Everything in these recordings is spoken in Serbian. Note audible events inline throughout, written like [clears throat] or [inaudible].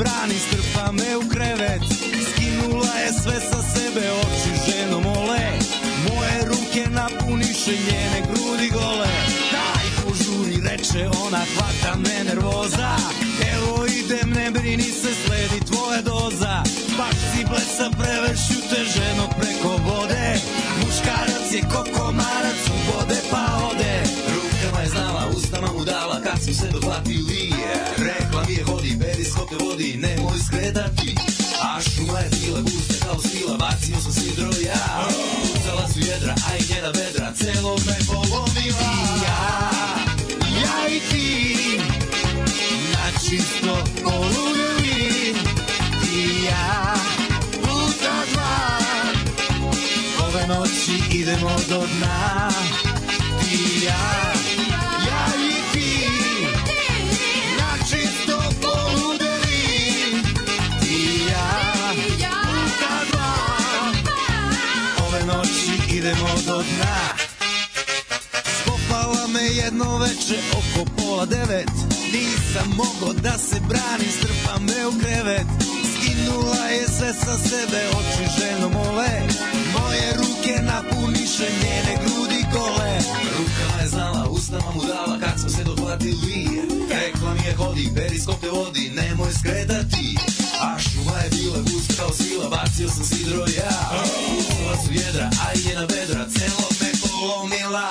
brani, bacio sam sidro ja Pucala su jedra, a i njena vedra, celo me polomila Ja, ja i ti, na čisto poludeli Ti i ja, puta dva. Ove noći idemo do dna jedno veče oko pola devet Nisam mogo da se branim, strpa me u krevet. Skinula je sve sa sebe, oči ženo mole. Moje ruke napuniše njene grudi gole Rukama je znala, ustama mu dala kad smo se dohvatili. Rekla mi je hodi, periskop te vodi, nemoj skretati. A šuma je bila gusta kao svila, bacio sam sidro ja. Pucala su jedra, a i vedra, celo me polomila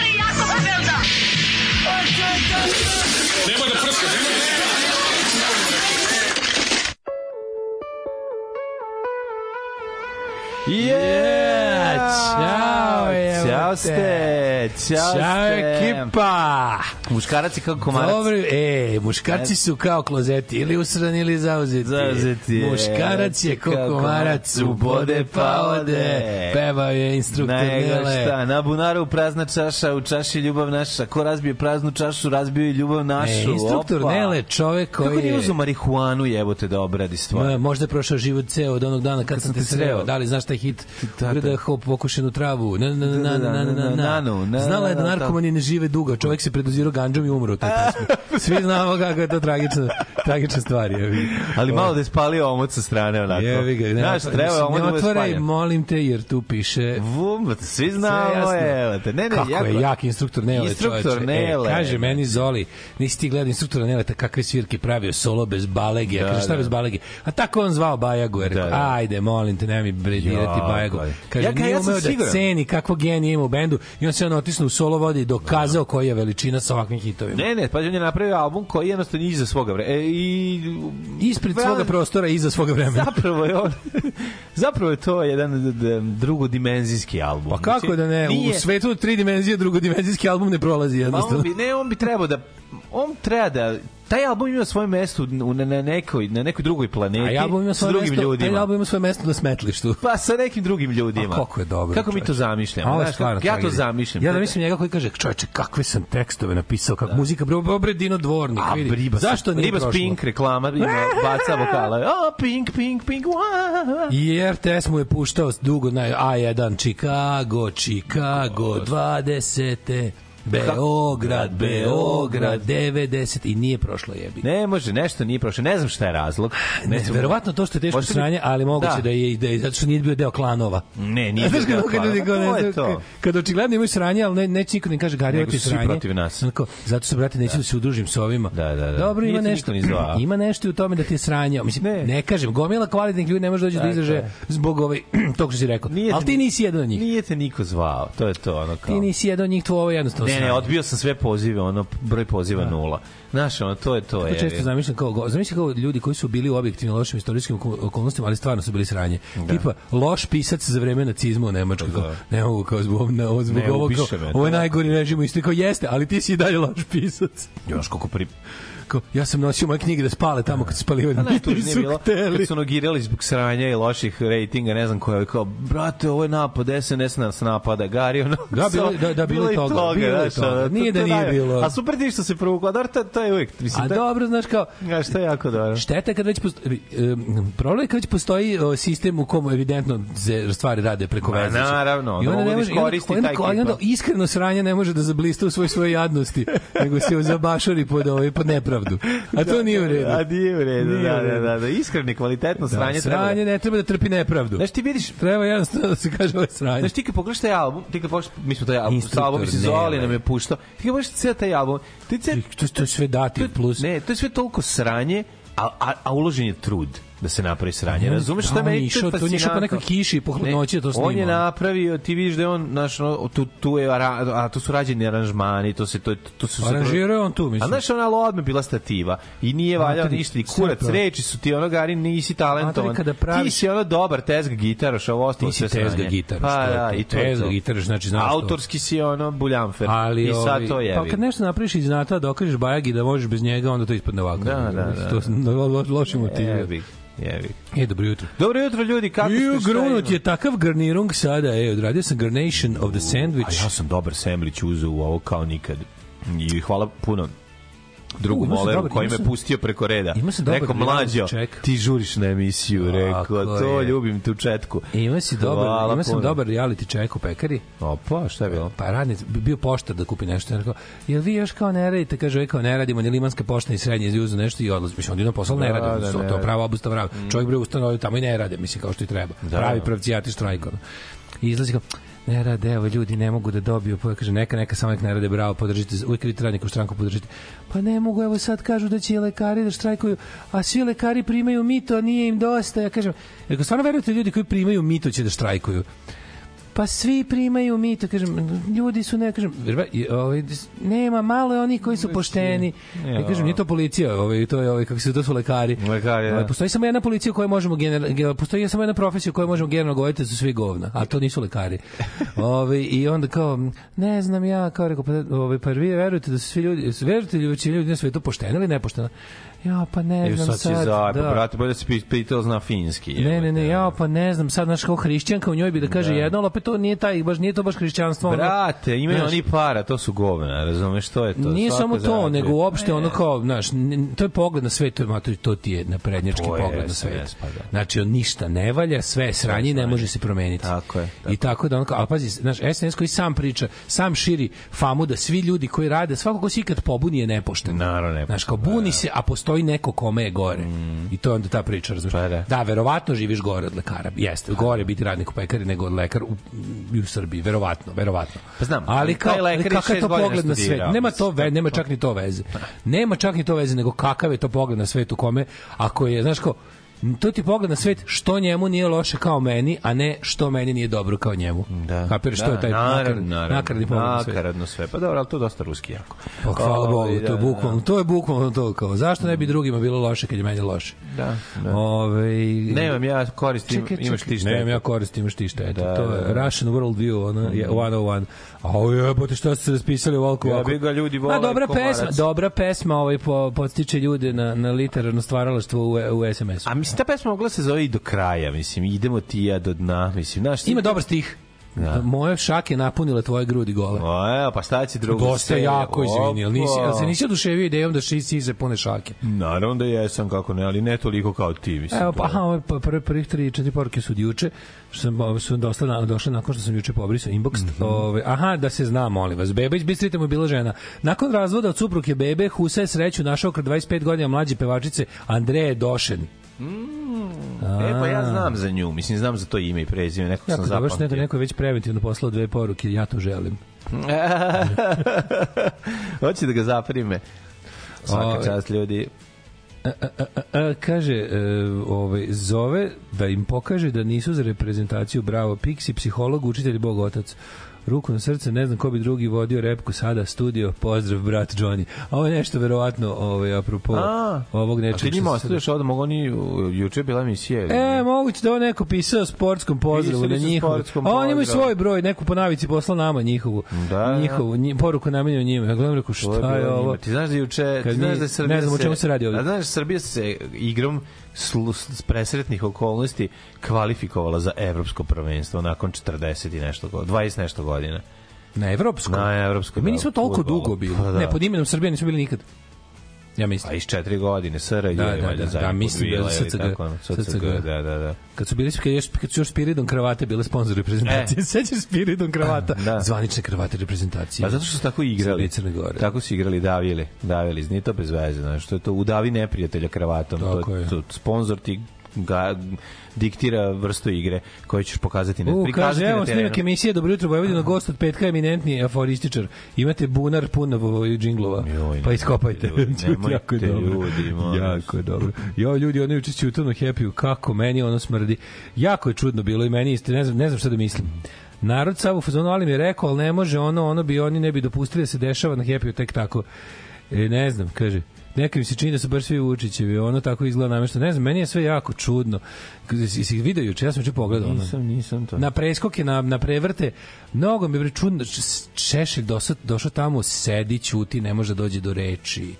Je, Ćao, evo Ćao te. ste, ćao, Ćao ste. ekipa! Muškarac je kao komarac. Dobro, e, muškarci su kao klozeti, ili usrani ili zauzeti. Zauzeti je. Muškarac je kao komarac, ubode pa ode. Pevao je instruktor Nele. šta, na bunaru prazna čaša, u čaši ljubav naša. Ko razbije praznu čašu, razbio i ljubav našu. E, instruktor Opa. Nele, čovek koji Kako nije je... uzeo marihuanu jebote da obradi stvar? Možda je prošao život ceo od onog dana kad, sam te sreo. Da li znaš taj hit? Da, da. Grda hop pokušenu travu. Na, na, na, na, na, na, na, na. Nanu, na, Znala je da na, na, narkomani ne žive dugo. Čovjek se predozirao ganđom i umro u toj pesmi. [laughs] Svi znamo kako je to tragična, tragična stvar. Je. Ali malo da je spalio omot sa strane onako. Jevi ga, ne, Znaš, treba je omot ne da otvaraj, molim te, jer tu piše Vum, svi Sve znamo, evo te. Ne, ne, Kako jako, je jak instruktor Nele, Instruktor čoveče. Nele. E, kaže meni Zoli, nisi ti gledao instruktora Nele, kakve svirke pravio solo bez balege. Da, kaže, šta da. bez balege? A tako on zvao Bajagu. Ja rekao, Da, da. ajde, molim te, nemoj mi bredirati Ja, Bajagu. koji. Kaže, Ja nije ja umeo da ceni kakvo genije ima u bendu i on se on otisnuo u solo vodi i dokazao koja je veličina sa ovakvim hitovima. Ne, ne, pa on je napravio album koji jednostavno iza svoga vremena. E, i, Ispred Vra- svoga prostora i iza svoga vremena. Zapravo je on zapravo je to jedan drugodimenzijski album. Pa kako da ne, u svetu tri dimenzije drugodimenzijski album ne prolazi Pa on jednostavno. bi, ne, on bi trebao da on treba da taj album ima svoje mesto u- na, na, nekoj, na nekoj drugoj planeti A album ima sa drugim mesto, ljudima. taj album ima svoje mesto na smetlištu. [laughs] Pa sa nekim drugim ljudima. A kako je dobro, Kako mi to zamišljamo? A ovo Znaš, stvarno ja to zamišljam. Ja da mislim njega koji kaže, čoveče, kakve sam tekstove napisao, kako muzika, bre, bre, Dino Dvornik, A vidi. riba, Zašto nije prošlo? Pink reklama ima [laughs] baca vokale. O, Pink, Pink, Pink, wa. I RTS mu je puštao dugo na A1 Chicago, Chicago 20. Beograd, Beograd 90 i nije prošlo jebi. Ne može, nešto nije prošlo. Ne znam šta je razlog. Ne, znam- verovatno to što je teško Možete sranje, ali moguće Da. da, je, da je zato što nije bio deo klanova. Ne, nije bio deo kad Pa ne to je to. Kad očigledno imaju sranje, ali ne, neće niko ne kaže Gari, Nego ovo ti je su svi sranje. protiv nas. Onako, zato se, brate, neću da se udružim sa ovima. Da, da, da. Dobro, ima Nije nešto, [laughs] ima nešto u tome da ti je sranje. Mislim, Ne. ne, kažem, gomila kvalitetnih ljudi ne može doći do Tako izražaja je. zbog ovaj, [clears throat] tog što si rekao. Nije ali ti nisi jedan od njih. Nije te niko zvao. To je to, ono kao. Ti nisi jedan od njih, tvoje ovo je jednostavno Ne, ne, odbio sam sve pozive, ono, broj poziva nula. Znaš, ono, to je to. Tako je. često zamišljam kao, zamišljam kao ljudi koji su bili u objektivno lošim istorijskim oko- okolnostima, ali stvarno su bili sranje. Tipa, loš pisac za vreme nacizma u Nemačkoj. Da. Ne mogu kao zbog, ne, zbog Ne, ovog, kao, ovo je da. najgori režim u istini. Kao, jeste, ali ti si i dalje loš pisac. Još koliko pri... Kao, ja sam nosio moje knjige da spale tamo kad su spalivali. A najtužnije Niti je su bilo kad su nogirali zbog sranja i loših rejtinga, ne znam koje, kao, brate, ovo je napad, SNS nas napada, Gari, ono. Da, bilo je- [laughs] da, da, bilo je i toga, bilo je znaš, toga. ono, to- Nije da nije bilo. A super ti što se provukla, dobro, to, to je uvijek, mislim, A je- dobro, znaš kao, Znaš, to je jako dobro. Šteta je kad već postoji, problem je kad već postoji sistem u kom evidentno se stvari rade preko veze. naravno, I onda onda ne da može, i onda, i onda, onda ekipa. iskreno sranje ne može da zablista u svoj svojoj jadnosti, nego se zabašori pod, ovaj, pod nepravdu. A to nije u redu. A nije u redu, Nije da, u da, redu. da, da, iskreno i kvalitetno Da, sranje treba sranje da... ne treba da trpi nepravdu. Znaš, ti vidiš, Treba jednostavno da se kaže ovo je sranje. Znaš, ti kad pogledaš taj album, ti kad pogledaš, mi smo taj album, Instruktor album se Zoli ne. nam je puštao, ti kad pogledaš cijel taj album, ti cijel, To, to je sve dati plus. Ne, to je sve toliko sranje, a, a, a uložen je trud da se napravi sranje. On- Razumeš šta da, meni išao- to je on je išao po nekoj kiši i po hladnoći da to On je snima. napravio, ti vidiš da je on, znaš, ono, tu, tu je, ara- a tu su rađeni aranžmani, to se, to, to su. Aranžirao on tu, mislim. A znaš, ona odme bila stativa i nije valjao ništa, i kurac, reči su ti ono, Gari, nisi talentovan. Praviš- Ti si ono dobar tezg gitaraš, ovo ostalo Ti sve si tezga sranje. gitaraš. Pa da, i to Tezga gitaraš, znači znaš to. Autorski si ono buljamfer. Ali, I sad ovaj, to je. Pa kad nešto napraviš iz znata, dokažeš Bajagi da možeš bez njega, onda to ispadne ovako. Da, da, da. To [laughs] lo, loši motivi. Jebi. E, dobro jutro. Dobro jutro ljudi, kako ste šta grunut je takav garnirung sada, e, odradio sam garnation of the sandwich. A ja sam dobar semlić uzeo u ovo kao nikad. I hvala puno drugu U, moleru koji me pustio preko reda. Rekao, mlađo, check." ti žuriš na emisiju, rekao, to je. ljubim tu četku. Ima si dobar, Hvala ima sam puno. dobar reality check u pekari. Opa, šta je bilo? Pa radnic, bi- bio poštar da kupi nešto. Rekao, jel vi još kao ne radite? Kaže, kao ne radimo, ni limanska pošta, ni srednje izjuzu nešto i odlazi. Mislim, on na posao ne Da, radi. da, to, ne to radi. pravo obustav radi. Čovjek bre ustanovi tamo i ne rade, mislim, kao što i treba. Pravi pravcijati štrajk. ono. I izlazi kao, ne rade, evo ljudi ne mogu da dobiju, pa kaže neka neka samo nek ne rade, bravo, podržite, uvijek vidite radnika u stranku podržite. Pa ne mogu, evo sad kažu da će lekari da štrajkuju, a svi lekari primaju mito, a nije im dosta. Ja kažem, ako stvarno verujete ljudi koji primaju mito će da štrajkuju? Pa svi primaju mito, kažem, ljudi su ne, kažem, verba- i, ovaj, nema malo je onih koji su pošteni. Ja kažem, nije to policija, ovaj, to je ovaj kako se to su lekari. Lekari, da. Ovaj, Postoji samo jedna policija koju možemo gener, ge- postoji samo jedna profesija koju možemo generalno govoriti da su svi govna, a to nisu lekari. [laughs] Ovaj i onda kao ne znam ja kao rekao pa ovaj pa vi verujete da su svi ljudi verujete li većina ljudi na svetu pošteni ili nepošteni? Ja pa ne E, znam sad sad. za, da. brate, bolje da pi- pitao zna finski. Ne, ne, ne, ja pa ne znam, sad znaš kao hrišćanka u njoj bi da kaže jedno, ali opet to nije taj, baš nije to baš hrišćanstvo. Brate, imaju Znaš, oni para, to su govna, razumeš, to je to. Nije samo to, zarađuje. nego uopšte Ne. ono kao, znaš, to je pogled na svet, to, je, to ti je naprednjački To je, pogled na svet. pa da. Znači, on ništa ne valja, sve je sranje ne može se promeniti. Tako je, tako I tako da ono kao, ali pazi, znaš, SNS koji sam priča, sam širi famu da svi ljudi koji rade, svako ko se ikad pobuni je nepošten. Naravno, nepošten, Znaš, kao buni se, a postoji neko kome je gore. I to je onda ta priča, razumiješ? Pa da. Da, verovatno živiš gore od lekara. Jeste, gore biti radnik u pekari nego od lekar u, u Srbiji, verovatno, verovatno. Pa znam, ali kao, kakav je to pogled na svet? Nema to ve, nema čak ni to veze. Nema čak ni to veze, nego kakav je to pogled na svet u kome, ako je, znaš ko, To ti pogled na svet što njemu nije loše kao meni, a ne što meni nije dobro kao njemu. Da. Kapiraš što je taj naravno, naravno, nakaradni pogled na svet. Nakaradno sve. Pa dobro, ali to je dosta ruski jako. Pa hvala Ovaj, Bogu, to je da, bukvalno, to je bukvalno to kao. Zašto ne bi drugima bilo loše kad je meni loše? Da, da. Ove, Nemam ja koristim, imaš ti šta. Nemam ja koristim, imaš ti šta. Da, to da, je da. Russian World View, ono, je 101. A ovo jebote, šta ste raspisali ovako Ja bi ga ljudi vole A dobra komarac. pesma, dobra pesma ovaj, po, podstiče ljude na, na literarno stvaralaštvo u, u SMS-u. A mislim, ta pesma mogla se zove i do kraja, mislim, idemo ti ja do dna, mislim, znaš, Ima dobar stih. Da. Moje šake napunile tvoje grudi gole. O, evo, pa šta će drugo? Dosta sve? jako, izvini, ali nisi, ali se nisi oduševio idejom da ši size pune šake. Naravno da jesam, kako ne, ali ne toliko kao ti, mislim. Evo, pa, je- aha, ove pa- prve, prvih tri, četiri poruke su od juče, što sam, su na, došle nakon što sam juče pobrisao inbox. Mhm. ove, aha, da se zna, molim vas. Beba iz Bistrita mu je bila žena. Nakon razvoda od supruge Bebe, Husa je sreću našao kod 25 godina mlađe pevačice Andreje Došen. E, pa ja znam za nju, mislim, znam za to ime i prezime, nekog Jako sam dobro što neko, zapamtio. neko je već preventivno poslao dve poruke, ja to želim. [laughs] Hoće da ga zaprime. Svaka čast ljudi. A, a, kaže, e, ovaj, zove da im pokaže da nisu za reprezentaciju bravo. Pixi, psiholog, učitelj, bog, otac. Ruku na srce, ne znam ko bi drugi vodio repku sada, studio, pozdrav, brat Johnny. A ovo je nešto verovatno, ovaj, apropo A, ovog A nečeg. ti njima ostavljaš ovde, mogu oni, juče bila emisija. E, moguće da ovo neko pisao sportskom pozdravu na njihovu. A oni imaju svoj broj, neku po navici posla nama njihovu. Da. Njihovu, nji, poruku namenjenu njima. Ja gledam, rekao, šta je ovo? Ti znaš da juče, ti znaš da je Srbija ne znam o čemu se radi ovde. A znaš Srbija se igrom slu- s presretnih okolnosti kvalifikovala za evropsko prvenstvo nakon 40 i nešto godina, 20 nešto godina. Na evropskom? Na evropskom, Mi da, nismo toliko fudbalu. dugo bili. Pa da. Ne, pod imenom Srbija nismo bili nikad. Ja mislim. A iz četiri godine, SR je Da, da, da, da, mislim da SCG. SCG, SCG. da, da, da. Kad su bili kad, još, kad su još Spiridon kravate bile sponzor reprezentacije. E. [laughs] Sećaš Spiridon kravata? Da. Zvanične kravate reprezentacije. Pa zato što su tako igrali. Srbije Crne Gore. Tako su igrali, davili, davili, nije to bez veze, znaš, to je to udavi neprijatelja kravatom, Tako to, je. je. to, sponsor ti ga diktira vrstu igre koju ćeš pokazati na U, prikazati kaže, na evo terenu. snimak emisije Dobro jutro Vojvodina, gost od petka eminentni aforističar. Imate bunar pun džinglova, Joj, pa iskopajte. nemojte, [laughs] jako je dobro. ljudi, molim jako je dobro. Jo, ljudi, ono juče će utorno happy kako meni ono smrdi. Jako je čudno bilo i meni isto, ne znam, ne znam šta da mislim. Narod sav u fazonu, ali mi je rekao, ali ne može ono, ono bi oni ne bi dopustili da se dešava na happy tek tako. E, ne znam, kaže, Neka mi se čini da su baš svi Vučićevi, ono tako izgleda namešteno. Ne znam, meni je sve jako čudno. Si, si video juče, ja sam juče pogledao. ono. Nisam, nisam to. Na preskoke, na, na prevrte, mnogo mi je čudno, Šešelj došao, došao tamo, sedi, ćuti, ne može da dođe do reči.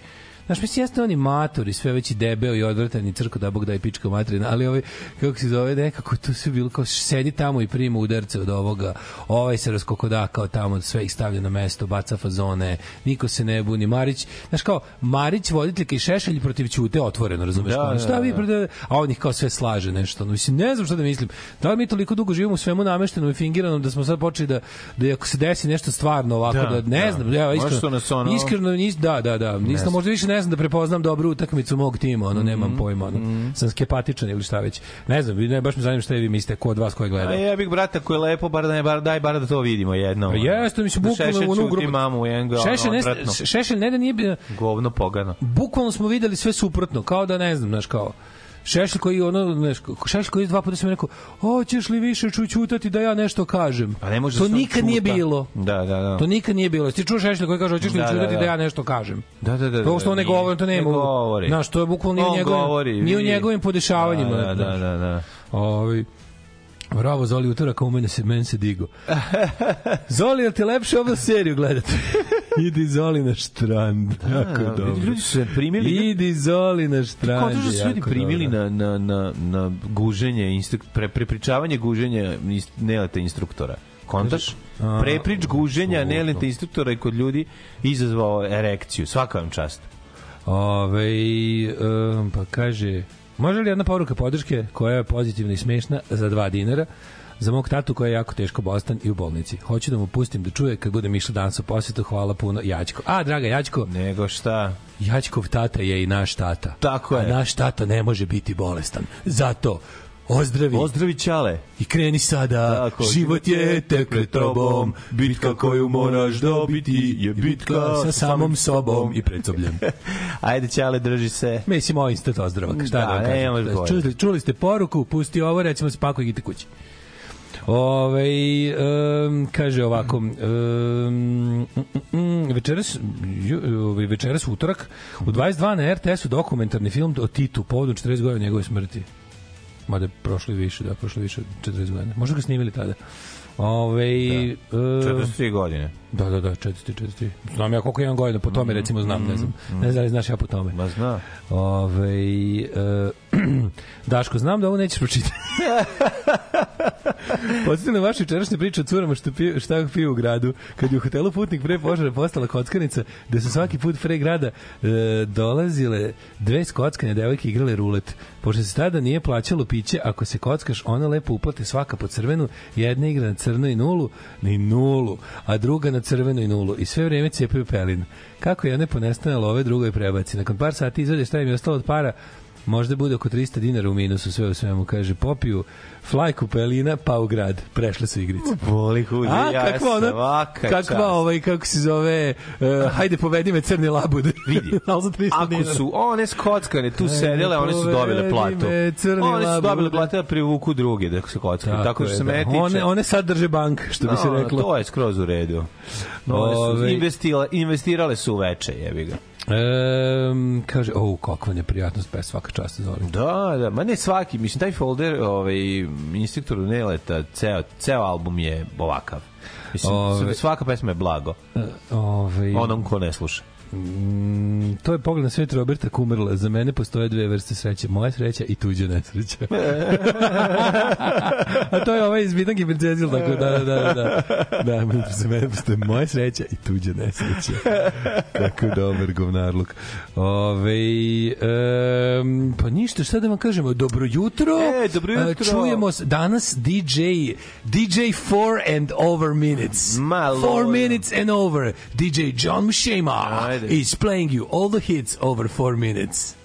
Znaš, mislim, jeste oni matori, sve veći debeo i odvratan i crko da bog da i pička materina, ali ovaj, kako se zove, nekako to sve bilo kao sedi tamo i prima udarce od ovoga, ovaj se raskokoda kao tamo, sve ih stavlja na mesto, baca fazone, niko se ne buni. Marić, znaš kao, Marić, voditeljka i Šešelj protiv Ćute otvoreno, razumeš? Da, da, šta vi da. protiv, a on ih kao sve slaže nešto. No, mislim, ne znam šta da mislim. Da li mi toliko dugo živimo u svemu nameštenom i fingiranom da smo sad počeli da, da ako se desi nešto stvarno ovako, da, Da, ne da. znam, ja, iskreno, ono- iskreno nis, da, da, da, nisam, možda više ne znam da prepoznam dobru utakmicu mog tima, ono, Mhm, nemam pojma, ono, sam skepatičan ili šta već. Ne znam, ne, baš me zanima šta vi mislite, ko od vas koji gleda. A ja bih brata ko je lepo, bar da ne, bar, daj bar da to vidimo jedno. Pa jeste, mislim, Da bukvalno Šešelj ono grubo- mamu, jedan ga, Šešelj, ne. Šešelj ne da nije Govno pogano. bukvalno smo videli sve suprotno, kao da ne znam, znaš, kao Šešelj koji ono, znaš, Šešelj koji dva puta sam rekao, hoćeš li više čućutati da ja nešto kažem? Pa ne može to da nikad nije čuta. bilo. Da, da, da. To nikad nije bilo. Ti čuješ Šešelja koji kaže, hoćeš li Da, da, čutati da, da. ja nešto kažem? Da, da, da. To što on ne nije- govori, to nema. Ne govori. Znaš, to je bukvalno nije u njegovim, nije u vi- njegovim podešavanjima. Da, da, da, da. Ovi, Bravo, Zoli, utorak, a u mene se, meni se digo. [laughs] Zoli, jel ti lepše ovu seriju gledati? [laughs] Idi Zoli na štrand. jako Da, dobro. Ljudi su se primili. Idi Zoli na štrand. Što su ljudi primili dobro. na, na, na, na guženje, instruk, pre, prepričavanje guženja nelete instruktora. Kontaš? Preprič guženja nelete instruktora je kod ljudi izazvao erekciju. Svaka vam čast. Ove, um, pa kaže, može li jedna poruka podrške koja je pozitivna i smešna za 2 dinara? za mog tatu koji je jako teško bolestan i u bolnici. Hoću da mu pustim da čuje kad budem išla danas u posjetu. Hvala puno, Jačko. A, draga Jačko, Nego šta? Jačkov tata je i naš tata. Tako je. A naš tata ne može biti bolestan. Zato ozdravi. Ozdravi Ćale. I kreni sada, Tako, život je tek pred tobom, bitka koju moraš dobiti je bitka sa samom sobom i pred sobljem. [laughs] Ajde Ćale, drži se. Mislim, ovo instant ozdravak. Šta Da, da, vam kažem? Čuli, čuli ste poruku, pusti ovo, recimo se pako i idite kući. Ove, um, kaže ovako um, mm, mm, mm, večeras ju- ovaj, večeras utorak u 22 na RTS-u dokumentarni film o Titu povodom 40 godina njegove smrti mada je prošlo i više da, prošlo više od 40 godina možda ga snimili tada Ove, da. 43 godine. Da, da, da, 400, 400. Znam ja koliko imam godina, po tome recimo znam, ne znam. Ne znam da li znaš ja po tome. Ma zna. Ove, e, [clears throat] Daško, znam da ovo nećeš pročitati. [laughs] Podsjetim na vašu večerašnju priču o curama što piju, šta piju u gradu. Kad je u hotelu Putnik pre požara postala kockanica, gde su svaki put pre grada e, dolazile dve skockane devojke igrale rulet. Pošto se tada nije plaćalo piće, ako se kockaš, ona lepo uplate svaka po crvenu, jedna igra na crno i nulu, ni nulu, a druga na crvenu i nulu. I sve vreme cepaju pelin. Kako je ne ponestane love, drugo je prebaci. Nakon par sati izvede šta im je ostalo od para, možda bude oko 300 dinara u minusu sve u svemu, kaže, popiju flajku pelina, pa u grad. Prešle su igrice. Boli hudi, A, ja kakva ona, svaka čast. kakva ovaj, kako se zove, uh, hajde povedi me crni labud. Vidi. [laughs] Ali za 300 Ako su one skockane tu sedele, one su dobile platu. One su dobile platu da privuku druge da se kockaju. Tako, tako je, se da. mene tiče. One, one sad drže bank, što bi se No, reklo. To je skroz u redu. One su investirale su u veče, jebi ga. Um, kaže, o, kakva neprijatnost, pa svaka čast za ovim. Da, da, ma ne svaki, mislim, taj folder, ovaj, instruktoru Neleta, ceo, ceo album je ovakav. Mislim, Ove- svaka pesma je blago. Ove, Onom ko ne sluša. Mm, to je pogled na svet Roberta Kumerla. Za mene postoje dve vrste sreće. Moja sreća i tuđa nesreća. [laughs] A to je ovaj iz Bitanki Princezil, tako da, da, da, da. Da, za mene postoje moja sreća i tuđa nesreća. Kako dobar govnarluk. Ove, um, pa ništa, šta da vam kažemo? Dobro jutro. E, dobro jutro. Čujemo se danas DJ DJ 4 and over minutes. Ma, 4 lord. minutes and over. DJ John Mushema Ajde. Is playing you all the hits over 4 minutes.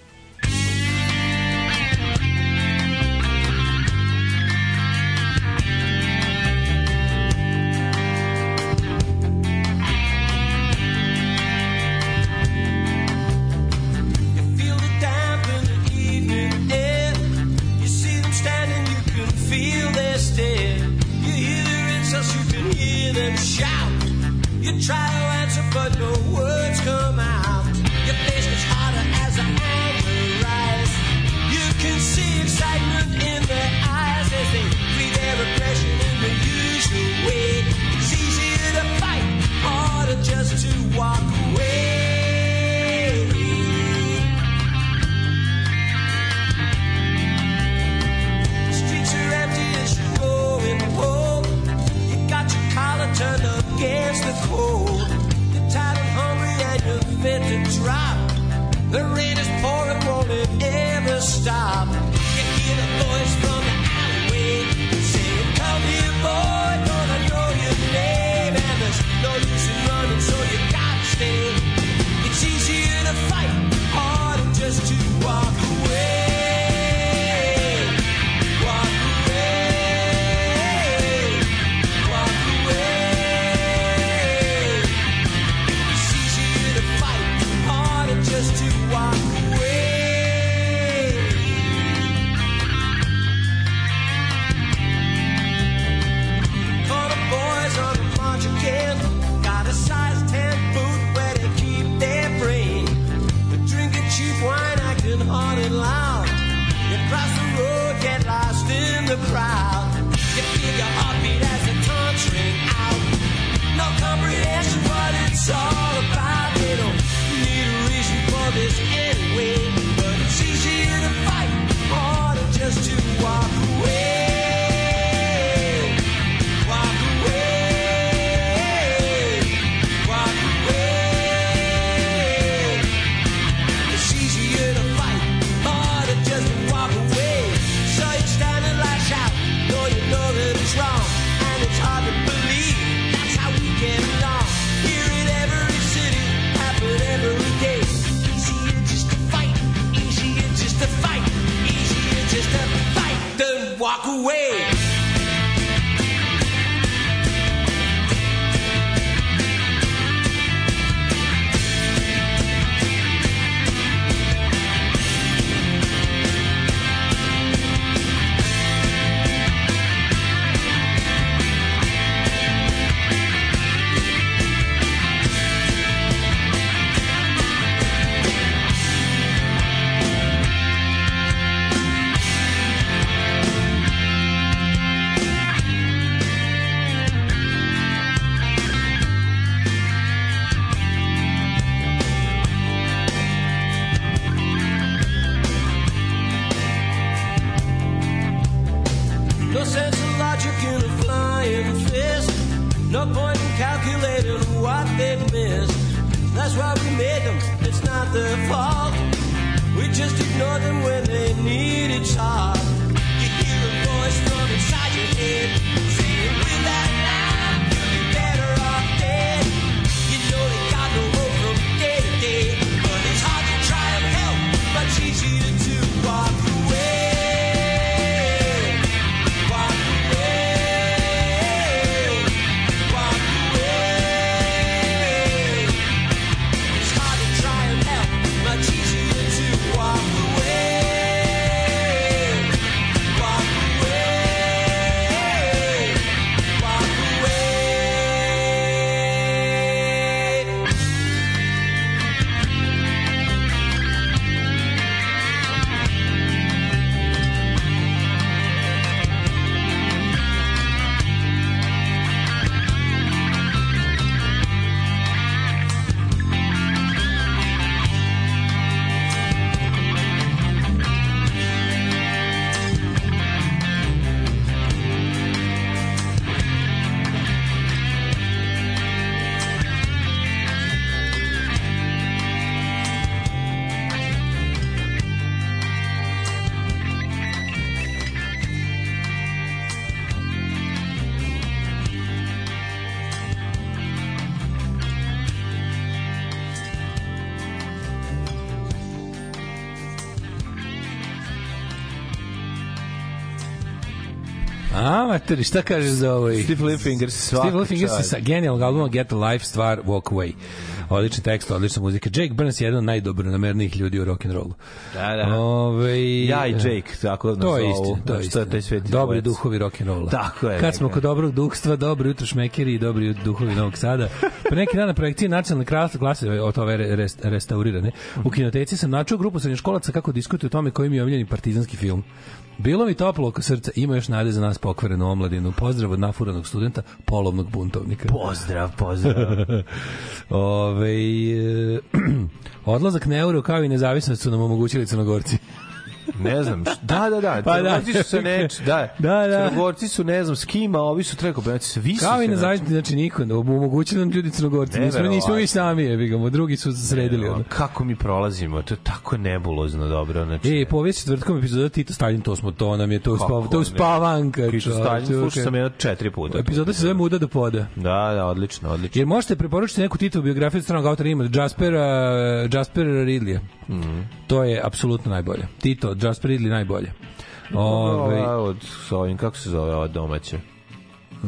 A, materi, šta kažeš za ovo? Steve Littfingers, svaka Steve Littfingers čast. sa genijalnog albuma Get a Life, stvar Walk Away. Odličan tekst, odlična muzika. Jake Burns je jedan od najdobronamernijih ljudi u rock'n'rollu. Da, da. Ove, Ja i Jake, tako nas To je zovu. istina, to je Znači, to je taj istina. sveti Dobri dvojac. duhovi rock'n'rolla. Tako je, Kad smo kod dobrog duhstva, dobri jutro šmekeri i dobri duhovi Novog Sada. Pre neki dan na projekciji nacionalne klase, klase od ove rest, restaurirane, u kinoteci sam načuo grupu srednjoškolaca kako diskutuju o tome koji mi je omiljeni partizanski film. Bilo mi toplo oko srca, ima još nade za nas pokvarenu omladinu. Pozdrav od nafuranog studenta, polovnog buntovnika. Pozdrav, pozdrav. [laughs] Ove, e, [clears throat] odlazak na euro kao i nezavisnost su nam omogućili crnogorci. Ne znam, da, da, da, Pa da. Su se neč, da, [laughs] Da, da. Crnogorci su, ne znam, s kima, a ovi su znači, svi su Kao i nezavisni, znači niko, ne omogućili nam ljudi crnogorci. Nismo, nismo mi sami, jebi ga, drugi su sredili. ono. Kako mi prolazimo, to je tako nebulozno dobro, znači. E, povijest četvrtkom epizoda Tito Stalin, to smo, to nam je, to, uspav, to ne? uspavanka. Kiču Stalin, slušao sam jedno četiri puta. Epizoda se zove Muda do poda. Da, da, odlično, odlično. Jer možete preporučiti neku Titovu biografiju od stranog autora ima Jaspera, Jaspera Ridleya. Mhm. To je apsolutno najbolje. Tito, Jasper Ridley najbolje. Ove, Ova od, s ovim, kako se zove ova domaća?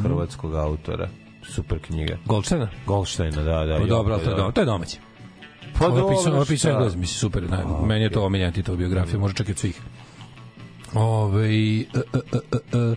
Hrvatskog autora. Super knjiga. Goldsteina? Golštajna, da, da. Pa dobro, to je, doma- to je domaće. Pa Ovo je dobro, pisao, ovo pisao šta? Englez, mislim, super. Naj, meni je to omiljena Titova biografija, možda čak i od svih. Ove, e, e, e, e,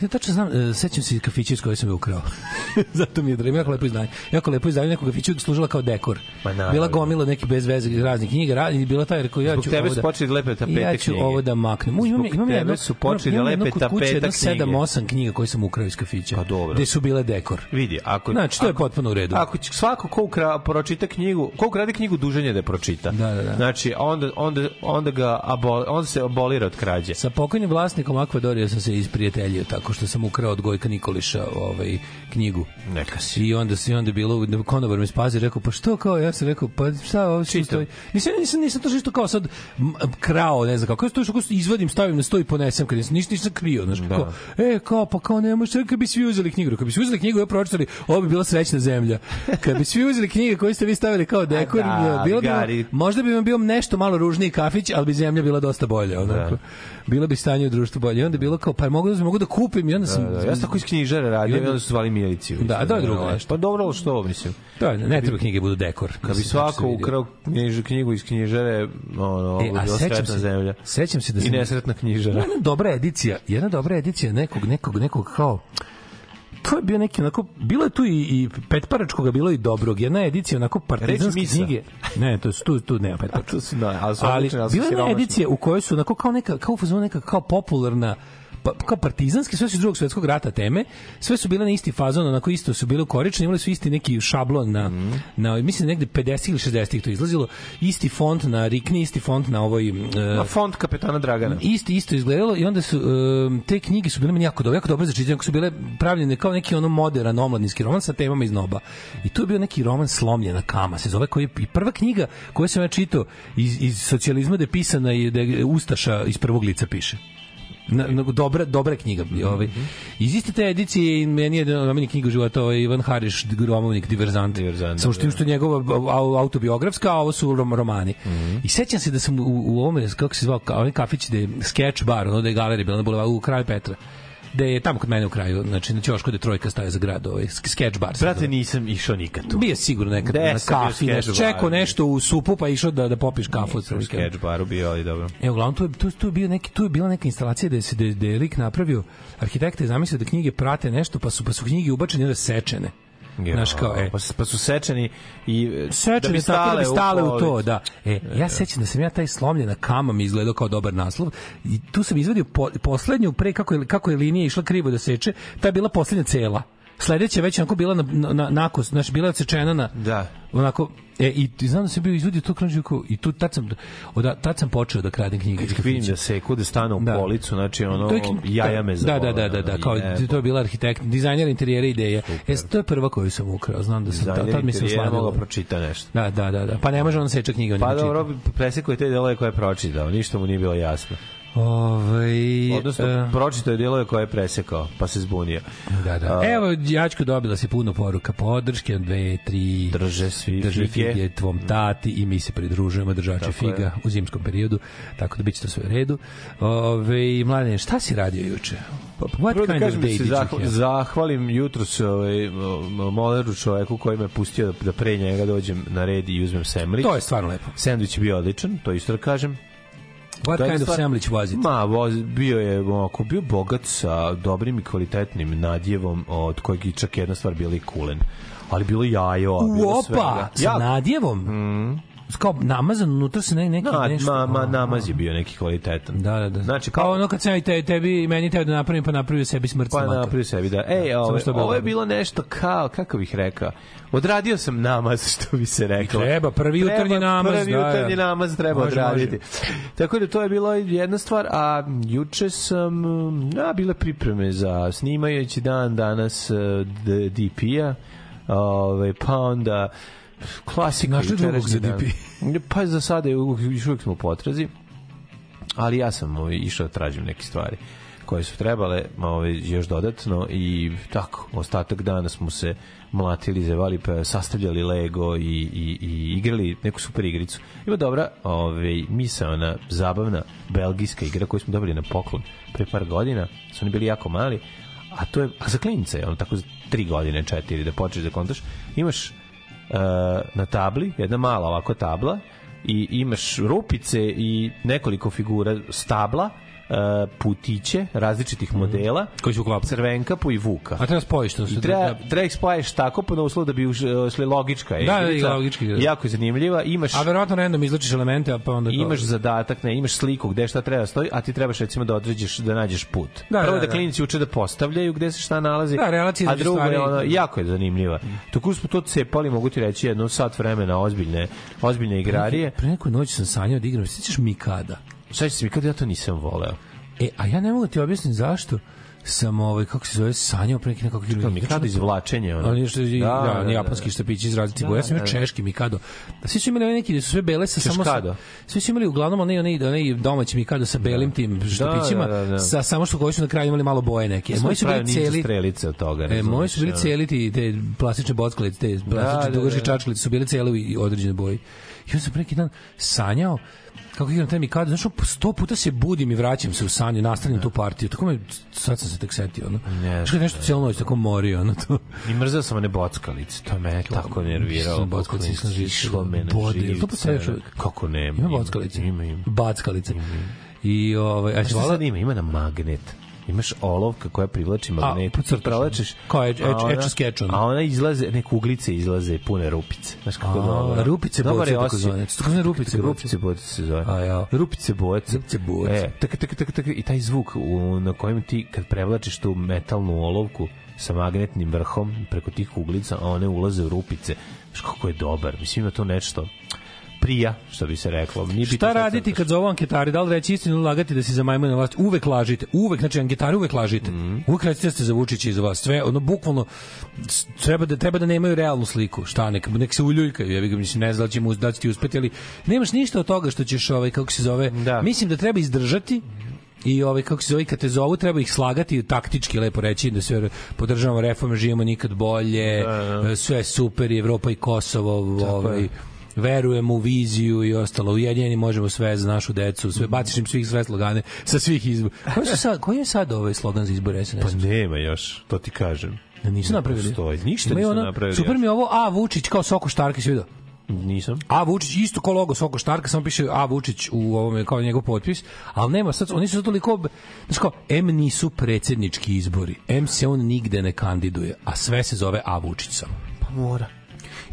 Ja tačno znam, e, sećam se kafića iz koje sam je ukrao. [laughs] Zato mi je drago, jako lepo izdanje. Jako lepo izdanje nekog kafića služila kao dekor. Ma bila gomila neki bez veze raznih knjiga, ra- i bila taj rekao ja Zbog ću tebe ovo su da, počeli lepe tapete ja ću knjige. ovo da maknem. U, imam, Zbog imam tebe jedno, su počeli imam lepe kod kuće, jedno tapeta knjige. 7-8 knjiga koje sam ukrao iz kafića. Pa dobro. Gde su bile dekor. Vidi, ako Znači, to je ako- potpuno u redu. Ako svako ko ukra, pročita knjigu, ko ukrade knjigu dužan je da je pročita. Da, da, da. Znači, onda, onda, onda ga abol, onda se abolira od krađe. Sa pokojnim vlasnikom Akvadorija sam se isprijateljio tako što sam ukrao od Gojka Nikoliša ovaj knjigu. Neka si. I onda se onda bilo konobar me spazi rekao pa što kao ja sam rekao pa šta ovo što stoji. Nisam nisam nisam to što kao sad m, krao ne znam kako to što izvadim stavim na sto i ponesem kad nisam ništa nisam krio znači Da. kao e kao pa kao ne može kad bi svi uzeli knjigu kad bi svi uzeli knjigu ja pročitali ovo bi bila srećna zemlja kad bi svi uzeli knjige koje ste vi stavili kao [laughs] dekor da, bilo bi možda bi vam bio nešto malo ružniji kafić ali bi zemlja bila dosta bolja onako bilo bi stanje u društvu bolje I onda je bilo kao pa mogu da mogu da kupim i onda sam Da, ja sam tako iz knjižare radio, i onda su zvali Milici. Da, je drugo nešto. Pa dobro, što, mislim. To je, ne treba knjige budu dekor. Kad bi svako ukrao knjiž, knjigu iz knjižare, ono, E, a sećam se, zemlja. sećam se da I sam... nesretna knjižara. Jedna dobra edicija, jedna dobra edicija nekog, nekog, nekog kao to je bio neki onako, bilo je tu i, i petparačkoga, bilo je i dobrog. Jedna edicija onako partizanske knjige. Ne, to su, tu, tu nema petparačkog. [laughs] To su, da, ali su ali ali bila je edicija u kojoj su onako kao neka kao u fazonu neka kao popularna pa, kao partizanske, sve su iz drugog svetskog rata teme, sve su bile na isti fazon, onako isto su bile ukoričene, imali su isti neki šablon na, na mislim negde 50 ili 60 to izlazilo, isti font na Rikni, isti font na ovoj e, Na fond kapetana Dragana. isto isto izgledalo i onda su um, te knjige su bile meni jako dobre, jako dobre za čitanje, su bile pravljene kao neki ono modern omladinski roman sa temama iz noba. I tu je bio neki roman Slomljena kama, se zove koji je i prva knjiga koju sam ja čitao iz, iz socijalizma da je pisana i da je Ustaša iz prvog lica piše. Na, na, dobra, dobra knjiga. Ovaj. Iz iste te edicije i meni je meni knjiga života ovaj Ivan Hariš, romovnik Diverzant. Diverzant, Samo što, da. što je njegova au- autobiografska, a ovo su rom- romani. I sećam se da sam u, u ovome, kako se zvao, onaj kafić da je sketch bar, ono da je galerija bila na bulevaru u kraju Petra da je tamo kod mene u kraju, znači na ćošku da trojka staje za grad, ovaj sk- sketch bar. Brate, nisam išao nikad tu. Bio sigurno nekad Gde na kafi, nešto, čekao nešto u supu pa išao da, da popiš kafu. Otprilike. sketch baru bio, ali dobro. E, uglavnom, tu je, tu, tu je, bio neki, tu je bila neka instalacija da se, da da je lik napravio, arhitekta je zamislio da knjige prate nešto, pa su, pa su knjige ubačene onda sečene. Ja, Znaš kao, e. pa, su- pa su sečeni i e, Sečene da tako da bi stale u to, policu. da. E, ja sećam da sam ja taj slomljena kama mi izgledao kao dobar naslov i tu sam izvadio po, poslednju pre kako je, kako je linija išla krivo da seče, ta je bila poslednja cela. Sledeća je već onako bila na, na, na nakos, znači bila je odsečena na Da. onako e i ti znam da sam bio izvadio to kranđuko i tu tad sam od tad sam počeo da kradem knjige Kad vidim da seku, da stane u Da. policu, znači ono, To je jaja me da, zabole. da, da, da, da, ono, kao jebo. to je bila arhitekt, dizajner interijera ideje. E, to je prva koju sam ukrao, znam da sam Dizajner tad mi se osladilo. mogao pročita nešto. Da, da, da, da. Pa ne može on seče knjige, Pa dobro, presekao je te delove koje je pročitao, ništa mu nije bilo jasno. Ovaj Odnosno, e, pročitao je delove koje je presekao, pa se zbunio. da, da. A, Evo, Jačko dobila se puno poruka podrške, dve, tri, Drže svi drže fige. fige tvom tati i mi se pridružujemo držači Tako figa je. u zimskom periodu, tako da biće to sve u redu. Ove, mladine, šta si radio juče? What Prvo da kind kažem da day se zahvalim jutro se ovaj, moleru čoveku koji me pustio da, da pre njega dođem na red i uzmem semlić. To je stvarno lepo. Sandvič je bio odličan, to isto da kažem. What To kind of stvar- sandwich was it? Ma, voz, bio je onako, bio bogat sa dobrim i kvalitetnim nadjevom, od kojeg je čak jedna stvar bila i kulen. Ali bilo jajo, bilo Opa, svega. sa nadjevom? Mm. Kao namazan, unutra se ne, neki na, nešto. ma, ma, namaz je bio neki kvalitetan. Da, da, da. Znači, kao, kao- ono kad sam i te, tebi i meni teo da napravim, pa napravio sebi smrt Pa napravio sebi da. Ej, ovo, bilo ovo je bilo nešto kao, kako bih rekao, odradio sam namaz, [laughs] što bi se reklo. treba, prvi jutarnji namaz, Prvi da, da. jutarnji namaz treba Može, odraditi. može. Tako da to je bila jedna stvar, a juče sam, a, bile pripreme za snimajući dan danas eh, DP-a, Ove, pa onda klasika Našli drugog za. DP? Pa za sada još uvijek smo u potrazi ali ja sam ovaj, išao da tražim neke stvari koje su trebale ovaj, još dodatno i tako, ostatak dana smo se mlatili, zevali, pa sastavljali Lego i, i, i igrali neku super igricu. Ima dobra ovaj, misaona, zabavna belgijska igra koju smo dobili na poklon pre par godina, su oni bili jako mali, a to je, a za klinice, ono tako za tri godine, četiri, da počneš da kontaš, imaš na tabli, jedna mala ovako tabla i imaš rupice i nekoliko figura stabla, uh, putiće različitih modela, Koji su uklapani. crvenkapu i vuka. A treba spojiš to. I treba, treba ih spojiš tako po uslovu da bi uš- ušli logička je. Da, da, igrica. i logički, da. Jako je zanimljiva. Imaš A verovatno random izlačiš elemente, a pa onda... kao- imaš zadatak, ne, imaš sliku gde šta treba stoji, a ti trebaš recimo da određeš da nađeš put. Da, Prvo da, da, da. klinici uče da postavljaju gde se šta nalazi. Da, relacija a drugo je ono, jako je zanimljiva. Tako smo to cepali, mogu ti reći, jedno sat vremena ozbiljne, ozbiljne igrarije. Pre neku noć sam sanjao da igram, sećaš Mikada? Šta se mi kad ja to nisam voleo? E, a ja ne mogu ti objasniti zašto sam ovaj kako se zove sanjao pre neki nekako To mi kada izvlačenje ono. Ali nešto da, da, Da, da, da, japanski štapići iz različitih boja. Ja sam da, da. češki Mikado. Da svi su imali neki da su sve bele sa samo sa, svi su imali uglavnom onaj onaj onaj domaći Mikado sa belim tim štapićima, da, da. sa samo što koji su na kraju imali malo boje neke. E, moji su bili celi strelice od toga. E, moji su bili celi ti te plastične bockalice, te plastične da, dugačke da. čačkalice su bile cele u i određenoj boji. I onda sam pre neki dan sanjao kako igram taj Mikado, znaš, sto puta se budim i vraćam se u sanju, nastavljam tu partiju. Tako me, sad sam se tek setio, ono. Ne, Znaš, kad nešto cijelo noć tako morio, ono, to. I mrzeo sam one bockalice, to me je tako nerviralo. Bockalice živio. Išlo me na jel to još uvijek? Kako nema? Ima bockalice? Ima, ima. Backalice. I, ovaj, a A volao- sad ima? Ima na magnet. Imaš olovka koja privlači magnet, a edge- ona- edge sketch, ono. A ona izlaze, ne kuglice izlaze pune rupice. Znaš kako A, dobro. rupice boce je tako osjećaj. zvane. To takozvane rupice boce. Rupice boce se zove. A, ja. Rupice boce. Rupice boce. E, tak, tak, tak, tak, i taj zvuk u, na kojem ti kad prevlačiš tu metalnu olovku sa magnetnim vrhom preko tih kuglica, a one ulaze u rupice. Znaš kako je dobar. Mislim ima to nešto prija, što bi se reklo. Nije Šta sad raditi crtaš. kad zovu anketari? Da li reći istinu ili lagati da si za majmune vlast? Uvek lažite. Uvek, znači anketari uvek lažite. Mhm. Uvek recite da ste za Vučića i za vas. Sve, ono, bukvalno, treba da, treba da nemaju realnu sliku. Šta, nek, nek se uljuljkaju. Ja bih mislim, ne znam da da će ti uspeti, ali nemaš ništa od toga što ćeš, ovaj, kako se zove, Da. mislim da treba izdržati i ovaj kako se zove kad te zovu treba ih slagati taktički lepo reći da sve podržavamo reforme živimo nikad bolje sve je super i Evropa i Kosovo ovaj verujemo u viziju i ostalo ujedinjeni možemo sve za našu decu sve baciš im svih sve slogane sa svih izbora koji su sad koji je sad ovaj slogan za izbore SNS Pa nema još, to ti kažem. Da nisu napravili postoji. Ništa nisu ono- napravili super mi je ovo A Vučić kao Soko Štarka si vidio Nisam. A Vučić isto kao logo Soko Štarka, samo piše A Vučić u ovome kao njegov potpis, ali nema sad oni su toliko znači kao M nisu predsjednički izbori. M se on nigde ne kandiduje, a sve se zove A Vučić samo. Pa mora.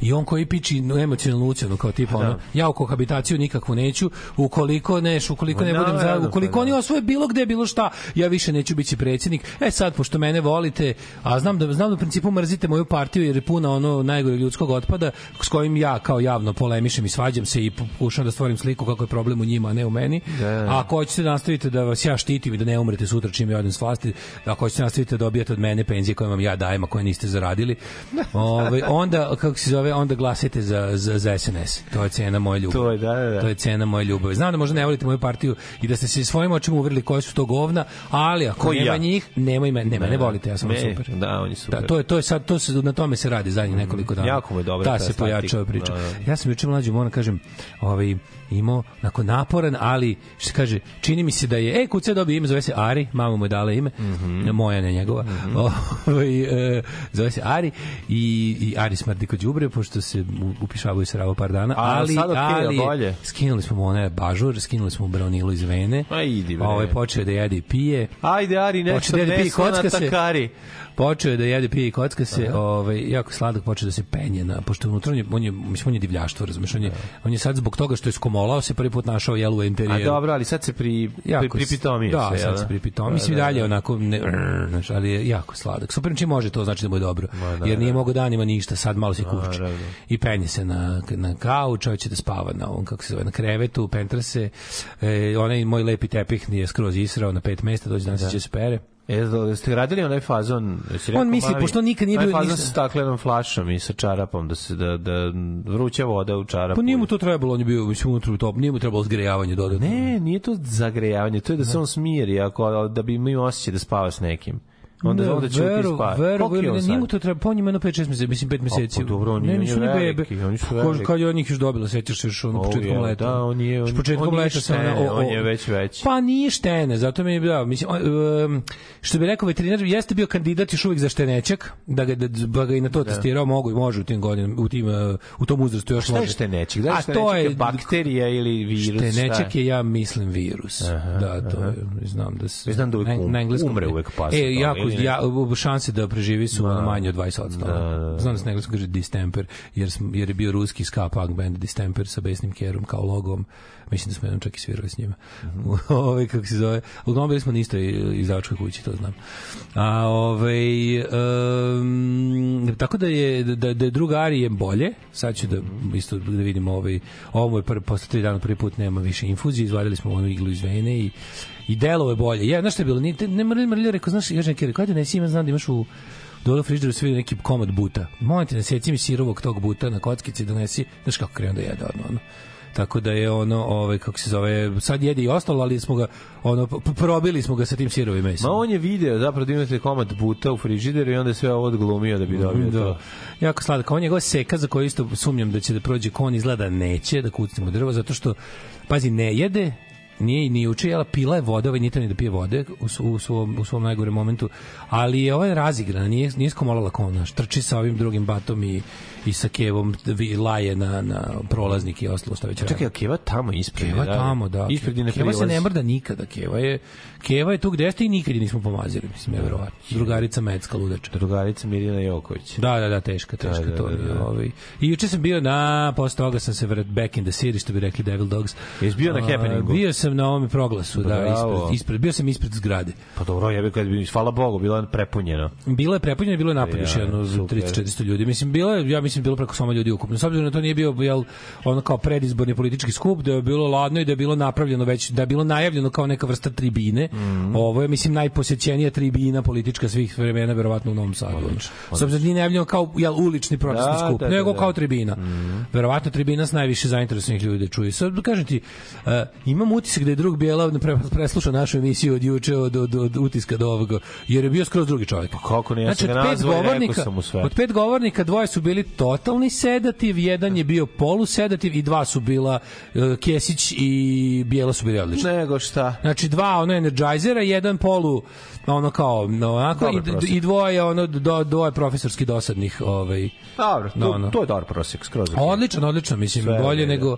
I on koji piči no, emocionalnu ucenu kao tipa ono, ja u kohabitaciju nikakvu neću, ukoliko neš, ukoliko ne budem za, ukoliko pa oni da. osvoje bilo gde bilo šta, ja više neću biti predsjednik. E sad pošto mene volite, a znam da znam da u principu mrzite moju partiju jer je puna ono najgore ljudskog otpada s kojim ja kao javno polemišem i svađam se i pokušavam da stvorim sliku kako je problem u njima, a ne u meni. A ako hoćete da nastavite da vas ja štitim i da ne umrete sutra čim ja odem s vlasti, da ako hoćete nastavite da dobijate od mene penzije koje vam ja dajem, a koje niste zaradili, [laughs] ovaj, onda, kako se zove, onda glasajte za, za, za SNS. To je cena moje ljubavi. To je, da, da, da. To je cena moje ljubavi. Znam da možda ne volite moju partiju i da ste se svojim očima uverili koje su to govna, ali ako Ko i nema ja. njih, nema i mene, ne, mene volite, ja sam Ne, super. Da, on je super. Da, to je to je sad to se na tome se radi zadnjih nekoliko dana. Jako mu je dobra Ta ta se pojačava priča. Da, Ja sam juče mlađi, moram kažem, ovaj imao nakon naporan, ali što kaže, čini mi se da je, e, kuca dobije ime, zove se Ari, mama mu je dala ime, Mhm. moja, ne njegova, ovaj, e, zove se Ari i, i Ari smrdi kod đubre, pošto se upišavaju se ravo par dana, A, ali, sad okej, a ali bolje? skinuli smo mu onaj bažur, skinuli smo mu braunilu iz vene, Ma idi, bre. ovaj, počeo da jede i pije, Ajde, Ari, nešto Počeo da pije, kocka se. takari. Počeo je da jede, pije i kocka se, ovaj jako sladak počeo da se penje na pošto je unutra on je on je mislim on je divljaštvo, razumeš, on je on je sad zbog toga što je skomolao se prvi put našao jel u A interijeru. dobro, ali sad se pri, pri, pripitomio da, se, jel sad se pripitomio. Mislim Da, da, dalje da. onako, ne, znaš, ali je jako sladak. Super čim može to znači da mu je dobro. da, jer nije da. mogao danima ništa, sad malo se. Naravno. I penje se na, na kauč, hoće da spava na ovom, kako se zove, na krevetu, pentra se. E, onaj moj lepi tepih nije skroz israo na pet mesta, dođe danas će se pere. E, ste radili onaj fazon? rekao, On misli, mami, pošto nikad nije bio fazon sa staklenom flašom i sa čarapom, da se da, da vruća voda u čarapu. Pa nije mu to trebalo, on je bio mislim unutra u top, nije mu trebalo zgrejavanje dodatno. Ne, nije to zagrejavanje, to je da se on smiri, ako, da bi imao osjećaj da spava s nekim. Onda Ne, onda će veru, spava. veru, veru, ne, sad? nije mu to treba, pa on ima jedno 5-6 meseci, mislim 5 meseci. pa dobro, on ne, nisu ni veliki, bebe. oni su Ko- veliki. Kad je on njih još dobila, sećaš se još ono O, početkom je, leta. da, on je- on- Još početkom on leta se ona, štene, o- on o- je već veći. Pa nije štene, zato mi je da, mislim, um, što bi rekao veterinar, jeste bio kandidat još uvijek za štenećak, da ga, da, da ga i na to testirao, mogu i može u tim godinama, u, tim, u tom uzrastu još Šta je može. štenećik? Da, A štenećik to je bakterija ili virus? Štenećak šta je, ja mislim, virus. da, to je, znam da se... Znam da uvek na, um- na umre uvek pas od E, jako? Ja, šanse da preživi su ono manje od 20%. Da, da, da. Znam da se na engleskom kaže distemper, jer, jer je bio ruski ska punk band distemper sa besnim kerom kao logom. Mislim da smo jednom čak i svirali s njima. Mhm. [laughs] Ove, kako se zove. Uglavnom bili smo na istoj izdavačkoj kući, to znam. A, ove, um, tako da je, da, da je druga Ari je bolje. Sad ću da isto da vidimo ovaj, ovo je prvi, posle tri dana prvi put nema više infuzije, izvadili smo onu iglu iz vene i i delo je bolje. Ja, znaš šta je bilo? Nije, ne mrlja, mrlja, rekao, znaš, još neki rekao, ajde nesi ima, znam da imaš u dole u sve neki komad buta. Molim te, naseci mi sirovog tog buta na kockici, donesi, znaš kako krenu da jede odmah, ono. Tako da je ono, ovaj kako se zove, sad jede i ostalo, ali smo ga ono probili smo ga sa tim sirovim mesom. Ma on je video zapravo da imate komad buta u frižideru i onda je sve ovo odglumio da bi dobio Da. to. Jako sladak. On njegova seka za koju isto sumnjam da će da prođe kon izgleda neće da kucnemo drvo zato što pazi ne jede nije ni juče jela, pila je vode, ovaj nije ni da pije vode u, u, svom, u svom najgorem momentu, ali je ovaj razigrana, nije, nije skomolala kao ona, trči sa ovim drugim batom i, i sa kevom laje na, na prolaznik i ostalo što već. Čekaj, a Keva tamo ispred. Keva je tamo, da. Ispred je ne Keva se ne mrda nikada. Keva je, Keva je tu gde ste i nikad nismo pomazili. Mislim, je verovatno. Drugarica Mecka ludača. Drugarica Mirjana Joković. Da, da, da, teška, teška Da, da, to. da, je, da. Ovaj. I juče sam bio na, posle toga sam se vrat back in the city, što bi rekli Devil Dogs. Jesi bio na happeningu? Bio sam na ovome proglasu, da, Bravo. ispred, ispred, bio sam ispred zgrade. Pa dobro, jebe kad bi, hvala Bogu, bila je prepunjena. Bilo je prepunjeno, bilo je još Ja, jedno super. 30-400 ljudi. Mislim, bilo je, ja mislim, bilo preko soma ljudi ukupno. S obzirom na to nije bio, jel, ono kao predizborni politički skup, da je bilo ladno i da je bilo napravljeno već, da je bilo najavljeno kao neka vrsta tribine. Mhm. Ovo je, mislim, najposećenija tribina politička svih vremena, verovatno u Novom Sadu. S obzirom da nije najavljeno kao jel, ulični protestni Da, skup, da, da, nego da. kao tribina. Verovatno tribina s najviše zainteresovanih ljudi da čuje. Sad, kažem ti, uh, imam utisak da je drug Bijela pre, preslušao našu emisiju od juče, od, od, od utiska do ovoga, jer je bio skroz drugi čovjek. kako ne, ja sam znači, ga od pet nazvao i rekao sam mu sve. od pet govornika dvoje su bili totalni sedativ, jedan je bio polusedativ i dva su bila uh, Kesić i Bijela su bili odlični. Nego šta? Znači dva ono energizera, jedan polu ono kao no, onako Dobar i, prosek. i dvoje ono do, dvoje profesorski dosadnih ovaj Dobro, to, No, no. to je dobar prosjek, skroz. okej. odličan odličan mislim Sve bolje vreme. nego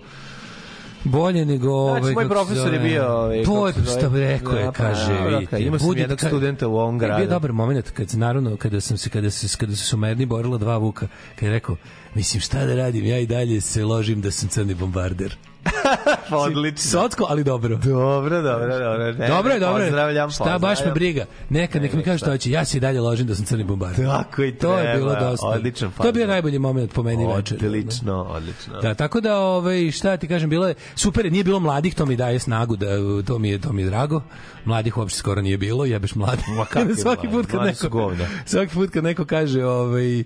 bolje nego ovaj Znači, moj kako se profesor je zove, bio... Ovaj, to je što rekao je kaže. dobro, vidite Imao sam jednog ka- studenta u ovom je gradu. bio dobar moment kad naravno kada sam se kada se kada su se u Merni borila dva vuka kad je rekao mislim šta da radim? Ja i dalje se ložim da sam crni bombarder [laughs] odlično. Socko, ali dobro. Dobro, dobro, dobro. Ne, Dobro je, dobro je. Pozdravljam, Šta baš me pozdravljam. briga. Nekad nek mi kaže šta hoće. Ja se i dalje ložim da sam crni bombarder. Tako i To je treba, bilo dosta. odličan To je bio najbolji moment po meni večer. Odlično, odlično. Da, tako da ovaj šta ti kažem bilo je super, je, nije bilo mladih, to mi daje snagu da to mi je to mi je drago. Mladih uopšte skoro nije bilo, jebeš [laughs] mladi. Ma svaki put kad neko svaki put kad neko kaže ovaj e,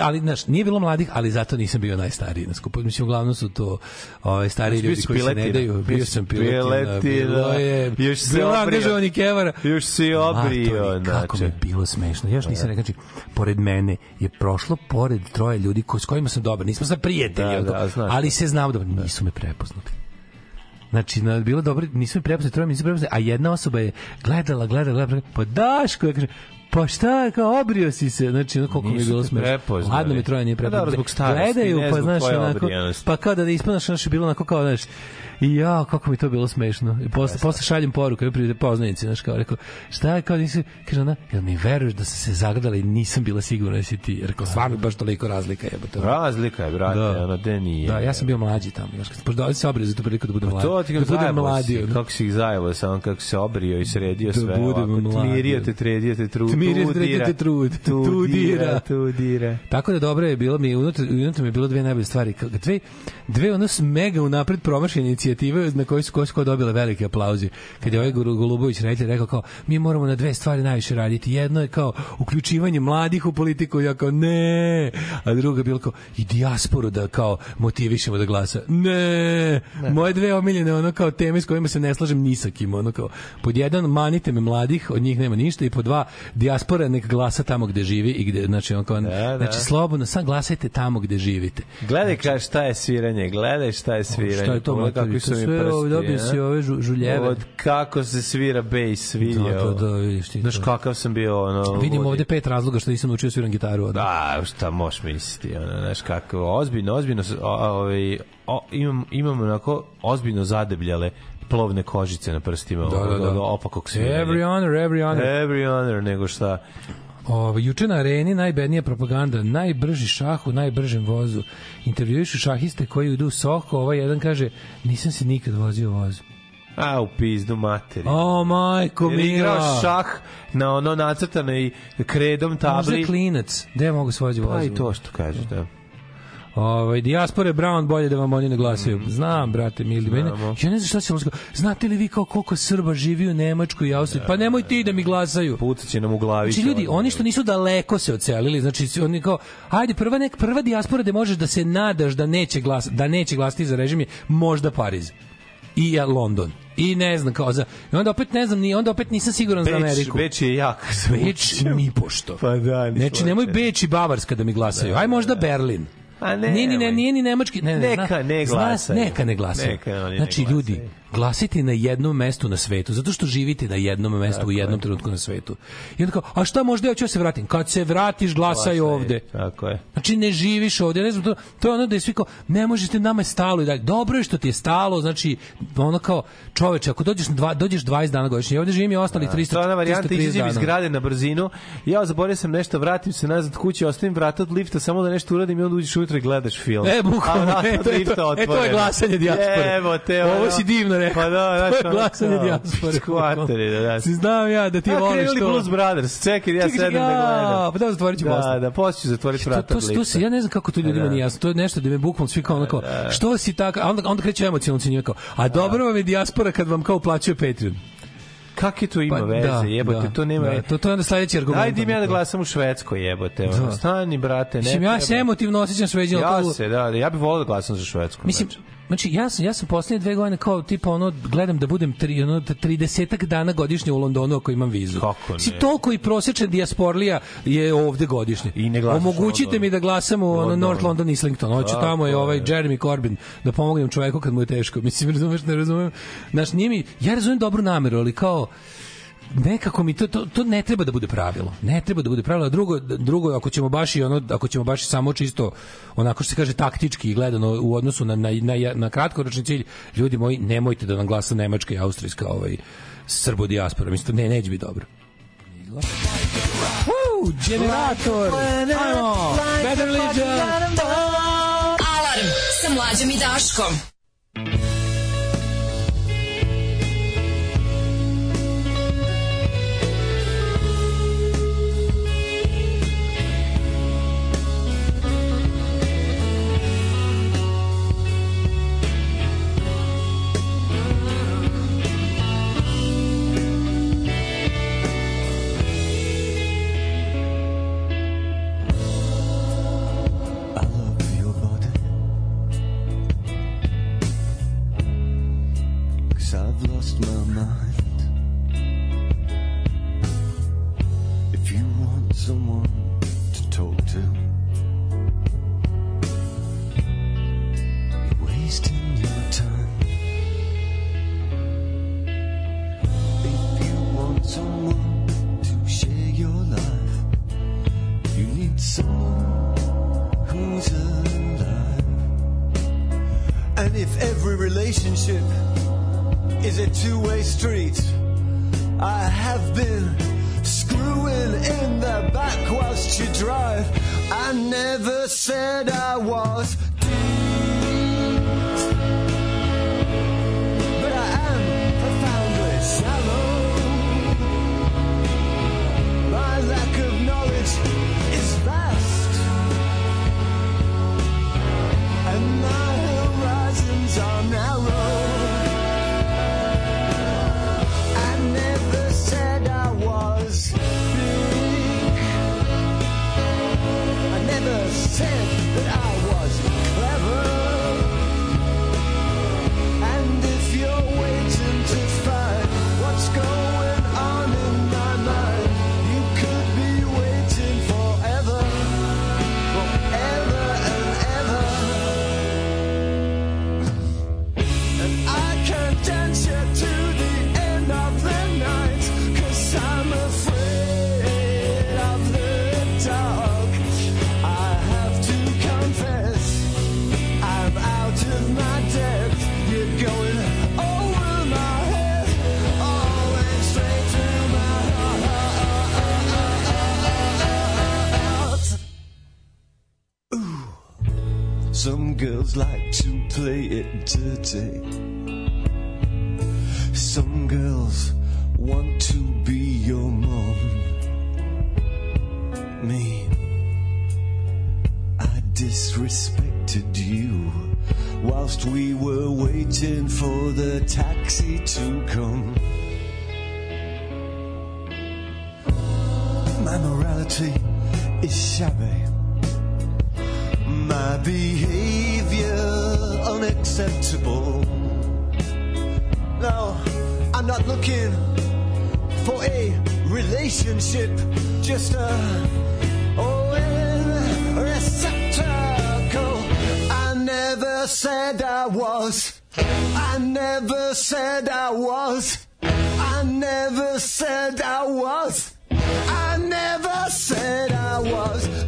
ali znaš, nije bilo mladih, ali zato nisam bio najstariji na skupu. Mislim uglavnom su to ovaj stariji Znači, ljudi koji se ne piletina. daju. Bio sam piletina. piletina. Bilo je Još se bilo angažovani kevara. Još si obrio, Matori, kako mi je znači. bilo smešno. Ja još nisam rekao, znači, pored mene je prošlo pored troje ljudi ko, s kojima sam dobar. Nismo sad prijatelji, Da, da, znaš ali se znao dobro. Nisu me prepoznali. Znači, na, bilo dobro, nisu me prepoznali, troje me nisu prepoznali, a jedna osoba je gledala, gledala, gledala, pa Daško, ja kažem, pa šta, kao obrio si se, znači, ono koliko mi je bilo smešno. Ladno mi troje nije Pa prepoznali. dobro, zbog starosti, Gledaju, ne pa znaš, onako, pa kao da ispanaš, znaš, bilo onako kao, znaš, I ja, kako mi to bilo smešno. I posle, posle šaljem poruku, ja pride poznanici, znaš, kao rekao, šta je, kao nisi, kaže ona, jel mi veruješ da sam se zagledala i nisam bila sigurna da si ti. Rekao, stvarno baš toliko razlika jebote. Razlika je, brate, Da. ono, de nije. Da, ja sam bio mlađi tamo. Znaš, kad pošto ovdje se obrio za tu priliku da budem mlađi. Pa To ti da budem mladi. si, kako si ih zajebo sam, kako se obrio i sredio Da sve budem ovako, mladi. tmirio te, tredio te, trud, Tmirio te, tredio te, trud. tu Tu dira, dira. tu dira. Tako da dobro je bilo mi unutra, unutra mi je bilo dve najbolje stvari. Dve, dve ono mega unapred promašene inicijative na koje su kao dobile velike aplauze. Kad je ovaj Golu- Golubović reditelj rekao kao mi moramo na dve stvari najviše raditi. Jedno je kao uključivanje mladih u politiku, ja kao ne. A druga je bilo kao i dijasporu da kao motivišemo da glasa. Ne. Moje dve omiljene ono kao teme s kojima se ne slažem ni sa kim, ono kao pod jedan manite me mladih, od njih nema ništa i pod dva dijaspora nek glasa tamo gde živi i gde znači on kao da. znači slobodno sam glasajte tamo gde živite. Gledaj ka šta je sviranje, gledaj šta je sviranje. Šta je kakvi To su mi prsti. ovo, dobio si ove žu- žuljeve. Od kako se svira Da, vidio. da, da, vidiš ti. Znaš kakav sam bio, ono... Vidim ovde pet razloga što nisam naučio da sviram gitaru. Da, šta možeš misliti, ono, znaš kako, ozbiljno, ozbiljno, ovaj, imam, imam onako ozbiljno zadebljale plovne kožice na prstima, Da, da, da. opakog sviranja. Every honor, every honor. Every honor, nego šta. Ovo, juče na areni najbednija propaganda, najbrži šah u najbržem vozu. Intervjuišu šahiste koji idu u Soko, ovaj jedan kaže, nisam se nikad vozio vozu. A, u pizdu materi. O, majko je igrao šah na ono nacrtanoj kredom Možda tabli. klinac. Gde mogu voziti vozu? Pa i to što kažeš, da. Ovaj dijaspore Brown bolje da vam oni ne glasaju. Znam, brate, mili. Mene, Mm. Ja ne znam šta se možda... Znate li vi kao koliko Srba živi u Nemačkoj i Austriji? Pa nemoj ti da mi glasaju. Pucat će nam u glavi. Znači ljudi, oni što nisu daleko se ocelili, znači oni kao ajde prva nek prva dijaspora da možeš da se nadaš da neće glas da neće glasati za režim je možda Pariz i ja, London. I ne znam kao za i onda opet ne znam ni onda opet nisam siguran za Beč, Ameriku. Beč je jak. Beč ni pošto. [laughs] Pa da, Znači nemoj. Beč i Bavarska da mi glasaju. Aj možda Berlin. A ne, nije, ni, ne, nije ni nemački. Ne, ne, Neka zna- ne zna- glasaju. Neka ne glasaju. Neka oni ne znači, glasaju. ljudi, glasite na jednom mestu na svetu, zato što živite na jednom mestu u jednom trenutku na svetu. I onda kao, a šta možda ja ću da se vratim? Kad se vratiš, glasaj ovde. Tako je. Znači ne živiš ovde, ne znam, to, to je ono da je svi kao, ne možete, nama je stalo i dalje. Dobro je što ti je stalo, znači, ono kao, čoveče, ako dođeš, dva, dođeš 20 dana godišnje, ja ovde živim i ostalih 300, To je ona varijanta, 330 izađem iz dana. zgrade na brzinu, ja zaboravio sam nešto, vratim se nazad kući, ostavim vrata od lifta, samo da nešto uradim i onda uđeš unutra i gledaš film. E, bukvalno, e, to je to, e, to je glasanje dijaspore. Evo te, Ovo ono- si divno rekao. Pa da, [laughs] znaš, To je glasanje dijaspore. Skvateri, da, da. Si znam ja da ti A voliš to. Blues Brothers, čekaj, ja čekaj, da ja, gledam. pa da, zatvorit ću Da, posle. da, posle ću zatvoriti To, vrata to, to, lifta. se, ja ne znam kako to ljudima Da. nije jasno. To je nešto da me bukvalno svi kao ono kao, što si tako, a onda, onda kreće emocionalno cenjuje kao, a dobro vam je dijaspora kad vam kao uplaćuje Patreon. Kakve to ima Pa, veze, da, jebote, da, to nema... da, to, to je onda sledeći argument. Ajde im ja da glasam u Švedskoj, jebote. Da. Stani, brate, ne Mislim, ja se emotivno osjećam sveđeno. Ja se, da, da, ja bih volio da glasam za Švedsku. Mislim, znači ja sam ja sam poslednje dve godine kao tipa ono gledam da budem tri ono 30 dana godišnje u Londonu ako imam vizu. Kako ne? Si toliko i prosečna dijasporlija je ovde godišnje. I ne glasaš u Omogućite mi da glasam u ono Londonu. North London Islington. Hoću tamo je ovaj je. Jeremy Corbyn da pomognem čoveku kad mu je teško. [laughs] Mislim razumeš, ne razumem. Znaš, nije mi ja razumem dobru nameru, ali kao nekako mi to, to, to ne treba da bude pravilo. Ne treba da bude pravilo. Drugo, drugo ako ćemo baš i ono, ako ćemo baš samo čisto onako što se kaže taktički gledano u odnosu na, na, na, na kratkoročni cilj, ljudi moji, nemojte da nam glasa Nemačka i Austrijska ovaj, srbo dijaspora. Mislim, ne, neće biti dobro. Woo, generator! Ajmo! Better Legion! Alarm sa mlađom i Daškom. Disrespected you whilst we were waiting for the taxi to come. My morality is shabby. My behavior unacceptable. No, I'm not looking for a relationship, just a never said I was. I never said I was. I never said I was. I never said I was.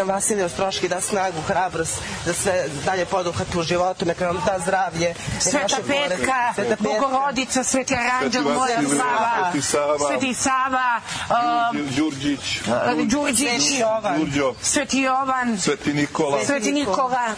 nam Vasilije Ostroški da snagu, hrabrost, da sve dalje poduhate u životu, neka vam da zdravlje. Sveta Petka, Sveta Petka, Bogorodica, Sveti Aranđel, Moja Sava, Sveti Sava, um, Đurđić, Đurđić, Sveti Jovan, Sveti Jovan, Sveti Nikola, Sveti Nikola,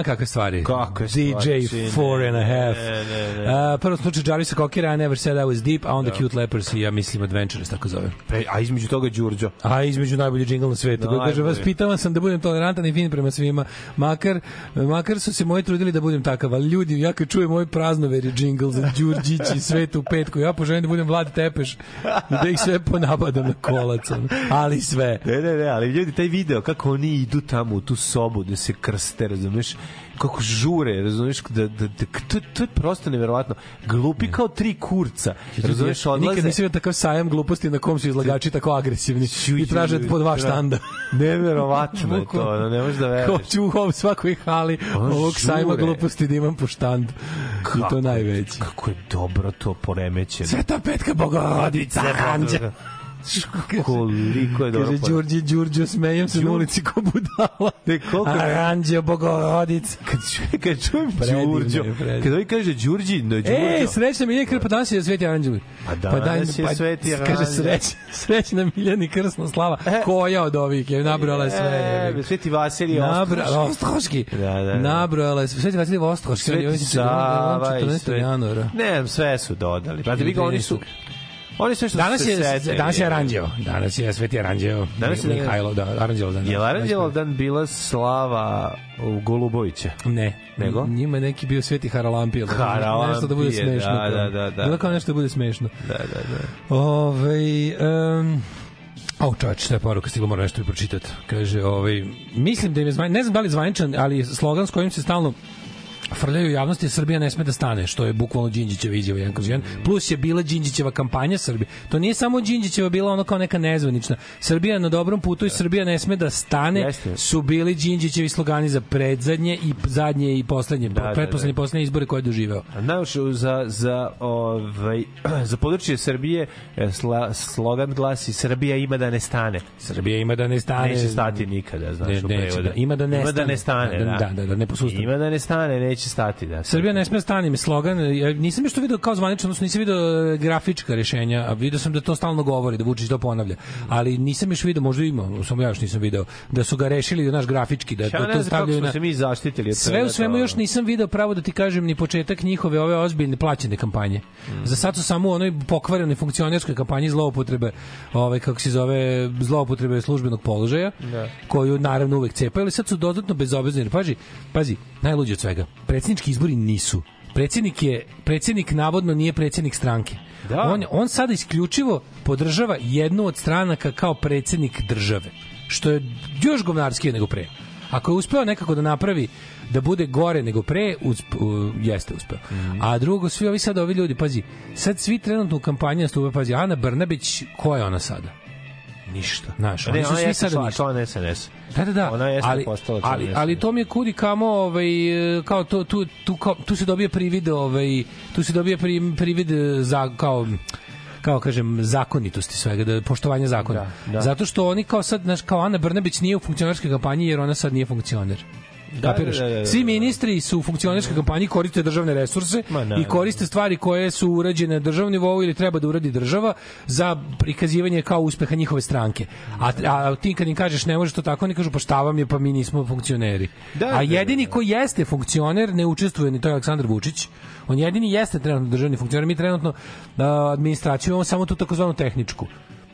A, kakve stvari. Kakve DJ stvari, four and a half. Ne, ne, ne. Uh, prvo slučaj Jarvisa Kokera, I never said I was deep, a onda Cute Lepers i ja mislim Adventures, tako zove. Pre, a između toga Đurđo. A između najbolji džingl na svetu. Najbolji. Kaže, vas pitavam sam da budem tolerantan i fin prema svima. Makar, makar su se moji trudili da budem takav, ali ljudi, ja kad čujem moj praznoveri džingl za Đurđić i svetu u petku, ja poželim da budem Vlad Tepeš i da ih sve ponabadam na kolac. Ali sve. Ne, ne, ne, ali ljudi, taj video, kako oni idu tamo u tu sobu da se krste, razumeš? Kako žure, razumeš, da, da, da, to, to je prosto neverovatno. Glupi kao tri kurca, razumeš, Nikad odlaze... nisam vidio takav sajam gluposti na kom su izlagači tako agresivni i traže po dva štanda. [laughs] Neverovatno je to, ne možeš da veruješ. Hoću u ovom svakoj hali Ono ovog sajma gluposti da imam po štandu. I to najveći. Kako je dobro to poremećeno. Sveta petka bogorodica, anđa. Koliko je dobro Kaže. Đurđe, Đurđe, smejem se na ulici ko budala. Ne, koliko... Aranđe, bogorodica. Kad, čujem, kad čujem Đurđo, kad ovaj kaže Đurđi, no Đurđo. E, srećna Miljana Krpa, danas je Sveti Aranđel. Pa danas je Sveti Kaže, Aranđel. sreć, srećna Miljana i krsna slava. Koja od ovih je nabrala sve. E, Sveti Vasilij Nabrala, Ostroški. Da, da, da. Nabrala je sve. Sveti Vasilij Ostroški. Sveti Sava i 14. sve. januara. Ne, sve su dodali. Pa vi ga oni su... Oni sve što Danas su se je, setili. danas je Aranđeo. Danas je Sveti Aranđeo. Danas je- Mihajlo, da, Aranđelo dan. Je li Aranđelov dan bila slava u Golubovića? Ne. Nego? Njima je neki bio Sveti Haralampije. da- Haralampije, Nešto da bude smešno. da, da, da, da. Bilo kao nešto da bude smešno. Da, da, da. Ove, um, Au, čovječ, šta je poruka stigla, moram nešto pročitati. Kaže, ovaj, mislim da im je zvaničan, ne znam da li zvaničan, ali slogan s kojim se stalno frljaju javnosti Srbija ne sme da stane, što je bukvalno Đinđićeva izjava jedan kroz jedan. Plus je bila Đinđićeva kampanja Srbije. To nije samo Đinđićeva bila ono kao neka nezvanična. Srbija na dobrom putu i Srbija ne sme da stane. Jeste. Su bili Đinđićevi slogani za predzadnje i zadnje i poslednje, Da, da, pretposlednje da. poslednje izbore koje je doživeo. Znaš, za, za, ovaj, [clears throat] za područje Srbije e, sla, slogan glasi Srbija ima da ne stane. Srbija ima da ne stane. Neće stati nikada, znaš, Ne, neće da- ima da ne ima da stane. ne stane, Da, da. da, da, da ne posustane. Ima da ne stane, neće stati, da. Srbija ne sme stane mi slogan. Ja nisam još to video kao zvanično, odnosno nisam video e, grafička rešenja, a video sam da to stalno govori, da Vučić to ponavlja. Ali nisam još video, možda ima, samo ja još nisam video, da su ga rešili da naš grafički, da, Ja da to stavljaju na... se mi zaštitili. Sve u svemu još nisam video pravo da ti kažem ni početak njihove ove ozbiljne plaćene kampanje. Mm. Za sad su samo u onoj pokvarenoj funkcionerskoj kampanji zloupotrebe, ovaj kako se zove, zloupotrebe službenog položaja, Da. koju naravno uvek cepaju, ali sad su dodatno bezobrazni. Jer, Pazi, pazi, najluđe od svega. Predsjednički izbori nisu. Predsjednik je predsjednik navodno nije predsjednik stranke. Da. On on sada isključivo podržava jednu od stranaka kao predsjednik države, što je još govnarskije nego pre. Ako je uspeo nekako da napravi da bude gore nego pre, usp, u, jeste uspeo. A drugo, svi ovi sad ovi ljudi, pazi, sad svi trenutno u kampanji nastupe, pazi, Ana Brnabić, ko je ona sada? Ništa. Znaš, Ne, oni su ona svi sada ništa. član SNS. Da, da, da. Ona jeste ali, postala ali, ali to mi je kudi kamo ovaj kao to tu tu kao, tu se dobije privid ovaj tu se dobije pri, privid za kao kao kažem zakonitosti svega da poštovanje zakona. Da, da. Zato što oni kao sad znaš kao Ana Brnabić nije u funkcionerskoj kampanji jer ona sad nije funkcioner. Da, da, da, da, da. Svi ministri su u funkcionerskoj kampanji koriste državne resurse Ma, naravno. i koriste stvari koje su urađene na državnom nivou ili treba da uradi država za prikazivanje kao uspeha njihove stranke. A, a ti kad im kažeš ne može to tako, oni kažu pa šta vam je, pa mi nismo funkcioneri. Da, a da, jedini da, da. ko jeste funkcioner ne učestvuje ni to je Aleksandar Vučić. On jedini jeste trenutno državni funkcioner. Mi trenutno a, administraciju imamo samo tu takozvanu tehničku.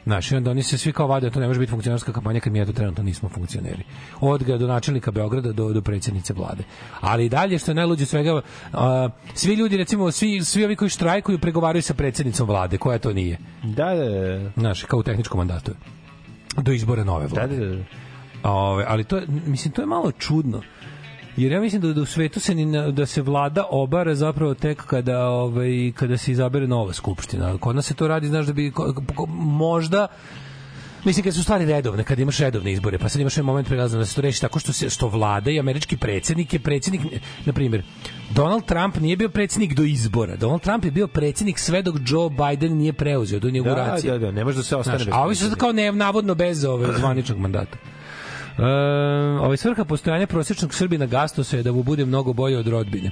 Znaš, i onda oni se svi kao vade, to ne može biti funkcionerska kampanja kad mi eto trenutno nismo funkcioneri. Od ga do načelnika Beograda do, do predsjednice vlade. Ali i dalje, što je najluđe svega, a, svi ljudi, recimo, svi, svi ovi koji štrajkuju pregovaraju sa predsjednicom vlade, koja to nije. Da, da, da. Znaš, kao u tehničkom mandatu. Do izbora nove Da, vlade. da, da. Ove, ali to je, mislim, to je malo čudno. Jer ja mislim da, da u svetu se ni da se vlada obara zapravo tek kada ovaj kada se izabere nova skupština. Kod nas se to radi, znaš da bi možda Mislim kad su stvari redovne, kad imaš redovne izbore, pa sad imaš jedan moment prelazan da se to reši tako što se što vlada i američki predsjednik je predsjednik, na primjer, Donald Trump nije bio predsjednik do izbora. Donald Trump je bio predsjednik sve dok Joe Biden nije preuzeo do Da, inauguracije. da, da, ne može da se ostane Znaš, bez a ovi su kao ne, navodno bez ove zvaničnog mandata. Ovaj svrha postojanja prosječnog Srbina Gastosa je da mu bude mnogo bolje od rodbine.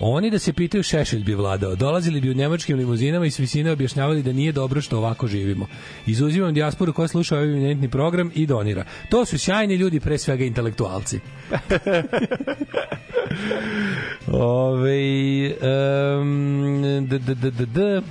Oni da se pitaju Šešelj bi vladao. Dolazili bi u njemačkim limuzinama i s visine objašnjavali da nije dobro što ovako živimo. Izuzimam dijasporu koja sluša ovaj eminentni program i donira. To su sjajni ljudi, pre svega intelektualci. [laughs] Ove, um, d, d, d, d, d,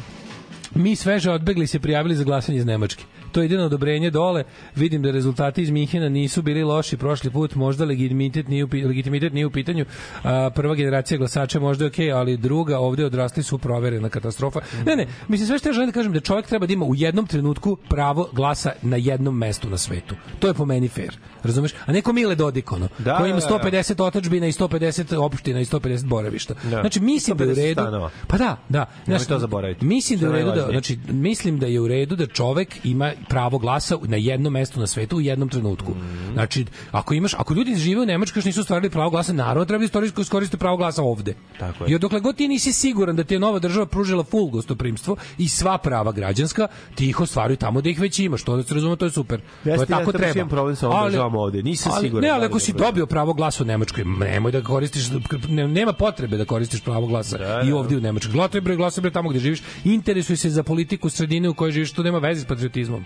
mi sveže odbegli se prijavili za glasanje iz Nemačke. To je jedino odobrenje dole. Vidim da rezultati iz Minhena nisu bili loši prošli put, možda legitimitet nije u, legitimitet nije u pitanju. A, prva generacija glasača možda je okej, ali druga ovde odrasli su proverena katastrofa. Ne, ne, mislim sve što ja želim da kažem da čovjek treba da ima u jednom trenutku pravo glasa na jednom mestu na svetu. To je po meni fair. Razumeš? A neko Mile Dodik ono, Da, koji ima da, da. 150 otačbina i 150 opština i 150 boravišta. Da. Znači mislim da je u 150 redu. stanova. Pa da, da. Nemoj to zaboraviti. Mislim da je u redu da najvažnije. znači mislim da je u redu da čovek ima pravo glasa na jednom mestu na svetu u jednom trenutku. Mhm. Znači ako imaš ako ljudi žive u Nemačkoj još nisu ostvarili pravo glasa, naravno treba da iskoriste iskoriste pravo glasa ovde. Tako je. I dokle god ti nisi siguran da ti je nova država pružila full gostoprimstvo i sva prava građanska, ti ih ostvaruj tamo da ih već imaš. To da se razume, to je super. to je Jeste, ja tako baš treba. problem sa ovom državom ovde. Nisam ali, siguran Ne, da ali li ako si dobio pravo glasa u Nemačkoj, nemoj da koristiš ne, nema potrebe da koristiš pravo glasa Da, i da. ovde u Nemačkoj. Glasaj bre, glasaj bre tamo gde živiš. Interesuj se za politiku sredine u kojoj živiš, to nema veze s patriotizmom.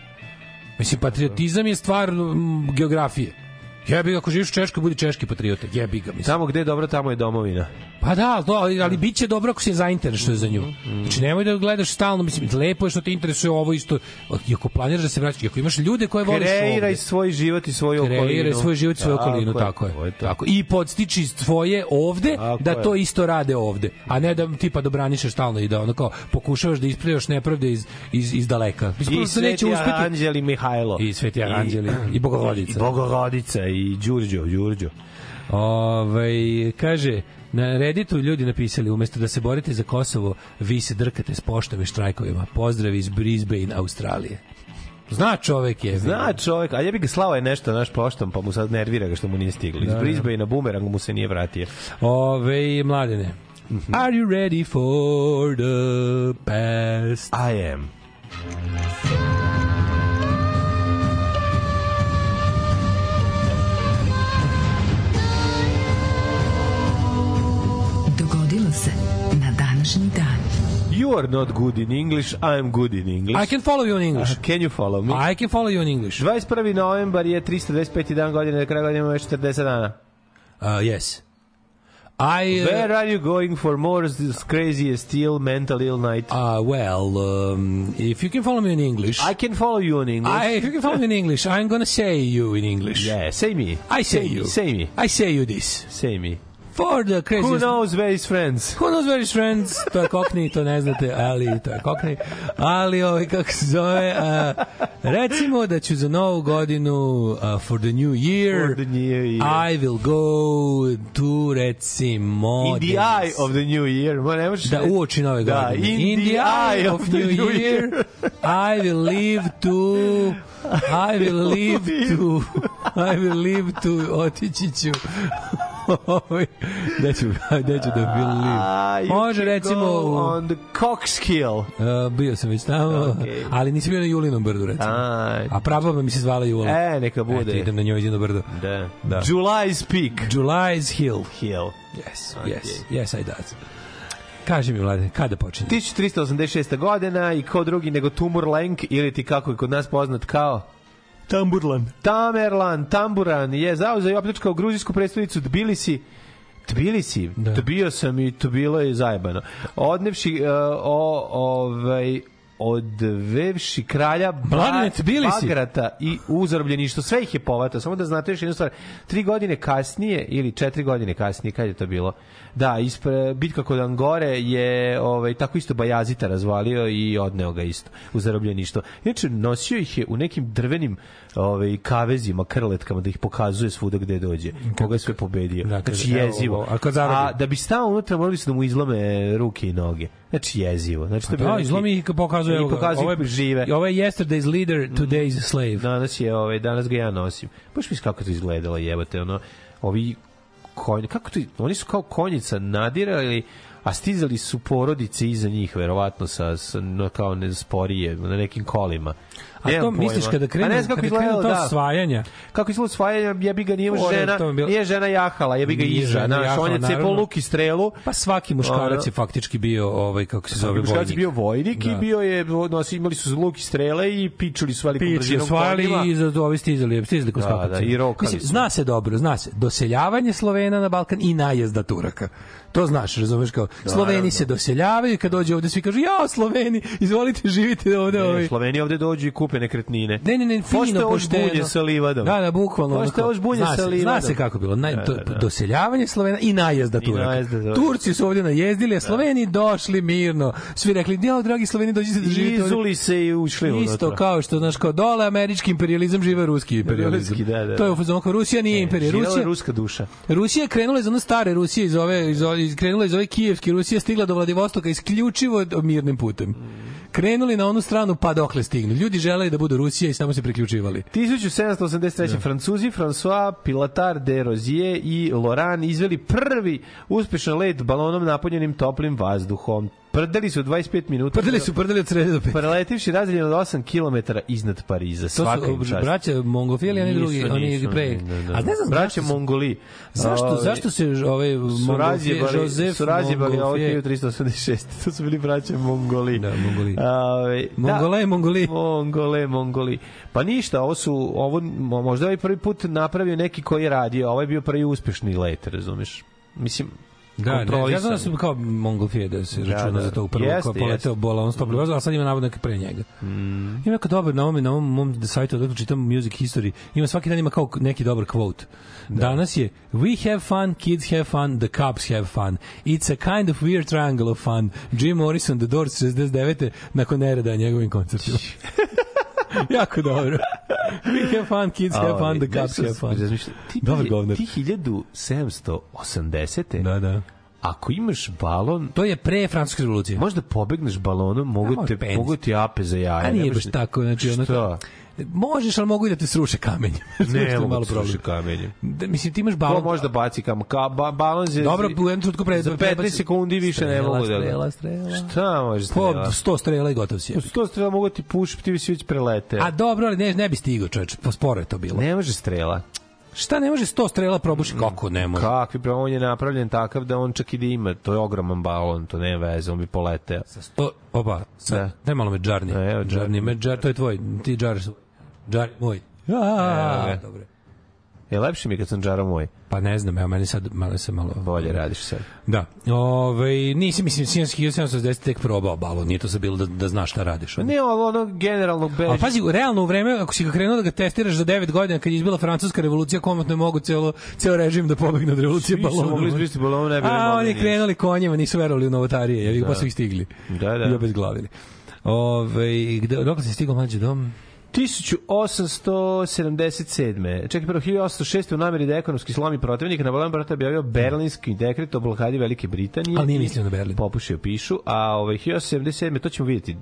Mislim, patriotizam je stvar mm, geografije. Jebi ga, ako živiš u Češkoj, budi češki patriota. Jebi ga, mislim. Tamo gde je dobro, tamo je domovina. Pa da, to, ali, ali bit će dobro ako se zainteresuje za nju. Znači, nemoj da gledaš stalno, mislim, lepo je što te interesuje ovo isto. I ako planiraš da se vraćaš, i ako imaš ljude koje voliš Kreiraj ovde, svoj život i svoju okolinu. kreiraj svoj život i svoju okolinu, tako je. to je. Tako. I podstiči tvoje ovde Tako da je. to isto rade ovde, a ne da tipa dobranišeš stalno i da ono kao pokušavaš da ispravljaš nepravde iz, iz, iz daleka. Mislim, I prosto neće Sveti uspeti. Anđeli Mihajlo. I Sveti Anđeli i Bogorodica. I Bogorodica i Đurđo, Đurđo. Ovaj kaže na Redditu ljudi napisali umesto da se borite za Kosovo, vi se drkate s poštom i štrajkovima. Pozdrav iz Brisbane, Australije. Zna čovek je. Zna čovjek, a ja bi ga slao je nešto naš poštom, pa mu sad nervira ga što mu nije stiglo. Iz Da, da. Brisbane na bumerang mu se nije vratio. Ove, mladene. Mhm. Are you ready for the past? I am. You are not good in English, I am good in English. I can follow you in English. Can you follow me? I can follow you in English. 21. novembar je 325. dan godine, do kraja godine imamo još 40 dana. Uh, yes. I uh, Where are you going for more s- crazy still mental ill night? uh, well, um, if you can follow me in English, I can follow you in English. I, if you can follow me in English, I'm gonna say you in English. Yeah, say me. I say me, you. Say me. I say you this. Say me. For the craziest... Who knows where is friends? Who knows where is friends? To je kokni, to ne znate, ali to je kokni. Ali, ovaj, kako se zove, uh, recimo da ću za novu godinu, uh, for the new year, For the new year. I will go to, recimo, In the eye of the new year. Ma ne možeš da uoči nove Da, godine. in, the, eye of the new year. I will live to I will [laughs] live to I will live to otići ću Ovaj, da ću da ću da you Može recimo on the Coxkill. Uh, bio sam već tamo, Okay. ali nisam bio na Julinom brdu, recimo. A, A prababa mi se zvala Jula. e, neka bude. Eto, idem na njoj Julinom brdu. Da. Da. July's Peak. July's Hill. Hill. Yes, yes, yes, I does. Kaži mi, mlade, kada počinje? 1386. godina i ko drugi nego Tumurlenk ili ti kako je kod nas poznat kao Tamburland. Tamerlan, Tamburan je zauzeo i opljačkao gruzijsku predstavnicu Tbilisi Tbilisi, Da. to bio sam i to bilo je zajebano. Odnevši uh, o, ovaj, odvevši kralja Mladene, Tbilisi. Bagrata i u zarobljeništvo. Sve ih je povatao. Samo da znate još jednu stvar. Tri godine kasnije, ili četiri godine kasnije, kad je to bilo? Da, ispre, bitka kod Angore je ovaj, tako isto Bajazita razvalio i odneo ga isto u zarobljeništvo. Inače, nosio ih je u nekim drvenim ovaj, kavezima, krletkama, da ih pokazuje svuda gde dođe. Koga je sve pobedio. Da, kaže, znači, jezivo. a? A da bi stao unutra, morali su da mu izlome ruke i noge. Znači, jezivo. Znači, to je bio Da, izlomi ih pokazuje. I pokazuje ovo je- žive. i Ovo je yesterday's leader, today's slave. Danas je, ovaj, danas ga ja nosim. Baš mi kako to izgledalo, jebote, ono, ovi konj, kako to, oni su kao konjica nadirali a stizali su porodice iza njih, verovatno, sa, sa no, kao ne sporije, na nekim kolima. A Nemam to misliš pojma. kada A krenu, ne kada krenu to da. osvajanja? Kako izgleda osvajanje, jebi ga nije Ore, žena, bilo- nije žena jahala, jebi ga iža, znaš, on je cepao luk i strelu. Pa svaki muškarac je faktički bio ovaj kako se zove Svaki muškarac je vojnik. bio vojnik i Da. bio je, nosi, imali su luk i strele i pičuli su velikom brzinom osvajali konjima. i za ovi stizali, stizali kod Da, da, i rokali Mislim, zna se dobro, zna se. Doseljavanje Slovena na Balkan i najezda Turaka. To znaš, razumeš kao. Sloveni se doseljavaju i kad dođe ovde svi kažu: "Ja, Sloveni, izvolite živite ovde." Ne, ovaj. Sloveni ovde dođu i kupe nekretnine. Ne, ne, ne, fino, pošteno. žbunje sa livadom. Da, da, bukvalno. kao, ovo žbunje zna sa se- Zna livadom. se kako bilo. Naj, Da, to, da, da. Doseljavanje Slovena i najezda Turaka. najezda Turaka. Turci su ovde najezdili, a Sloveni došli mirno. Svi rekli, ja, dragi Sloveni, dođite da živite ovde." Izuli se i ušli Isto kao što znaš kao dole američki imperializam žive ruski imperializam. Ruski, da, da, To je da. u fazonu kao Rusija nije imperija. Živela je Rusija, ruska duša. Rusija je krenula iz one stare Rusije iz ove iz ove, krenula iz ove kijevske Rusije stigla do Vladivostoka isključivo mirnim putem. Krenuli na onu stranu pa dokle stignu. Ljudi želeli da budu Rusija i samo se priključivali. 1783. Francuzi François Pilatar de Rozier i Laurent izveli prvi uspešan let balonom napunjenim toplim vazduhom. Prdeli su 25 minuta. Prdeli su prdeli od srede do pet. Preletivši razdeljen od 8 km iznad Pariza. To Svaka im su čast. braća Mongofili, oni Nisu, drugi, oni nisu, pre. da, da. A ne znam Braća Mongoli. Zašto, Ovaj, zašto se ovaj su razjebali, Josef su razjebali ovo Montgolfier- 1386. To su bili braća Mongoli. Da, Mongoli. Ovaj, da. Mongole, Mongoli. Mongole, Mongoli. Pa ništa, ovo su, ovo, mo- možda ovaj prvi put napravio neki koji je radio, je bio prvi uspešni let, razumeš? Mislim, Da, ne, ja znam da su kao Mongolfije da se Da, računa da. za to prvo Jeste, ko je poleteo jeste. bola on stop a sad ima navodno neke pre njega. Mm. Ima jako dobar na ovom, na ovom mom sajtu, odakle čitam music history, ima svaki dan ima kao neki dobar quote. Danas je We have fun, kids have fun, the cops have fun. It's a kind of weird triangle of fun. Jim Morrison, The Doors 69. nakon nereda njegovim koncertima. [laughs] [laughs] jako dobro. We have fun, kids have fun, the znaš have fun. Ti, Dobar govnar. Ti 1780. Da, da. Ako imaš balon, To je pre francuske revolucije. možda pobegneš balonom, mogu te, mogu ti ape za jaja. A nije baš tako, znači ono Šta? Možeš, ali mogu i da te sruše kamenjem. [laughs] Je Ne, mogu problem. sruši kamenjem. Da, mislim, ti imaš Ko balon. može da baci kam? Ka, ba, balon za, Dobro, u jednom trenutku pre... za 15 sekundi više ne Strela, mogu da... Strela, strela. Šta može Po strela? 100 strela i gotov si. Po 100 strela mogu ti pušiti, ti bi si već prelete. A dobro, ali ne, ne bi stigao, čoveč, po sporo je to bilo. Ne može strela. Šta ne može 100 strela probuši? Kako ne može? Kakvi pravo on je napravljen takav da on čak i da ima, to je ogroman balon, to nema veze, on bi poleteo. To, opa, sad, Da. daj malo me džarni. E, evo, džarni. Me, džar, to je tvoj, ti džar. Džar, moj. A, ga. dobro. Je lepše mi kad sam džara moj. Pa ne znam, evo, meni sad malo se malo... Bolje radiš sad. Da. Ove, nisi, mislim, Sijanski 1760 tek probao balon, nije to sad bilo da, da znaš šta radiš. Pa ne, ono, ono generalno beži. Ali pazi, realno u vreme, ako si ga krenuo da ga testiraš za 9 godina, kad je izbila francuska revolucija, komotno je mogu celo, ceo režim da pobegne od revolucije Svi su balona. mogli izmisliti balon, ne bi A, oni krenuli konjima, nisu verovali u novotarije, jer ih posle ih stigli. Da, da. I obezglavili. Ove, gde, dok si stigao mlađe dom? 1877. Čekaj, prvo 1806. u nameri da ekonomski slomi protivnika na Balon brata objavio berlinski dekret o blokadi Velike Britanije. Ali nije mislio na Berlin. Popušio pišu, a ovaj 1877. to ćemo vidjeti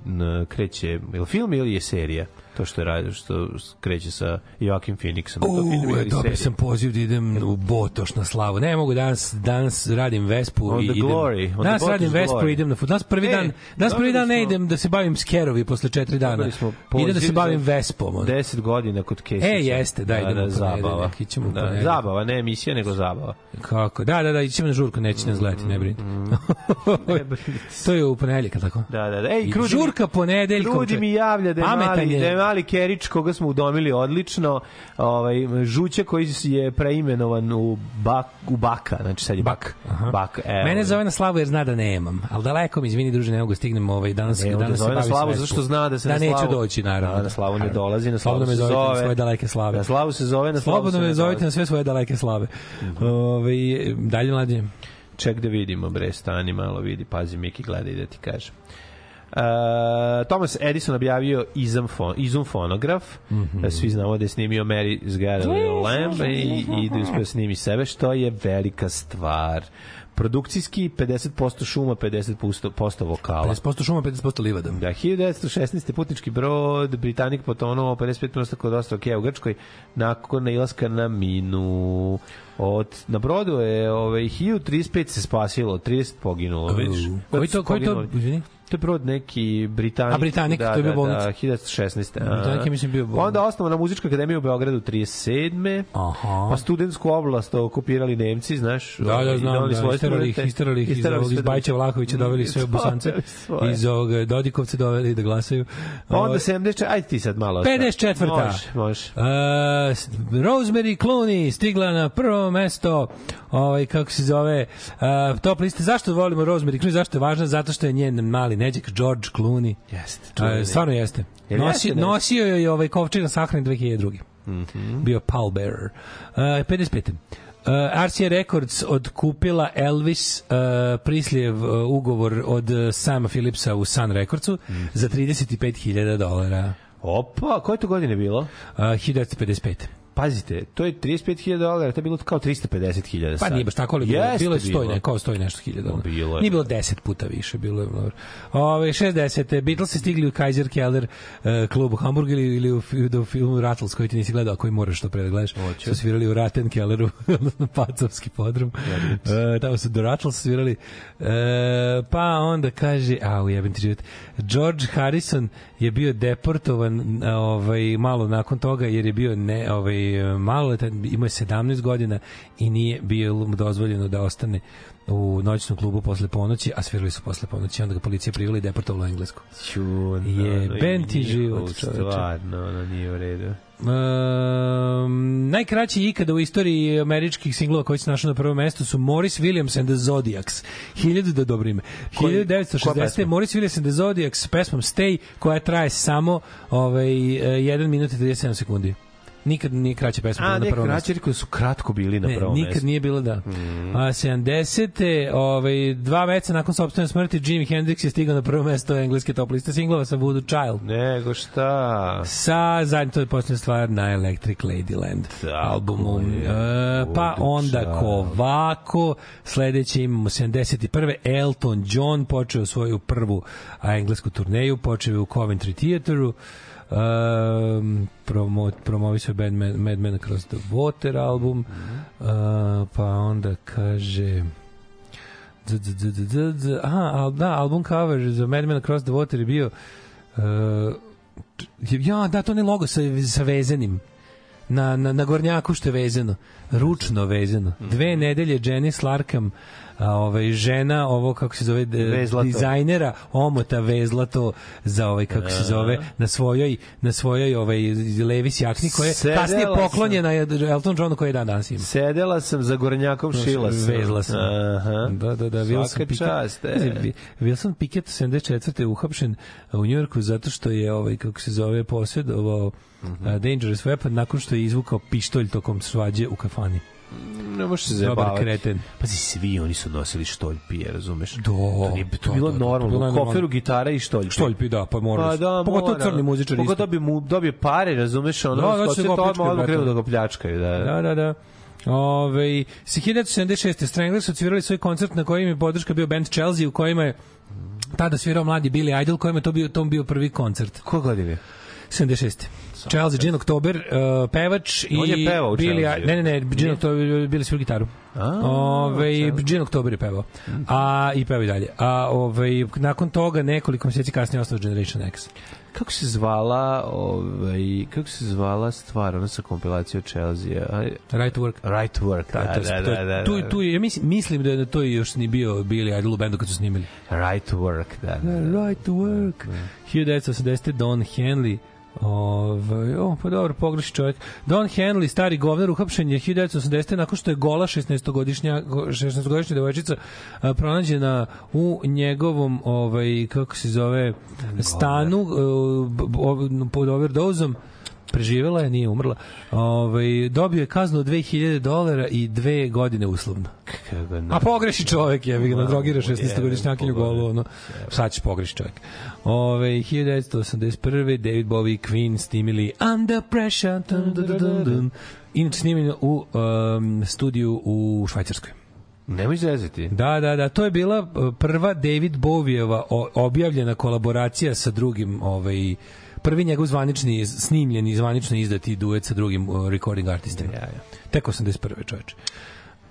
kreće je li film ili je serija? To što je radio, što kreće sa Joakim Phoenixom. To film U, ili dobio sam poziv da idem u Botoš na slavu. Ne mogu danas, danas radim Vespu On i the idem. glory, danas radim Vespu glory. i idem na fut. Danas prvi E, dan, danas prvi dan ne idem da se bavim skerovi posle četiri dana. Dobili smo Idem da se bavim Vespom. ono. 10 godina kod Kesića. E, jeste, da, idemo u zabava. ponedeljak, ićemo u Da, zabava, ne emisija, nego zabava. Kako? Da, da, da, ićemo na žurku, neće nas gledati, ne brinite. [laughs] to je u ponedeljak, je tako? Da, da, da. Ej, Krudi žurka ponedeljkom. Krudi mi javlja da je, mali, je. da je mali Kerić koga smo udomili odlično, ovaj, žuće koji je preimenovan u, bak, u Baka, znači sad je Bak. Aha. Bak, evo. Mene zove na slavu jer zna da nemam. Ali daleko mi, izvini druže, ne mogu da stignem ovaj, danas, Ne, danas se zove na slavu zašto Vespom. zna da se da na neću slavu... doći, naravno. Da, na slavu ne dolazi, na slavu me se zovite na zove... svoje daleke slave. Na slavu se zove, na slavu Slobodno se me zovite na sve svoje daleke slave. Ovaj dalje mlađe. Ček da vidimo, bre, stani malo, vidi, pazi, Miki, gledaj da ti kažem. Uh, Thomas Edison objavio izum, fon, izum fonograf. Mm -hmm. Svi znamo da je snimio Mary's Got a Little Lamb i, i da je uspio da snimi sebe, što je velika stvar. Produkcijski 50% šuma, 50% posto vokala. 50% šuma, 50% livada. Da, 1916. putnički brod, Britanik potonuo 55 minuta kod ostrava Kea u Grčkoj nakon nailaska na minu. Od, na brodu je ovaj, 1035 se spasilo, 30 poginulo. Koji to, koji to, izvini? To je brod neki Britanik. A, Britanik, da, to je bio da, bolnica. Da, 1916. a. Britanik je, mislim, bio Pa bolnica. onda osnovana muzička akademija u Beogradu 37. Aha. Pa studentsku oblast okupirali Nemci, znaš. Da, da, i znam, da, svoje isterali ih, isterali ih iz, iz druge. Vlahovića, doveli sve [laughs] bosance, iz ovog Dodikovce doveli da glasaju. Pa onda Ovaj, 70, ajde ti sad malo. 54. Može, može. Uh, Rosemary Clooney stigla na prvo mesto ovaj, kako se zove uh, top liste. Zašto volimo Rosemary Clooney? Zašto je važna? Zato što je njen mali neđak George Clooney. Jeste. Uh, stvarno jeste. Jel Nosi, jeste, nosio je ovaj kovčeg na sahrani 2002. Mhm. Bio pallbearer. Uh, 55. Uh, RCA Records odkupila Elvis uh, Prislijev uh, ugovor od uh, Sama Philipsa u Sun Recordsu Mhm. za 35.000 dolara. Opa, koje to godine bilo? Uh, 1955. Pazite, to je 35.000 dolara, to je bilo kao 350.000 Pa nije baš tako, ali bilo, Jeste bilo je stoji, bilo. ne, kao stoji nešto hiljada. ono. Bilo je. Nije bilo 10 puta više, bilo je. Ove, 60. Beatles se stigli u Kaiser Keller uh, klub u Hamburgu ili, ili u, fi- do filmu Rattles koji ti nisi gledao, koji moraš to pre da gledaš. Hoću. Su svirali u Ratten Kelleru, [laughs] odnosno Pacovski podrum. Uh, tamo su do Rattles svirali. Uh, pa onda kaže, a ujebem ti život, George Harrison je bio deportovan ovaj malo nakon toga jer je bio ne ovaj maloletan imao je 17 godina i nije bilo mu dozvoljeno da ostane u noćnom klubu posle ponoći, a svirali su posle ponoći, onda ga policija privela i deportovala u Englesku. Ću, Jeben ti život, čoveče. Stvarno, ono nije u redu. Um, najkraći ikada u istoriji američkih singlova koji se našao na prvom mestu su Morris Williams and the Zodiacs. 1000 da dobro ime. Koji- koja 1960. pesma? Morris Williams and the Zodiacs s pesmom Stay koja traje samo ovaj, 1 minut i 37 sekundi. Nikad nije kraća pesma A, na ne, prvom mestu. kraćeri koji su kratko bili na Ne, prvom nikad mestu. nije bilo da. Mhm. A 70. Ovaj, dva meseca nakon sopstvene smrti Jimi Hendrix je stigao na prvo mesto engleske top liste singlova sa Voodoo Child. Nego šta? Sa zadnjim, to je posljednja stvar na Electric Ladyland Tako albumu. je. E, pa onda Child. Kovako, sledeće imamo 71. Elton John počeo svoju prvu a, englesku turneju, počeo je u Coventry Theateru, um, promo, promovisao band Mad, Mad Men Across the Water album, uh, pa onda kaže... D, d, d, d, d, d, aha, al, da, album cover za Mad Men Across the Water je bio uh, ja, da, to ne logo sa, sa vezenim. Na, na, na gornjaku što je vezano ručno vezano. Dve nedelje Jenny Slarkam a, ovaj žena ovo kako se zove Vezla dizajnera omota vezla to za ovaj kako se zove na svojoj na svojoj ovaj levis jakni koja je Sedela kasnije sam. poklonjena je Elton Johnu koji je dan danas ima Sedela sam za gornjakom, šila sam. Vezla sam. Aha. Da, da, da. Wilson Svaka Pickett, čast, e. Wilson Pickett 74. je uhapšen u Njujorku zato što je, ovaj, kako se zove, posjedovao Mhm. uh, Dangerous Weapon nakon što je izvukao pištolj tokom svađe u kafani. Ne možeš se Dobar zajebavati. kreten. Pazi, svi oni su nosili štoljpije, razumeš? Do, to, nije, to da, bilo da, da, normalno. bilo je u normalno. koferu gitara i štoljpi. Štoljpi, da, pa mora. Pa da, Pogotovo crni muzičari isto. Pogotovo bi mu dobije pare, razumeš, ono, Da, da, da, će to odmah, odmah krenu da ga pljačkaju, da. Da, da, da. Ove, sa 1976. Stranglers su odsvirali svoj koncert na kojem je podrška bio band Chelsea u kojima je tada svirao mladi Billy Idol kojima je to bio, to bio prvi koncert. Ko godine? 76. Chelsea, Gene Oktober, uh, pevač i On je pevao u Billy, Chelsea. ne, ne, ne, Gene Oktober bili svoj gitaru. A, Ove, Gene Oktober je pevao. A i pevao i dalje. A ovaj nakon toga nekoliko meseci kasnije ostao Generation X. Kako se zvala, ovaj, kako se zvala stvar, ona sa kompilacijom Chelsea? Right to work. Right to work, da, to- da, to- da, da, tu, da. tu, ja mislim, mislim da je to još ni bio Billy Idol bendu kad su snimili. Right to work, da. da, da. Right to work. 1980. Don Henley Ovaj, o, pa dobro, pogreši čovjek. Don Henley, stari govnar, uhapšen je 1980. nakon što je gola 16-godišnja 16-godišnja devojčica a, pronađena u njegovom ovaj kako se zove stanu b- ov- pod overdozom preživela je, nije umrla. Ovaj dobio je kaznu od 2000 dolara i dve godine uslovno. Kako A pogreši čovek, je, ga nadrogira Wow, 16-godišnjakinju jebe, golu, ono. Sad će pogreši čovek. Ove, 1981. David Bowie i Queen snimili Under Pressure. Dun, dun, dun, dun. Inače snimljeno u um, studiju u Švajcarskoj. Nemoj zezati. Da, da, da, to je bila uh, prva David Bowieva o- objavljena kolaboracija sa drugim, ovaj, prvi njegov zvanični, snimljeni, zvanično izdati duet sa drugim uh, recording artistima. Ja, ja. Tek 81. čoveče.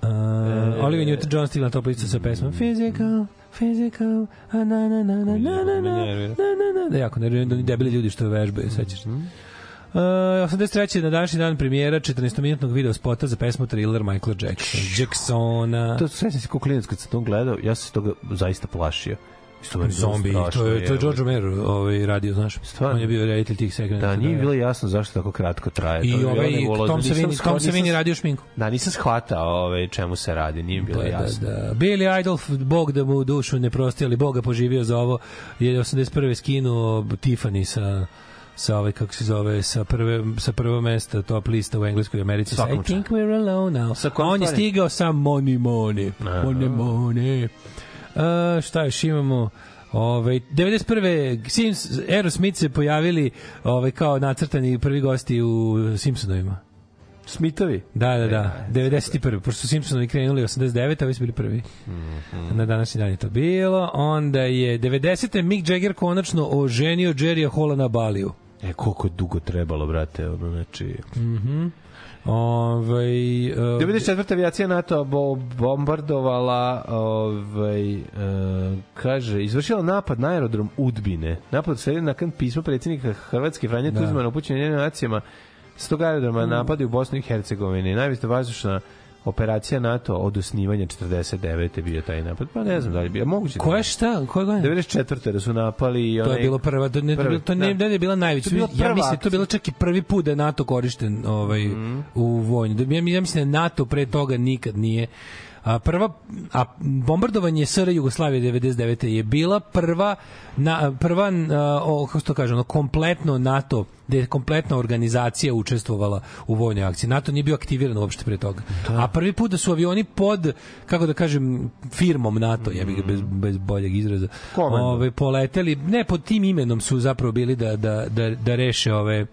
Uh, Olivia Newton-John stigla na top listu sa pesmom Physical, physical, a na na na na na na na na na na da jako nervira da oni debeli ljudi što vežbaju, sećaš se. Uh, 83. na današnji dan premijera 14-minutnog video spota za pesmu Thriller Michaela Jackson. Jacksona. To sve se kao klinac kad sam to gledao, ja sam se toga zaista plašio. Zombi, strašno, to je, to je. George Romero ovaj, radio, znaš. Stvarno? On je bio reditelj tih segmenta. Da, nije bilo jasno zašto tako kratko traje. I To ovaj, nebuloza. Tom Savini, shva- Tom Savini radio šminku. Da, nisam shvatao ovaj, čemu se radi, nije bilo Da, jasno. da, da. Billy Idol, Bog da mu dušu ne prosti, ali Boga poživio za ovo, je 81. skinuo Tiffany sa sa ovaj kako se zove sa prve sa prvog mesta top lista u engleskoj Americi sa I think we're alone now. Sa on je stigao sa Money Money. Money Money. Uh, šta još imamo? Ove, 91. Sims, Aerosmith se pojavili ove, kao nacrtani prvi gosti u Simpsonovima. Smithovi? Da, da, da. 91. Pošto su Simpsonovi krenuli 89. a ovi su bili prvi. Na današnji dan je to bilo. Onda je 90. Mick Jagger konačno oženio Jerrya Halla na Baliju. E, koliko je dugo trebalo, brate, ono, znači... Ovaj uh, 94. avijacija NATO bo bombardovala ovaj, e, kaže, izvršila napad na aerodrom Udbine. Napad sledi nakon pisma predsjednika Hrvatske Franje Da. Tuđmana upućenja njenim nacijama s tog aerodroma napadi u Bosnu i Hercegovini. Najveća vazdušna operacija NATO od osnivanja 49. je bio taj napad. Pa ne znam da li bio. Moguće. da Ko je. je šta? Koje godine? 94. da su napali i To onaj... je bilo prva, to ne, to, Prvi, to ne, da. da. je bila najveća. To bila Ja mislim, to je bilo čak i prvi put da je NATO korišten ovaj, u vojni. Da, ja, ja mislim da NATO pre toga nikad nije A prva a bombardovanje SR Jugoslavije 99. je bila prva na prva a, o, kako se to kaže ono kompletno NATO da je kompletna organizacija učestvovala u vojnoj akciji. NATO nije bio aktiviran uopšte pre toga. A prvi put da su avioni pod kako da kažem firmom NATO, ja bih ga bez bez boljeg izraza. Komandom. Ovaj poleteli, ne pod tim imenom su zapravo bili da da da da reše ove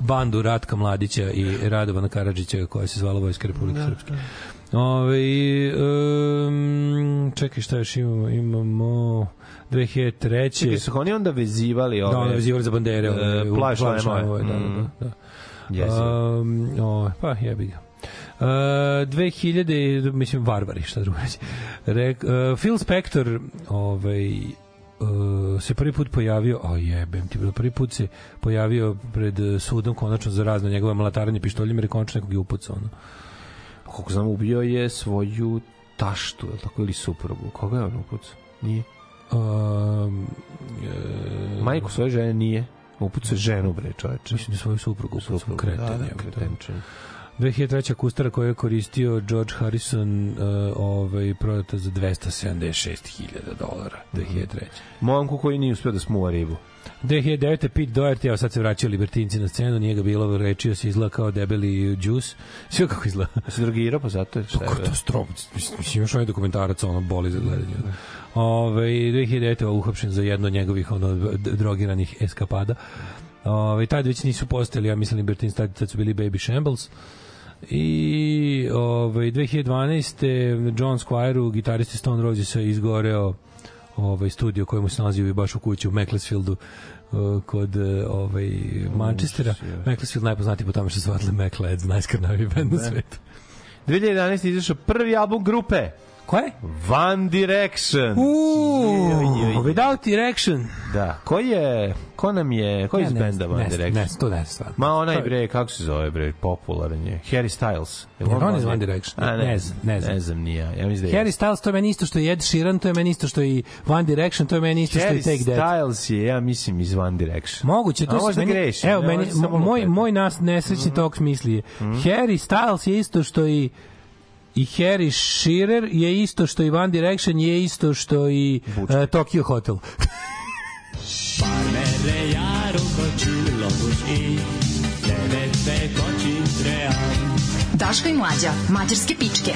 bandu Ratka Mladića i Radovana Karadžića koja se zvala Vojska Republike Srpske. Ove, um, čekaj šta još imamo? Imamo 2003. Čekaj, su oni onda vezivali ove... Da, ono vezivali za bandere. e, ove, u plaž plaž šlemove. šlemove, Da, da, da. da. Jezivo. Um, o, pa jebi ga. Uh, 2000, mislim, varvari, šta drugo reći. Rek, uh, Phil Spector ovaj, uh, se prvi put pojavio, a jebem ti, prvi put se pojavio pred uh, sudom konačno za razno njegove malataranje pištoljem jer je konačno nekog je upucao. Ono. Koliko znam, ubio je svoju taštu, je li tako, ili suprugu. Koga je on upucao? Nije. Um, e, Majku svoje žene nije. Upucao je ženu, bre, čoveče. mislim da svoju suprugu upucao, Suprugu, kreten. da, da, jebote. kretenčin. 2003. kustara koju je koristio George Harrison uh, ovaj, prodata za 276.000 dolara 2003. Momku koji nije uspio da smuva ribu. 2009. Pete Doherty, evo sad se vraćaju libertinci na scenu, nije ga bilo, rečio se izgleda kao debeli džus. Sve kako izgleda. Da [laughs] se drogirao, pa zato je šta je. Katastrofa. Mislim, mislim, još ovaj dokumentarac, ono, boli za gledanje. Ove, 2009. je uhapšen za jedno od njegovih ono, drogiranih eskapada. Ove, tad već nisu postojali, ja mislim, Libertines, tad, tad su bili Baby Shambles. I ove, 2012. John Squire, gitaristi Stone Rosesa, izgoreo ovaj studio koji mu se nalazi baš u kući u Macclesfieldu uh, kod uh, ovaj Manchestera. Macclesfield najpoznatiji po tome što su vadili Mac Lads, najskrnaviji band na svetu. 2011. izašao prvi album grupe. Ko je? One Direction. Uuu, Without Direction. Da. Ko je, ko nam je, ko je iz ne, benda One ne, Direction? Ne, to ne, stvarno. Ma onaj bre, kako se zove bre, popularan je. Harry Styles. Je on iz One Direction? A, Ne ne, znam, ne znam. Ne znam, nije. Ja mislim da je. Harry Styles, to je meni isto što je Ed Sheeran, to je meni isto što je One Direction, to je meni isto što je Harry Take That. Styles je, ja mislim, iz One Direction. Moguće, to se meni, grešim, evo meni moj moj nas nesrećni tok misli je. Harry Styles je isto što i i Harry Shearer je isto što i One Direction je isto što i uh, Tokyo Hotel. Parmere járok csillagos ég, nevettek a csintreján. Daško i mlađa, mađarske pičke.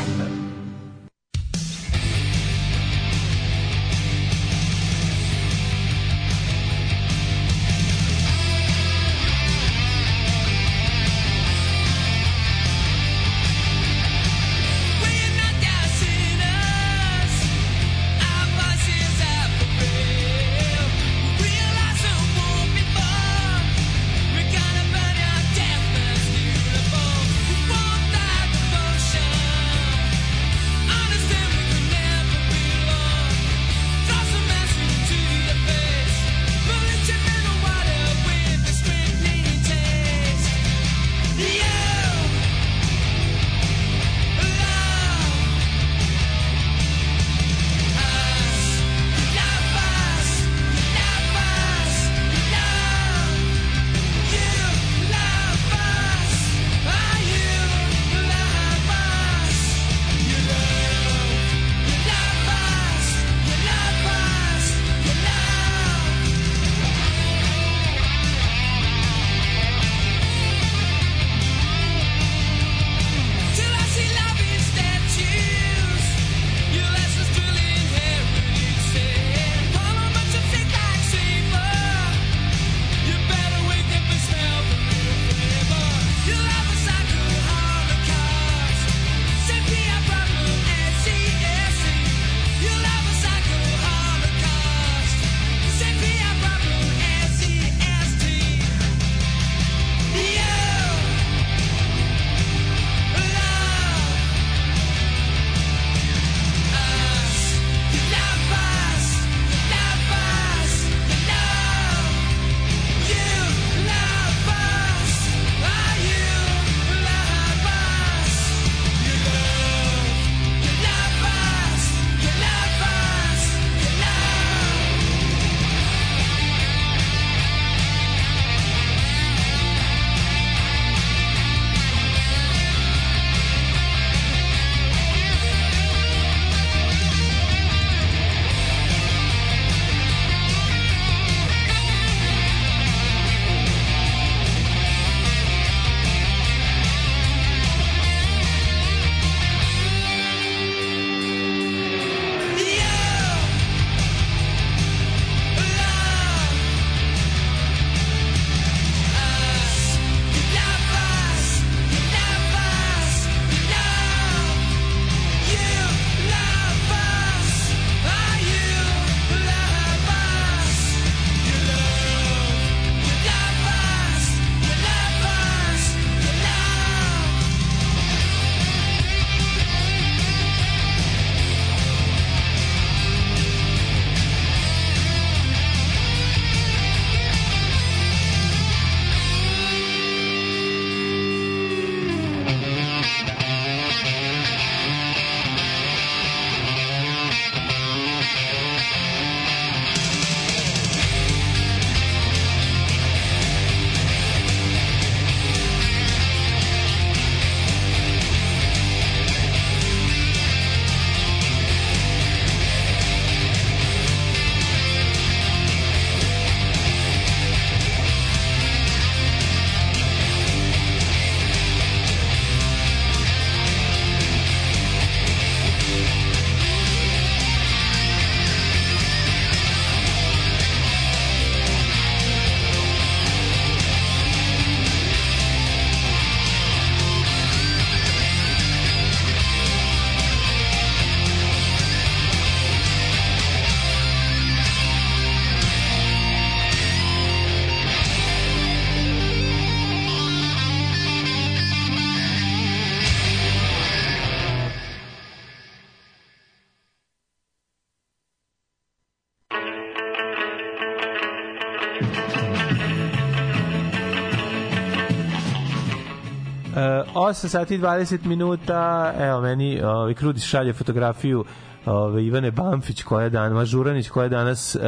8 sati i 20 minuta, evo meni, ovaj, Krudis šalje fotografiju ove, Ivane Bamfić koja je dan, Mažuranić koja danas uh,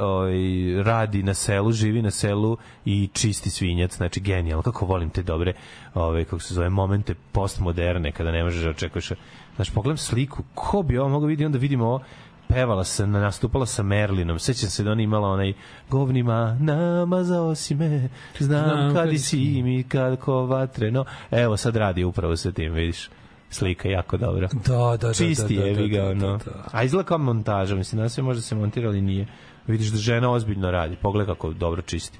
ovaj, radi na selu, živi na selu i čisti svinjac, znači genijalno, kako volim te dobre ove, kako se zove, momente postmoderne kada ne možeš da očekuješ. Znači pogledam sliku, ko bi ovo mogao vidjeti? Onda vidimo ovo pevala se, nastupala sa Merlinom. Sećam se da ona imala onaj govnima, namazao si me, znam, Znam kad kad si mi, kako vatreno. Evo, sad radi upravo sa tim, vidiš slika jako dobra. Da, da, da. Čisti da, da, je, vi ga, da, ono. da, da. A izgleda kao montaža, mislim, da se možda se montira, ali nije. Vidiš da žena ozbiljno radi, pogledaj kako dobro čisti.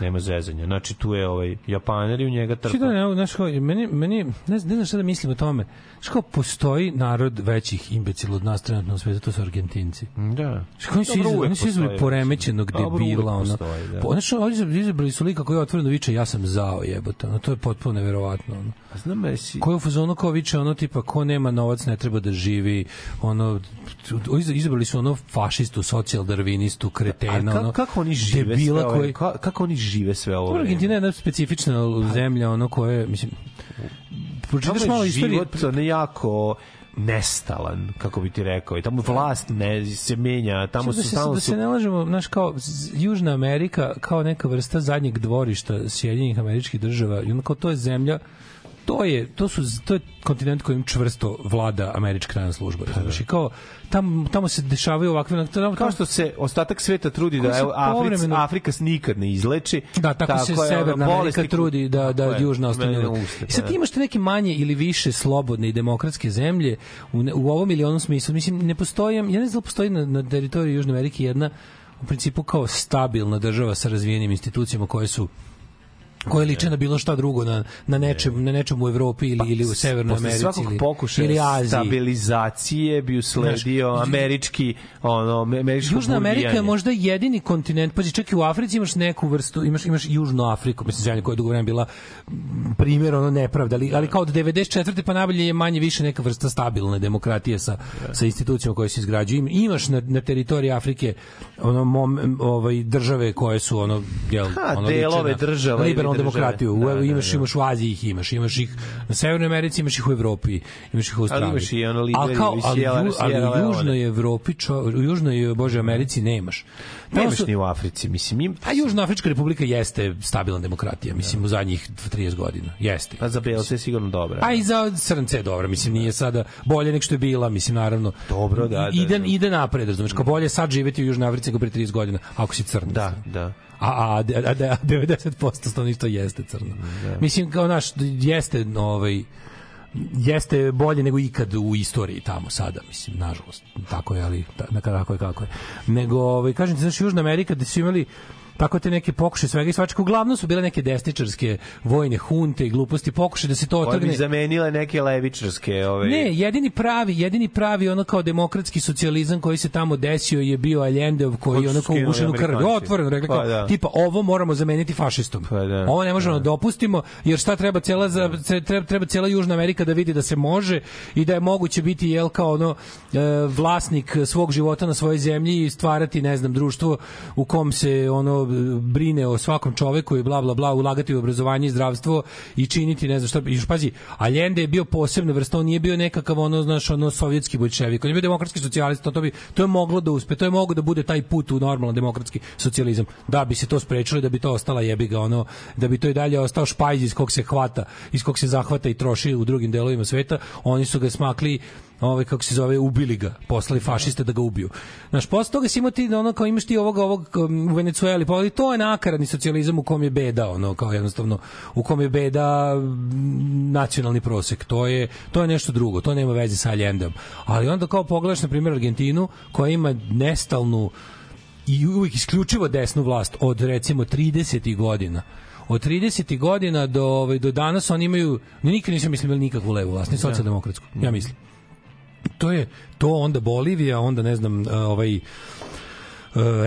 Nema zezanja. Znači, tu je ovaj Japaner i u njega trpa. Da ne, znaš, kao, meni, meni, ne, ne znam šta da mislim o tome. Kao, postoji narod većih imbecila od nas trenutno u svetu, to su Argentinci. Da. Znaš kao, oni su uvek oni su postoji. poremećenog Dobro, debila, ono. postoji, da. Ovdje su izabrali su lika koji je otvoreno viče, ja sam zao jebote, ono, to je potpuno neverovatno, ono. A znam jesi... Ko je u fazonu kao viče ono tipa ko nema novac ne treba da živi ono iz- izabrali su ono fašistu, socijaldarvinistu, A kretena, ono kako oni žive debila sve ovo, koji ka, kako oni žive sve ovo? Argentina je jedna specifična zemlja, ono koje, mislim, pročitaš Tamo malo je istorije, život ono jako nestalan, kako bi ti rekao. I tamo vlast ne se menja, tamo da su stalno da se ne lažemo, znaš, kao Južna Amerika kao neka vrsta zadnjeg dvorišta Sjedinjenih američkih država, i ono kao to je zemlja to je to su to je kontinent kojim čvrsto vlada američka tajna služba razumeš i kao tamo tamo se dešavaju ovakve tamo, Kao što se ostatak sveta trudi da evo, Afrika, Afrika nikad ne izleči. Da, tako, se je, ono, Severna Amerika trudi da, da Tako je, Južna ostane. I sad pa da. imaš te neke manje ili više slobodne i demokratske zemlje u, u ovom ili onom smislu. Mislim, ne postoji, ja ne znam da postoji na, na teritoriji Južne Amerike jedna u principu kao stabilna država sa razvijenim institucijama koje su koje liče na bilo šta drugo na na nečem na nečem u Evropi ili ili u Severnoj Pa, Americi svakog ili pokušaja ili Aziji. stabilizacije bi usledio Znaš, američki ono američko Južna Amerika je možda jedini kontinent, pazi, čak i u Africi imaš neku vrstu, imaš imaš Južnu Afriku, mislim zemlja koja je dugo vremena bila m, primjer ono nepravda, ali, ali kao od 94. pa nabolje je manje više neka vrsta stabilne demokratije sa sa institucijama koje se izgrađuju. Im- Imaš na, na teritoriji Afrike ono mom, ovaj države koje su ono jel Ha, ono delove liče na država države. demokratiju. Da, da, imaš da. imaš u Aziji ih imaš, imaš ih na Severnoj Americi, imaš ih u Evropi, imaš ih u Australiji. imaš i ono Ali Liberiju kao- ali, ali Sierra u. Južnoj Evropi, čo, u Južnoj Bože Americi nemaš. Tamo Nemaš su- ni u Africi, mislim, im, A Južnoafrička republika jeste stabilna demokratija, mislim, u zadnjih 30 godina. Jeste. a za belce je sigurno dobra. A i za crnce je dobro, mislim, nije sada bolje nek što je bila, mislim, naravno. Dobro, da, da, Ide, da. ide napred, razumeš, kao bolje sad živeti u Južnoj Africi nego pre 30 godina, ako si crnac. Da, da. A, a, a, a, a 90% stanovništva jeste crno. Mislim, kao naš, jeste, ovaj, jeste bolje nego ikad u istoriji tamo sada, mislim, nažalost. Tako je, ali tako je kako je. Nego, ovaj, kažem ti, znaš, Južna Amerika gde su imali tako te neke pokušaje svega i svačega. Uglavnom su bile neke desničarske vojne hunte i gluposti, pokušaje da se to Koje bi otrgne. zamenile neke levičarske ove Ne, jedini pravi, jedini pravi ono kao demokratski socijalizam koji se tamo desio je bio Allendeov koji je skinuli ugušen u krv. Otvoreno rekli kao, Pa da. tipa ovo moramo zameniti fašistom. Pa da. Ovo ne možemo da dopustimo jer šta treba cela za treba treba cela Južna Amerika da vidi da se može i da je moguće biti jel kao ono e, vlasnik svog života na svojoj zemlji i stvarati ne znam društvo u kom se ono brine o svakom čoveku i bla bla bla ulagati u obrazovanje i zdravstvo i činiti ne znam šta i pazi Allende je bio posebna vrsta on nije bio nekakav ono znaš ono sovjetski bolševik on je bio demokratski socijalista to bi to je moglo da uspe to je moglo da bude taj put u normalan demokratski socijalizam da bi se to sprečilo da bi to ostala jebi ga ono da bi to i dalje ostao špajz iz kog se hvata iz kog se zahvata i troši u drugim delovima sveta oni su ga smakli ovaj kako se zove ubili ga poslali fašiste da ga ubiju znaš posle toga si imao ti ono kao imaš ti ovoga ovog u Venecueli pa to je nakaradni socijalizam u kom je beda ono kao jednostavno u kom je beda nacionalni prosek to je to je nešto drugo to nema veze sa Allendom ali onda kao pogledaš na primjer Argentinu koja ima nestalnu i uvijek isključivo desnu vlast od recimo 30. godina od 30. godina do ovaj do danas oni imaju ni nikad nisam mislim imali nikakvu levu vlast ni socijaldemokratsku ja mislim to je to onda Bolivija onda ne znam ovaj e,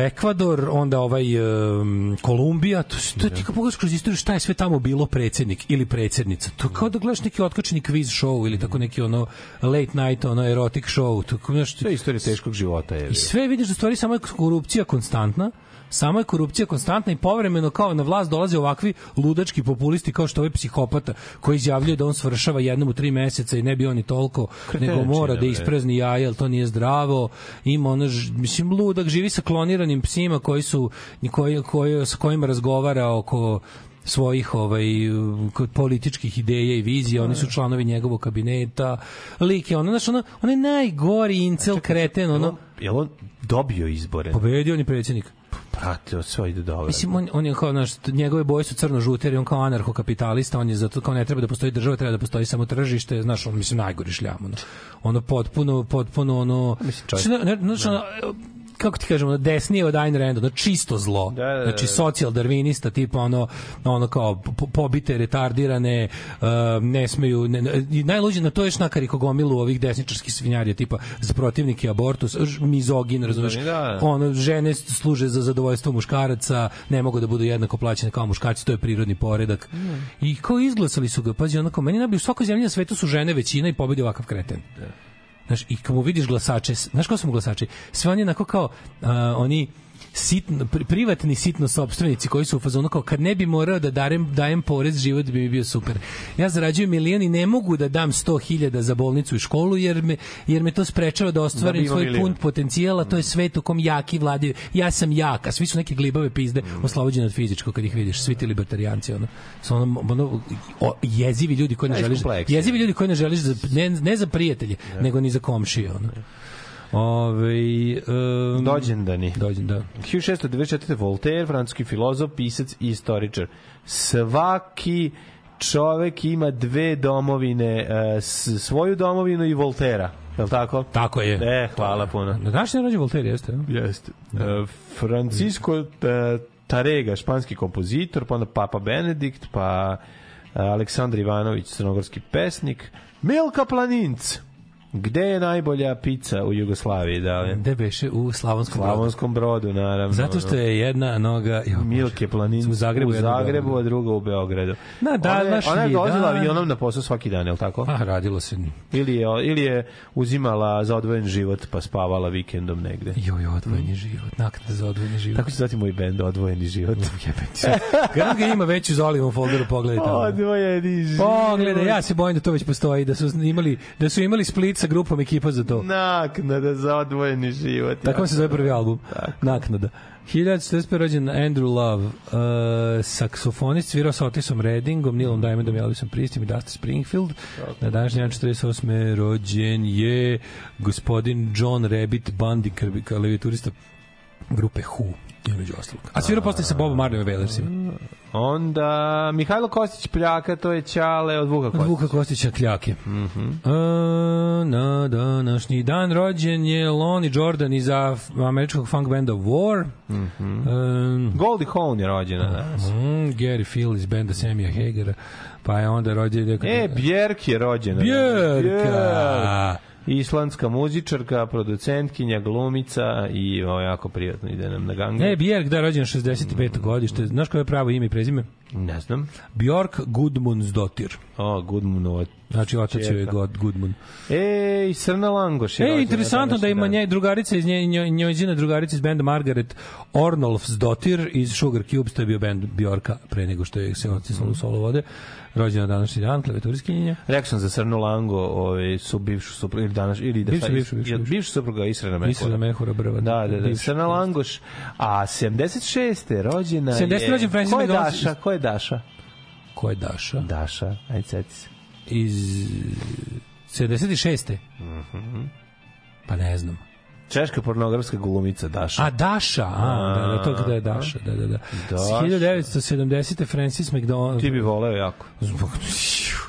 Ekvador, onda ovaj um, Kolumbija, to, to je ti kad pogledaš kroz istoriju šta je sve tamo bilo predsednik ili predsednica. To kao da gledaš neki otkačeni quiz show ili tako neki ono late night, ono erotic show. To, kao, znaš, to je istorija teškog života je. i sve vidiš da stvari samo je korupcija konstantna, Samo je korupcija konstantna i povremeno kao na vlast dolaze ovakvi ludački populisti kao što ovaj psihopata koji izjavljuje da on svršava jednom u tri meseca i ne bi on ni toliko, nego mora da isprezni jaja, jer to nije zdravo. Ima ono, mislim, ludak, živi sa kloniranim psima koji su, koji, koji, sa kojima razgovara oko svojih ovaj kod političkih ideja i vizija, oni su članovi njegovog kabineta. Lik je ono, znaš, ono, on je najgori incel kreten, ono, Jel on dobio izbore? pobedio on je predsjednik. Prate, sve ide dobro. Mislim, on, on je kao, znaš, njegove boje su crno-žute, jer je on kao anarhokapitalista, on je zato kao ne treba da postoji država, treba da postoji samo tržište, znaš, on, mislim, najgori šljam, ono, ono potpuno, potpuno, ono, čovjek- ne, ne, znaš, ono, kako ti kažemo, desnije od Ayn Rand, ono, čisto zlo. Da, da, da. Znači, socijal-darvinista, tipa ono, ono kao po- pobite, retardirane, uh, ne smeju, ne, i najluđe na to je šnakari gomilu ovih desničarskih svinjarija, tipa za protivnike abortus, mizogin, razumeš, Da, da. ono žene služe za zadovoljstvo muškaraca, ne mogu da budu jednako plaćene kao muškarci, to je prirodni poredak. I kao izglasali su ga, pazi, onako, meni najbolje, u svakoj zemlji na svetu su žene većina i pobedi ovakav kreten. Znaš, i mu vidiš glasače, znaš ko su mu glasači? Sve oni onako kao, a, oni sitno, pri- privatni sitno sobstvenici koji su u fazonu kao kad ne bi morao da darem, dajem porez, život bi mi bio super. Ja zarađujem milion i ne mogu da dam 100.000 za bolnicu i školu jer me, jer me to sprečava da Da ostvarim imao svoj milion. pun potencijal, a to je svet u kom jaki vladaju. Ja sam jak, a svi su neke glibave pizde oslobođene od fizičkog kad ih vidiš, svi ti libertarijanci, ono, su ono, ono o, jezivi ljudi koji ne Znaš, želiš, jezivi ljudi koji ne želiš za, ne, ne za prijatelje, nego ni za komšije, ono. Ove, um, Dođendani. Dođen, da. 1694. Voltaire, francuski filozof, pisac i istoričar. Svaki čovek ima dve domovine, e, svoju domovinu i Voltera. Je li tako? Tako je. E, hvala puno. Na današnji rođen Voltaire, jeste? Jeste. E, Francisco e, Tarega, španski kompozitor, pa onda Papa Benedikt, pa Aleksandar Ivanović, crnogorski pesnik, Milka Planinc. Gde je najbolja pizza u Jugoslaviji, da li? Gde beše? U Slavonskom brodu. Slavonskom brodu, naravno. Zato što je jedna noga... Jo, Milke Planinc U Zagrebu, u u Zagrebu, a druga u Beogradu. Na današnji ona je, ona je dan- avionom na posao svaki dan, je li tako? Pa, radilo se. Ili je, ili je uzimala za odvojen život pa spavala vikendom negde. Joj, odvojeni život, naknada za odvojeni život. Tako će zvati moj bend, odvojeni život. [laughs] Garant ga ima već u Zolivom folderu, pogledaj tamo. Odvojeni život. Pogledaj, ja se bojim da to već postoji, da su imali, da su imali split sa grupom ekipa za to. Naknada za odvojeni život. Tako se zove prvi album. Naknada. 1945. rođen Andrew Love, uh, saksofonist, svirao sa Otisom Reddingom, Nilom Diamondom, Elvisom Pristim i Dusty Springfield. Na današnji dan 48. rođen je gospodin John Rabbit Bundy, klavijaturista grupe Who, između ostalog. A svirao posle sa Bobom Marleyom i Wailersima. Onda Mihajlo Kostić Pljaka, to je Ćale od Vuka Od Kostića. Vuka Kostića Kljake. Mm na današnji dan rođen je Lonnie Jordan iz af- američkog funk benda War. Mm Goldie Hawn je rođena danas. Mm, Gary Field iz benda Samija Hagera. Pa je onda rođen... E, Bjerk je rođena. Bjerka! Islandska muzičarka, producentkinja, glumica i ovo jako prijatno ide nam na gange. E, Bjerk, da, rođen 65. godište. Znaš koje je pravo ime i prezime? Ne znam. Bjork Gudmundsdottir. O, Gudmunova. Znači, otac je. God Gudmund. E, i Srna Langoš je E, interesantno da ima nje drugarica iz nje, nje, njojzina drugarica iz benda Margaret Ornolfsdottir iz Sugar Cubes, to je bio bend Bjorka pre nego što je se otisalo u solo vode. Rođena današnji dan, klavijaturiskinjenja. Rekao sam za Srnu Lango, ovaj, su bivšu suprugu, ili danas, ili da bivša, bivša, jel bivša. bivša supruga Israna Mehura. Da Mehura Brva. Da, da, da. Srna Langoš. A 76. rođena 70. je... rođen Francis Ko je McDonald. Daša? Ko je Daša? Ko je Daša? Daša, ajde seti se. Iz 76. Pa ne znam. Češka pornografska glumica Daša. A Daša, a, da, da, to gde je Daša, da, da, da. Daša. 1970. Francis McDonald. Ti bi voleo jako. Zbog... [laughs]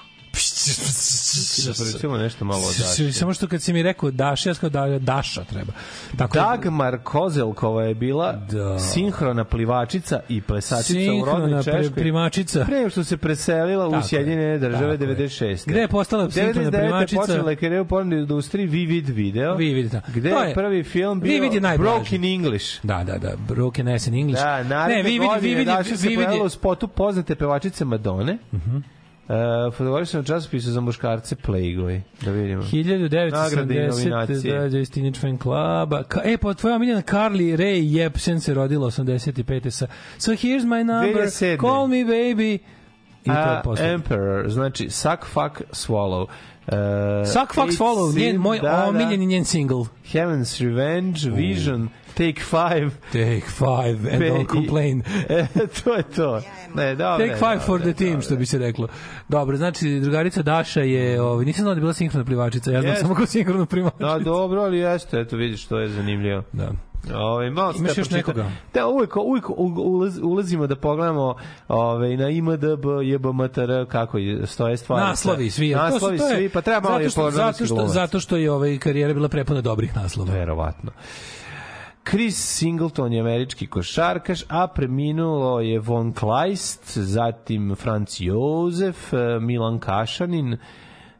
Da pričamo nešto malo o Daši. Samo što kad si mi rekao Daša, ja sam da, Daša treba. Tako da- Dagmar Kozelkova je bila Da. sinhrona plivačica i plesačica u Sinhrona rodnoj pre- Češkoj. primačica. Pre što se preselila u Tako je, Sjedinjene države tako je. 96. Gde je postala sinhrona 99. primačica? počela je karijeru u porno industriji Vivid Video. Vivid, da. Gde je je- prvi film bio Vivid je najblaži. Broken English. Da, da, da, Broken Ass in English. Da, naredne ne, Vivid, godine Vivid, Daša se pojavila je, u spotu poznate pevačice Madone. Uh, fotografisano u časopisu za muškarce Playboy. Da vidimo. Nagrade i 1970 nominacije. da, Teenage Fan Cluba. Ka, e, pa tvoja omiljena Carly Rae Jepsen se rodila 85. sa So here's my number, 2007. call me baby. I to je A. Emperor, znači Suck, Fuck, Swallow. Uh, Suck Fuck Swallow, njen, moj da, da. omiljeni njen single. Heaven's Revenge, Vision, Take Five. Take five and Be- don't complain. [laughs] E, to je to. Ne, dobro. Take five for the team, što bi se reklo. Dobro, znači, drugarica Daša je, ovaj, nisam znao da je bila sinhrona plivačica, ja znam Jeste. samo kao sinhrona plivačica. No, dobro, ali jeste, eto vidiš, to je zanimljivo. Da. Ove, malo Imaš još nekoga? Da, uvijek, uvijek ulaz, ulazimo da pogledamo ove, na IMDB, JBMTR, kako je, stoje stvari. Naslovi svi. Naslovi to su- to je- svi, pa treba malo je pogledati zato što, zato što je ovaj karijera bila prepuna dobrih naslova. Verovatno. Chris Singleton je američki košarkaš, a preminulo je Von Kleist, zatim Franz Jozef, eh, Milan Kašanin,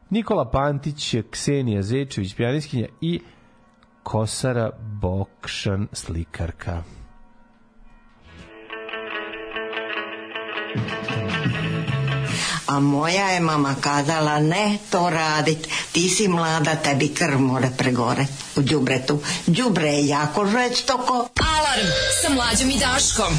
Nikola Pantić, Ksenija Zečević, pijaniskinja i Kosara Bokšan, slikarka. A moja je mama kazala ne to radit, ti si mlada, tebi krv more pregore u đubretu. Đubre je jako žestoko. Alarm sa mlađom i Daškom.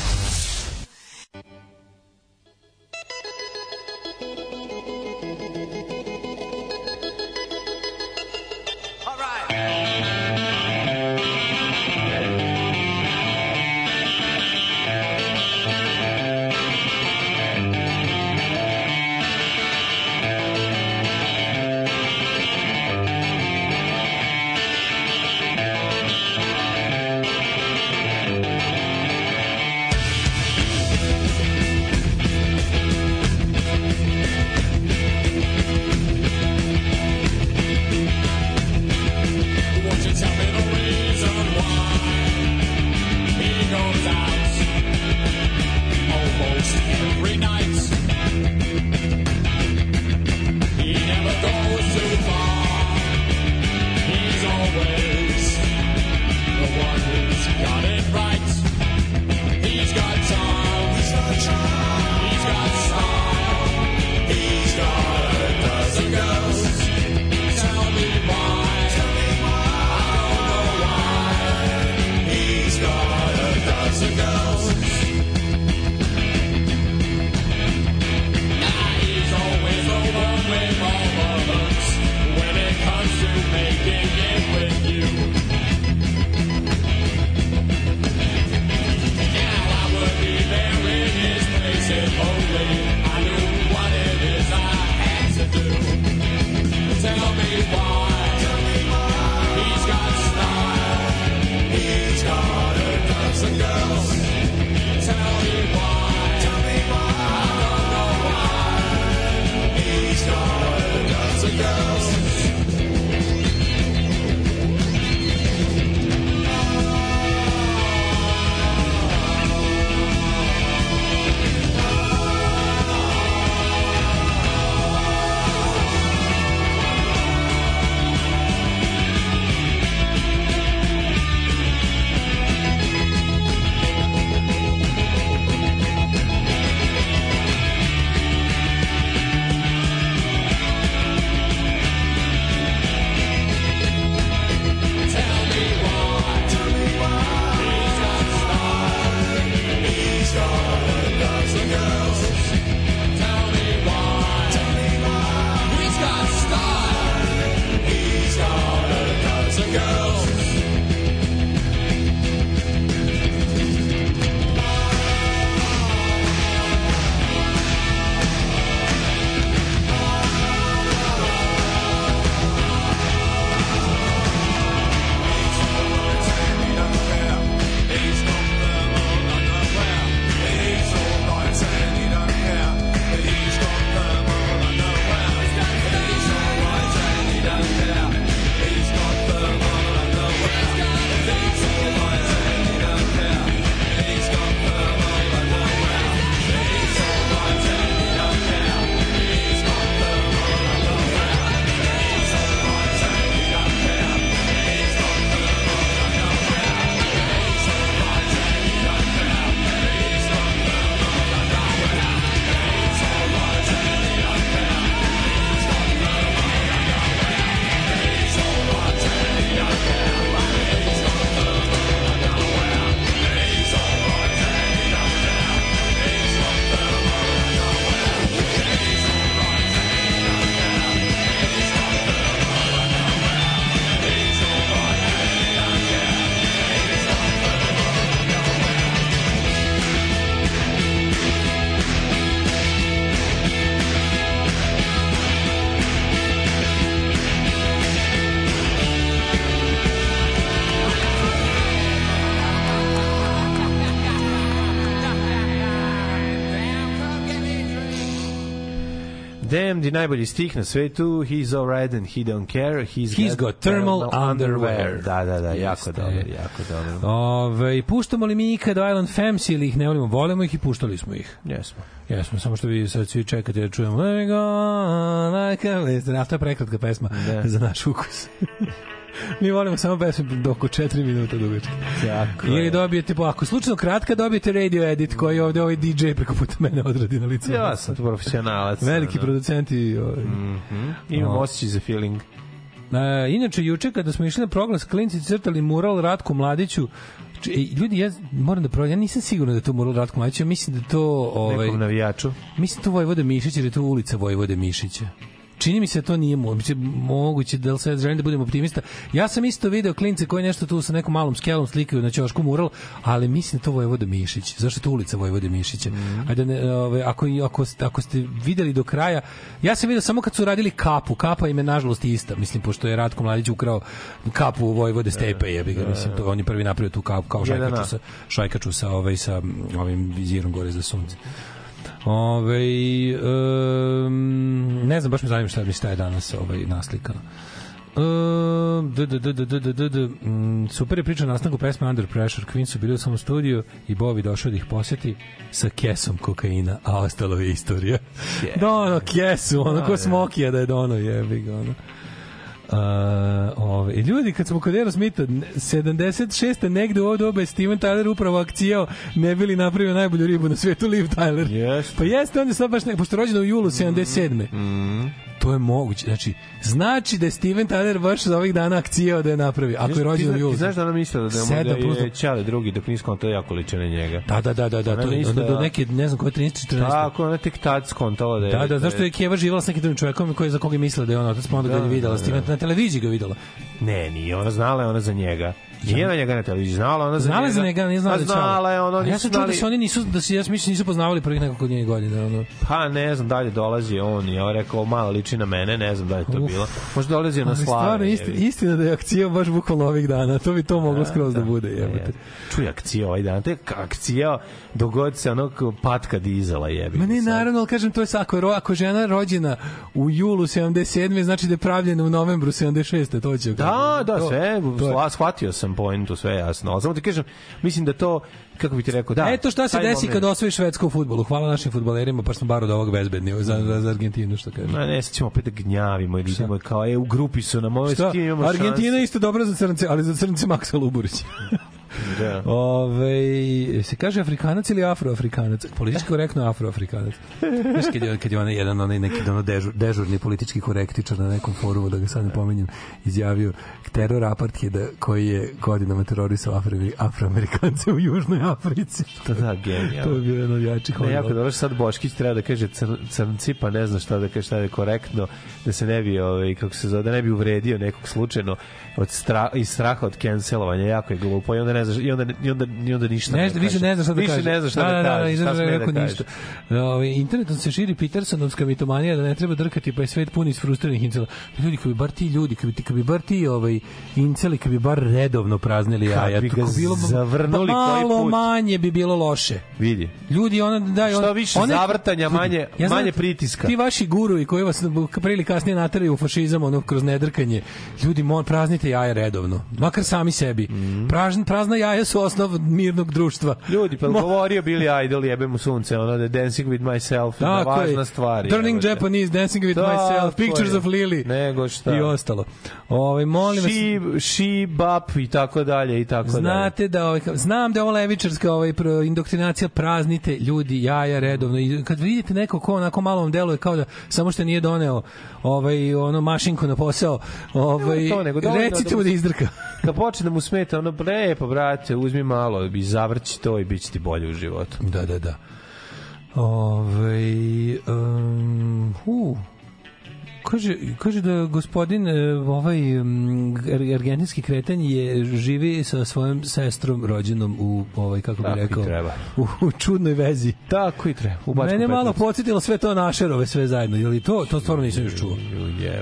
Je najbolji stih na svetu. He's alright and he don't care. He's, He's got thermal underwear. Da, da, da, jako Jeste. dobro, jako dobro. Ove, puštamo li mi ikad Island Femmes ili ih ne volimo? Volimo ih i puštali smo ih. Jesmo. Jesmo, samo što vi sad svi čekate da čujemo Let me go like a listen. A to je prekratka pesma Da. za naš ukus. [laughs] Mi volimo samo pesme do oko 4 minuta dugačke. Tako Ili je. dobijete, po, ako slučajno kratka, dobijete radio edit koji ovde ovaj DJ preko puta mene odradi na licu. Ja sam tu profesionalac. Veliki ono. producenti. Ovaj. Imam O. osjećaj za feeling. E, inače, juče kada smo išli na proglas, klinci crtali mural Ratku Mladiću, e, ljudi, ja moram da provjerim, ja nisam siguran da je to mural Ratku Mladiću, ja mislim da to... Ovaj, Nekom navijaču. Mislim da to Vojvode Mišić, jer je to ulica Vojvode Mišića. Čini mi se to nije mo- mislim, moguće da li sad želim da budem optimista. Ja sam isto video klince koji nešto tu sa nekom malom skelom slikaju na ćošku mural, ali mislim da to Vojvoda Mišić. Zašto je to ulica Vojvode Mišića? Ajde, ne, ove, ako, ako, ste- ako ste videli do kraja, ja sam video samo kad su radili kapu, kapa im je nažalost ista, mislim, pošto je Ratko Mladić ukrao kapu Vojvode Stepe, jebi ga, mislim, to, on je prvi napravio tu kapu, kao šajkaču sa, šajkaču sa, ovaj, sa mm, ovim vizirom gore za sunce. Ove, um, ne znam, baš me zanima šta bi staje danas ovaj, naslikano. Um, d, d, d, d, d, d, d, super je priča o nastanku pesme Under Pressure. Queen su bili u samom studiju i Bovi došao da ih posjeti sa kesom kokaina, a ostalo je istorija. Yeah. Dono da, kesu, ono ko da, da. smokija da je dono, jebi ga, ono. Uh, ove, i ljudi, kad smo kod Aerosmitha, 76. negde u ovo doba je Steven Tyler upravo akcijao ne bili napravio najbolju ribu na svetu Liv Tyler. Jeste. Pa jeste, on je sad baš ne, pošto je rođen u julu 77. To je moguće. Znači, znači da je Steven Tyler baš za ovih dana akcijao da je napravi. Ako je rođen u julu. Ti znaš da ona mislila da, da plus je Ćale drugi, dok on to jako liče na njega. Da, da, da, da, da, Ona to je mislila- do, do neke, ne znam koje, 13, 14. Tako, ona tek tad skontala da je... Da, da, zašto je Keva živala s nekim drugim čovekom koji za koga je mislila da je on otac, pa onda Da, ga je videla, da, Steven, na televiziji ga videla. Ne, nije, ona znala je ona za njega. Nije na njega na televiziji, znala ona Znala za njega, nije znala Pa da. Znala je, ono, ja sam čuo da se oni nisu, da se, ja mislim, nisu poznavali prvih nekoliko njenih godina. Ono. Pa ne znam, dalje dolazi on i on rekao, malo liči na mene, ne znam da je to Uf. bilo. Možda dolazi na Ali slave. Stvarno, isti, istina da je akcija baš bukvalno ovih dana. To bi to moglo skroz da, bude. Da, Jebate. je. Čuj, akcija ovaj dan, to je akcija dogod se onog patka dizela jebi. Ma ne, naravno, ali kažem, to je sa, ako ako žena rođena u julu 77. znači da je pravljena u novembru 76. To će Da, da, sve, shvatio sam poentu, sve jasno. Ali samo ti kažem, mislim da to, kako bi ti rekao, da. Eto šta se desi moment- kad osvoji Švedsko u fudbalu. Hvala našim fudbalerima, pa smo bar od ovog bezbedni za, za Argentinu, što kaže. Ma ne, sad ćemo opet da gnjavimo i idemo kao, e, u grupi su nam ove, Šta? s imamo Argentina je šanse. isto dobra za crnce, ali za crnce Maksa Luburić. [laughs] Da. Ove, se kaže Afrikanac ili Afroafrikanac? Politički korektno Afroafrikanac. Znaš kad je, kad je onaj jedan onaj neki ono dežur, dežurni politički korektičar na nekom forumu, da ga sad ne pominjem, izjavio teror apartheida koji je godinama terorisao Afro, Afroamerikance u Južnoj Africi. Da, da, genijalno. to je bio jedan od jačih Ne, jako dobro sad Boškić treba da kaže cr, crnci, pa ne zna šta da kaže, šta da je korektno, da se ne bi, ovaj, kako se zove, da ne bi uvredio nekog slučajno od stra, iz straha od cancelovanja, jako je glupo i onda ne znaš, i onda, i onda, i onda ništa Ne, ne više kaže. ne znaš šta da više kaže. ne znaš šta da, da, da, da, šta sme rekao da ništa. Ove, internetom se širi Petersonovska mitomanija da ne treba drkati, pa je svet pun isfrustriranih incela. Ljudi, bi bar ti ljudi, kad bi, bi bar ti ovaj, inceli, kad bi bar redovno praznili jaja, bi to bilo, zavrnuli pa koji malo put. manje bi bilo loše. Vidi. Ljudi, ona daj Što više zavrtanja, manje- znam manje da pritiska. Ti vaši guruji koji vas pre ili kasnije nateraju u fašizam, ono kroz nedrkanje. Ljudi, mon praznite jaja redovno, makar sami sebi. Mhm. Prazn, prazna jaja su osnov mirnog društva. Ljudi, pa Mo- govorio Billy Idol, jebe mu sunce, ono da je Dancing with Myself, da Tako važna je. stvar. Turning jebote. Japanese, Dancing with Tako myself, Pictures je. of Lily. Nego šta. I ostalo. Ovaj molim vas, She, she, bap i tako dalje i tako dalje. Znate da ovaj, znam da je ovo levičarska ovaj indoktrinacija praznite ljudi jaja redovno i kad vidite neko ko onako malo vam deluje kao da samo što nije doneo ovaj ono mašinku na posao ovaj Ne, to nego dovoljno recite da mu da izdrka Kad počne da mu smeta, ono, lepo, brate, uzmi malo i zavrći to i bit će ti bolje u životu. da da da ovaj um, hu Kaže, kaže da gospodin e, ovaj argentinski kreten je živi sa svojom sestrom rođenom u ovaj kako bi Tako i rekao u, u čudnoj vezi. Tako i treba. U Mene malo Petrovcu. podsjetilo sve to našerove sve zajedno. Je li to? To stvarno nisam još čuo.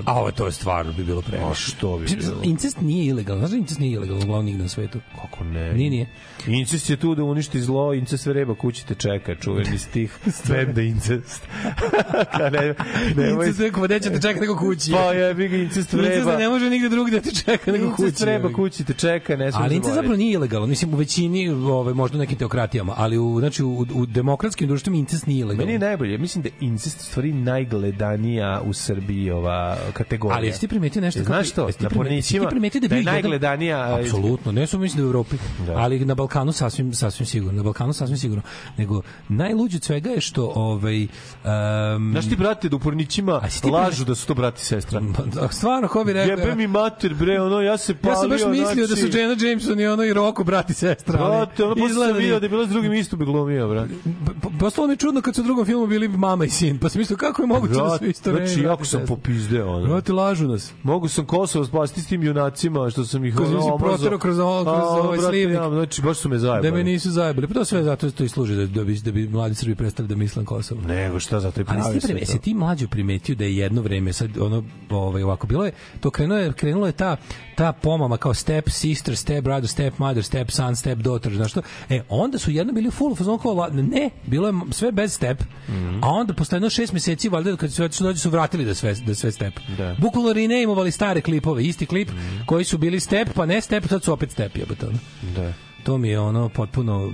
A ovo to je stvarno bi bilo previše. A što bi bilo? Incest nije ilegalan. Znaš da incest nije ilegalan uglavnom nigde na svetu? Kako ne? Nije, nije. Incest je tu da uništi zlo, incest vreba kući te čeka, čuveni stih [laughs] benda incest. [laughs] Ka ne, [laughs] nemoj, Incest neko, pa neće te čeka nego kući. Pa jebi ga incest vreba. Incest ne može nigde drugde da te čeka nego kući. Incest ga. kući te čeka, ne smiješ Ali incest zapravo nije ilegalan, mislim u većini, ovaj možda u nekim teokratijama, ali u znači u, u demokratskim društvima incest nije ilegalan. Meni je najbolje, mislim da incest stvari najgledanija u Srbiji ova kategorija. Ali jesi ti primetio nešto Znaš kako- što? jesi ti Na pornićima primetio da je da je najgledanija Apsolutno, ne samo mislim da u Evropi, ali na Balkanu sasvim sasvim sigurno, na Balkanu sasvim sigurno. Nego najluđe svega je što ovaj um, Znaš ti, brate, da u pornićima lažu da su to brati i sestra. da, stvarno ko bi rekao? Jebe mi mater, bre, ono, ja se palio, ja sam baš mislio da su znači- Jenna Jameson i ono i Rocco brati i sestra. ali Brate, ono posle sam nije. vidio da je bila s drugim isto bi glumio, brate. Po- Postalo mi čudno kad su u drugom filmu bili mama i sin, pa sam mislio kako je moguće da su isto vreme Znači, jako sam popizdeo, ono. Brate, lažu nas. Mogu sam Kosovo spasti s tim junacima, što sam ih Kroz- ono proterao kroz ovo- kroz A, ovaj brate, slivnik. ja, znači, baš su me Da zajebali. me nisu zajebali. Pa to sve zato to i služi da, da, bi, da bi mladi Srbi prestali da misle na Kosovo. Nego šta zato i Ali pravi to. si ti mlađo primetio da je jedno vreme sad ono ovaj ovako bilo je to krenulo je krenulo je ta ta pomama kao step sister, step brother, step mother, step son, step daughter, znaš što? E onda su jedno bili full fazon kao ne, bilo je sve bez step. Mhm. A onda posle jedno šest meseci valjda kad su su dođe su vratili da sve da sve step. Da. Bukvalno reneimovali stare klipove, isti klip koji su bili step, pa ne step, sad su opet step, jebote. Da. To mi je ono potpuno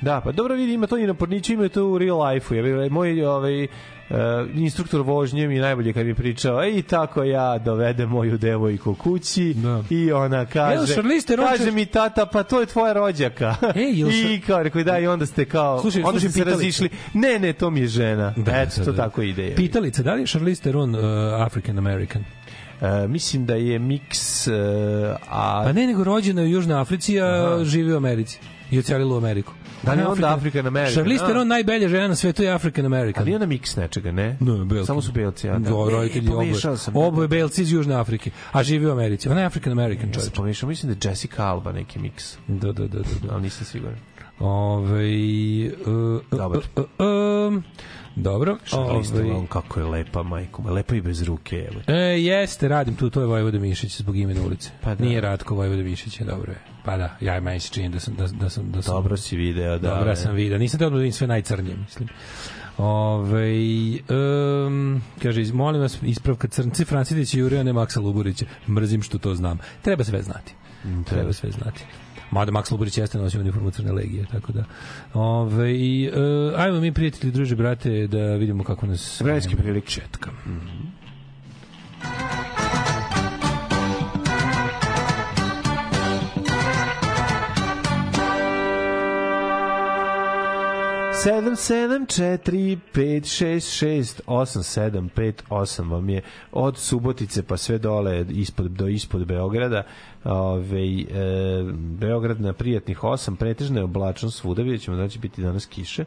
Da, pa dobro vidi, ima to i na porniću, ima to u real life-u. Ja, moj ovaj, Uh, instruktor vožnje mi najbolje kad mi pričao i tako ja dovedem moju devojku kući Da. i ona kaže Theron kaže mi tata pa to je tvoja rođaka sa- i kao rekao da i onda ste kao Slušaj, onda slušaj, ste se razišli ne ne to mi je žena Da, eto sad, to da. tako ide je. Pitalica, da li je Charlize Theron uh, African American? Uh, mislim da je miks uh, a Pa ne, nego rođena u Južnoj Africi, a živi u Americi. I ocelila u Ameriku. Da li onda African American, Charlize a? Theron najbelja žena na svetu je African American. ali ona miks nečega ne Ne, belki. samo su belci ja Da, roditelji oboje. pomešao sam Oboje belci iz Južne Afrike, a živi u Americi. Ona je African American ja sam pomešao mislim da je Jessica Alba neki miks Da, da, da, da. da. ali nisam siguran Ove, uh, Dobar. Uh, uh, um, dobro. Charlize ovaj, Theron kako je lepa majko, ma, lepa i bez ruke evo. E, jeste, radim tu, to je Vojvoda Mišić zbog imena ulice. Pa da. Nije Ratko Vojvoda Mišić, je dobro je. Pa da, ja meni se čini da sam, da, da sam, da sam Dobro si video, da. Dobro ne. sam video. Nisam teo da vidim sve najcrnije, mislim. Ove, um, kaže, molim vas, ispravka Crnci, Francitić i Jurija, ne Maksa Luburića. Mrzim što to znam. Treba sve znati. Treba sve znati. Mada Maks Luburić jeste nosio uniformu Crne legije, tako da. Ove, i, uh, ajmo mi, prijatelji, druže, brate, da vidimo kako nas... Vremenske prilike. Četka. Sedam, sedam, četiri, pet, šest, šest, osam, sedam, pet, osam vam je od Subotice pa sve dole ispod, do ispod Beograda. Ove, e, Beograd na prijatnih 8, pretežna je oblačno svuda, vidjet ćemo da će biti danas kiše.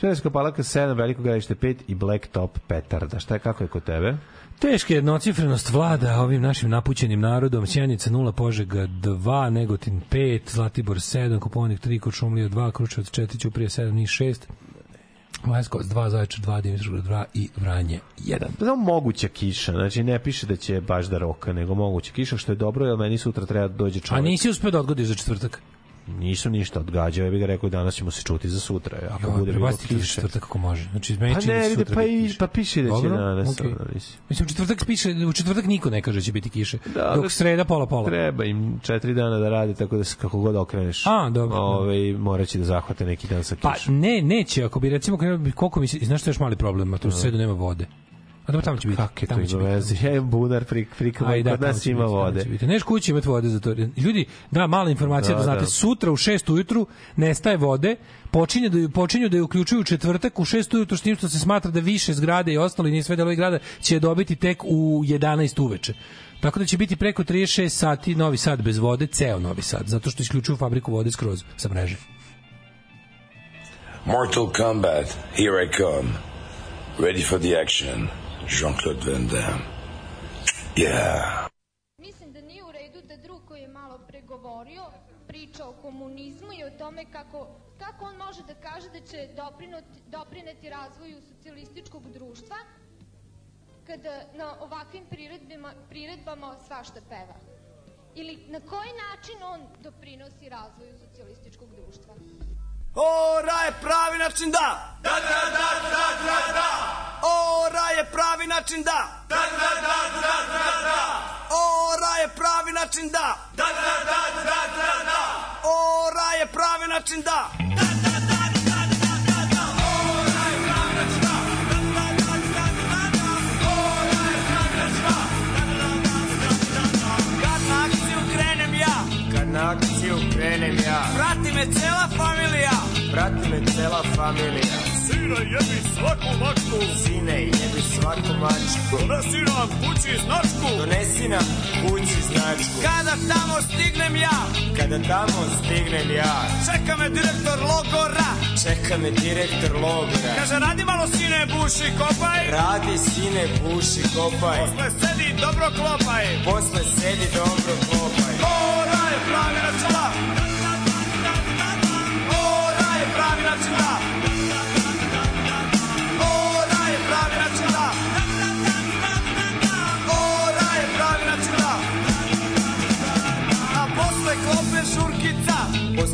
Švedska palaka 7, veliko gradište 5 i Black Top Petarda. Šta je, kako je kod tebe? Teška jednocifrenost vlada ovim našim napućenim narodom. Sjenica 0, Požega 2, Negotin 5, Zlatibor 7, Koponik 3, Kočumlija 2, Kručevac 4, Ćuprije 7, Niš 6, Leskovac 2, Zaječar 2, Dimitrovgrad 2 i Vranje 1. Znamo moguća kiša, znači ne piše da će baš da roka, nego moguća kiša, što je dobro, jer meni sutra treba da dođe A čovjek. nisi uspeo da odgodiš za četvrtak? Nisam ništa odgađao, ja bih ga rekao danas ćemo se čuti za sutra, ako Jo, bude bilo kiše. četvrtak ako može. Znači, Pa da ne, vidi, sutra pa, i, pa piše da će Dobro, danas. ono, mislim. Mislim, u četvrtak piše, u četvrtak niko ne kaže da će biti kiše. Da, dok da- sreda pola pola. Treba im četiri dana da radi, tako da se kako god okreneš. A, dobro. Ove, morat će da zahvate neki dan sa Pa kišom. ne, neće, ako bi recimo krenuo koliko mi se, znaš što je još mali problem, a to u sredu nema vode. A dobro, tamo će biti. Kak je to ima veze? Ja imam bunar prik, prikama, Aj, da, kod nas ima biti, vode. biti. Neš kući imati vode za to. Ljudi, da, mala informacija da, Da, znate, da. sutra u 6 ujutru nestaje vode, počinje da ju, počinju da je uključuju u četvrtak u 6 ujutru s tim što se smatra da više zgrade i ostalo i nije sve delovi grada će je dobiti tek u 11 uveče. Tako da će biti preko 36 sati Novi Sad bez vode, ceo Novi Sad, zato što isključuju fabriku vode skroz sa mreže. Mortal Kombat, here I come. Ready for the action. Jean-Claude Van Damme. Yeah. Mislim da nije u redu da drug koji je malo pregovorio priča o komunizmu i o tome kako, kako on može da kaže da će doprinoti, doprineti razvoju socijalističkog društva kada na ovakvim priredbama, priredbama svašta peva. Ili na koji način on doprinosi razvoju socijalističkog društva? Ora je pravi način da! Da, da, da, da, da, da! Ora je pravi način da! Da, da, da, da, da, da! Ora je pravi način da! Da, da, da, da, da, da! Ora je pravi način da! Da, da, da, da, da, da, da! Ora je pravi način da! Da, da, da, da, da, da! Ora je pravi način da! Da, da, da, da, da, da! Kad na akciju krenem ja! Kad na krenem ja, Prati me cela familija! prati me cela familija. Sine, jebi svaku mačku! Sine, jebi svaku mačku. Donesi nam kući značku! Donesi nam kući značku. Kada tamo stignem ja, Kada tamo stignem ja, čeka me direktor logora. čeka me direktor logora. Kaže, radi malo sine, buši, kopaj. Radi sine, buši, kopaj. Posle sedi, dobro klopaj. Posle sedi dobro klopaj. Ora je pravi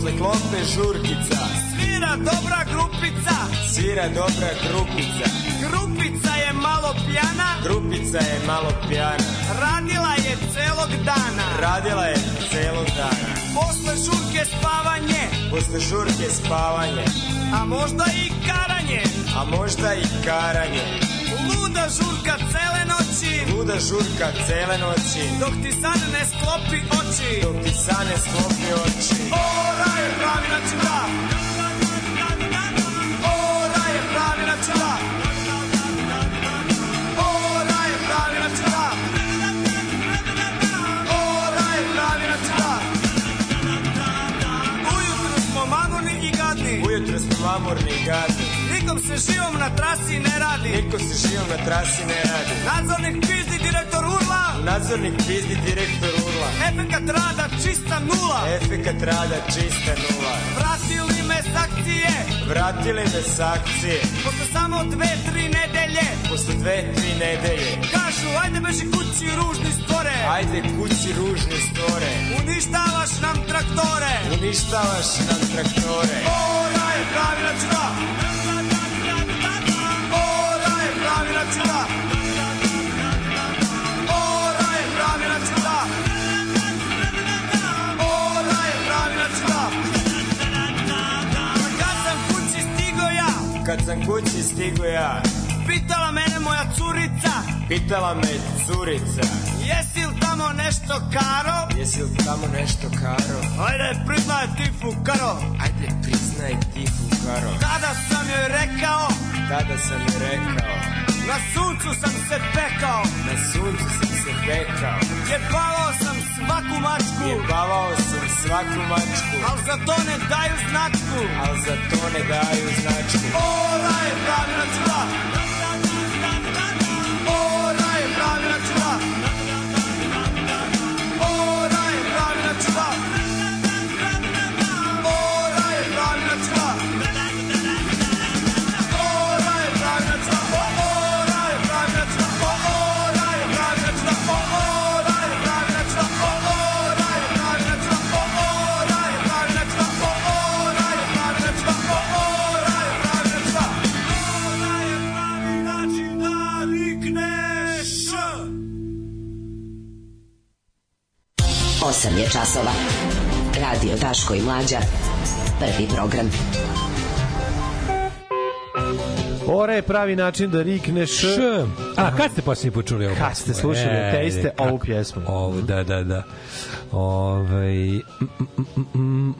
Posle klope žurkica, svira dobra grupica. svira dobra grupica. Grupica je malo pjana, Grupica je malo pjana. radila je celog dana. Radila je celog dana. Posle žurke spavanje, Posle žurke spavanje, a možda i karanje. a možda i karanje. Luda žurka cele noći, Luda žurka cele noći, dok ti san ne sklopi oči. dok ti sane sklopi oči. Ora je pravi način da. Ora je pravi način da. Ora je pravi način da. Ora je pravi način da. Ujutru smo mamurni i gadni. Ujutro smo mamurni i gadni, Nikom se živom na trasi ne radi. niko se živom na trasi ne radi. Nadzornik pizdi, direktor urla. Nadzornik pizdi direktor urla, Efekat rada čista nula. efekat rada čista nula. Vratili me s akcije. Vratili me s akcije, Posle samo dve, tri nedelje. posle dve, tri nedelje. Kažu, ajde beži kući ružni stvore. Ajde kući ružne store, Uništavaš nam traktore. uništavaš nam traktore. Ora je pravi način Kad sam kući stigo ja, Kad sam kući stigo ja, pitala mene moja curica, pitala me curica, jesi li tamo nešto karo? jesi li tamo nešto karo? Ajde, priznaj ti fukaro. Ajde priznaj ti fukaro. Tada sam joj rekao, Tada sam joj rekao, na suncu sam se pekao. na suncu sam se pekao, Jebavao sam svaku mačku, jebavao sam svaku mačku, al za to ne daju značku. al za to ne daju značku. Ora je pravi način da. 8 je časova. Radio Daško i Mlađa. Prvi program. Ora je pravi način da rikneš... Š. A, kad ste posljednji počuli ovo? Kad ste slušali E, Ateiste kako? ovu pjesmu? Ovo, da, da, da. Ovaj mm, mm,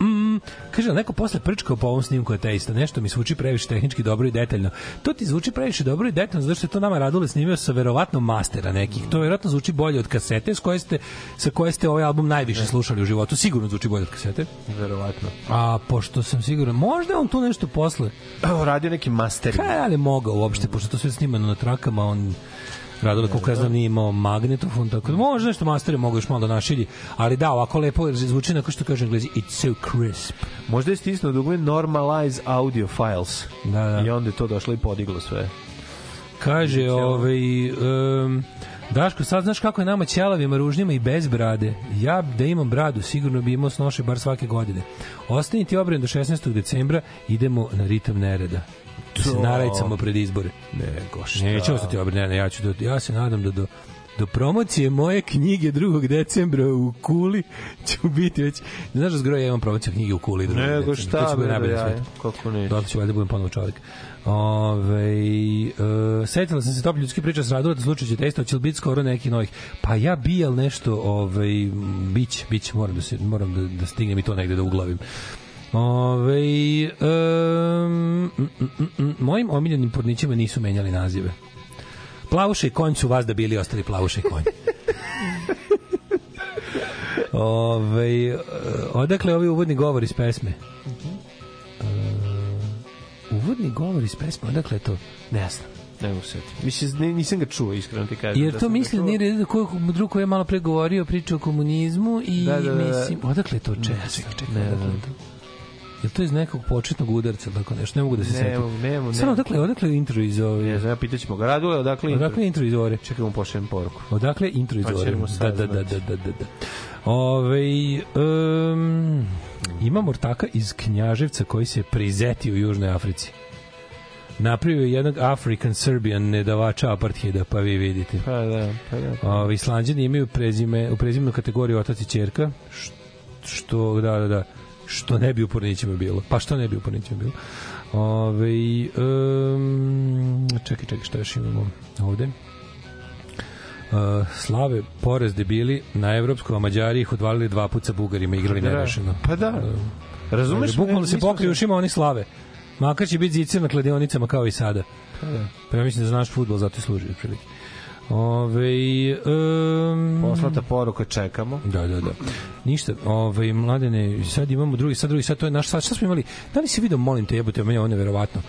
mm, mm. Kaže, neko posle prčkao po ovom snimku Ateista, nešto mi zvuči previše tehnički dobro i detaljno. To ti zvuči previše dobro i detaljno, zato što je to nama Radule snimio sa verovatno mastera nekih. To verovatno zvuči bolje od kasete s koje ste, sa koje ste ovaj album najviše slušali u životu. Sigurno zvuči bolje od kasete. Verovatno. A pošto sam siguran, možda on tu nešto posle. Radio neki masteri. Kaj, ali mogao uopšte, pošto to sve snimano na trakama, on Radule, koliko ja znam, nije imao magnetofon, tako da može nešto masteri mogu još malo da našilji, ali da, ovako lepo zvuči na što kaže englezi, it's so crisp. Možda je stisnuo dugme normalize audio files. Da, da. I onda je to došlo i podiglo sve. Kaže, ovaj, um, Daško, sad znaš kako je nama ćelavima, ružnjima i bez brade. Ja da imam bradu, sigurno bi imao snoše bar svake godine. Ostani ti obren do 16. decembra, idemo na ritam nereda. Da se narajcamo pred izbore. Nego šta. Neće ostati obren, ne, ne, ja, ću do, ja se nadam da do, do promocije moje knjige 2. decembra u Kuli ću biti već... Znaš da zgroja ja imam promociju knjige u Kuli 2. Nego decembra. šta, bre, svetu. kako neće. Dotle ću valjda budem ponovo čovjek. Ove, e, setila sam se top ljudski priča s Radula da slučaj će testa, će li biti skoro neki novih? Pa ja bi, ali nešto, ovaj, bić, bić, moram da, se, moram da, da stignem i to negde da uglavim. Ove, um, mm, mm, mm, mojim omiljenim pornićima nisu menjali nazive. Plavuša i konj su vas da bili ostali plavuša i konj. [laughs] Ove, e, odakle ovi uvodni govor iz pesme? Uvodni govor iz pesme, odakle je to? Ne znam. Ne mogu se setiti. Mislim, ne- nisam ga čuo, iskreno ti kažem. Jer da to sam ga misli čuo. da nije ko drug koji je malo pre govorio priča o komunizmu i Da, da, da, da. mislim odakle je to čekaj čekaj čekaj Ne odakle je to? Je to iz nekog početnog udarca ili tako nešto? Ne mogu da se Ne setim. ne mogu, ne Samo odakle odakle je intro iz ove? Ne znam, ja pitaćemo ga. Radule, odakle intro? Odakle intro iz ore? Čekaj, mu pošaljem poruku. Odakle je intro iz Pa ore? ćemo Da, da, da, saznati. da, da, da. Ove, um, imam ortaka iz Knjaževca koji se prizetio u Južnoj Africi. Napravio je jednog African Serbian nedavača apartheida, pa vi vidite. Pa da, pa da. Ovi Islanđani imaju prezime, u prezimenu kategoriju otac i ćerka, š- što, da, da, da, što ne bi u pornićima bilo. Pa što ne bi u pornićima bilo? Ove, um, čekaj, čekaj, šta još imamo ovde? Uh, slave porez debili na evropskom, a Mađari ih odvalili dva puta sa Bugarima, igrali Da. nerešeno. Pa da. Razumeš? Bukvalno Ne, se pokriju ušima oni slave. Makar će biti zicir na kladionicama kao i sada. Pa da. Pa ja mislim da znaš futbol, zato i služi otprilike. Ove, um, Poslata poruka, čekamo. Da, da, da. Ništa, ovaj mladene, sad imamo drugi, sad drugi, sad to je naš, sad šta smo imali? Da li si video, molim te, jebote, meni je ovo neverovatno.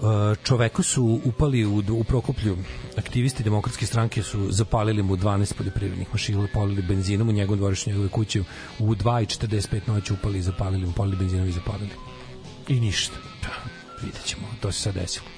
Uh, čoveku su upali u, u Prokuplju aktivisti demokratske stranke su zapalili mu 12 poljoprivrednih mašina polili benzinom u njegovom dvorištu njegove kuće u 2.45 noći upali i zapalili mu polili benzinom i zapalili i ništa da, vidjet ćemo, to se sad desilo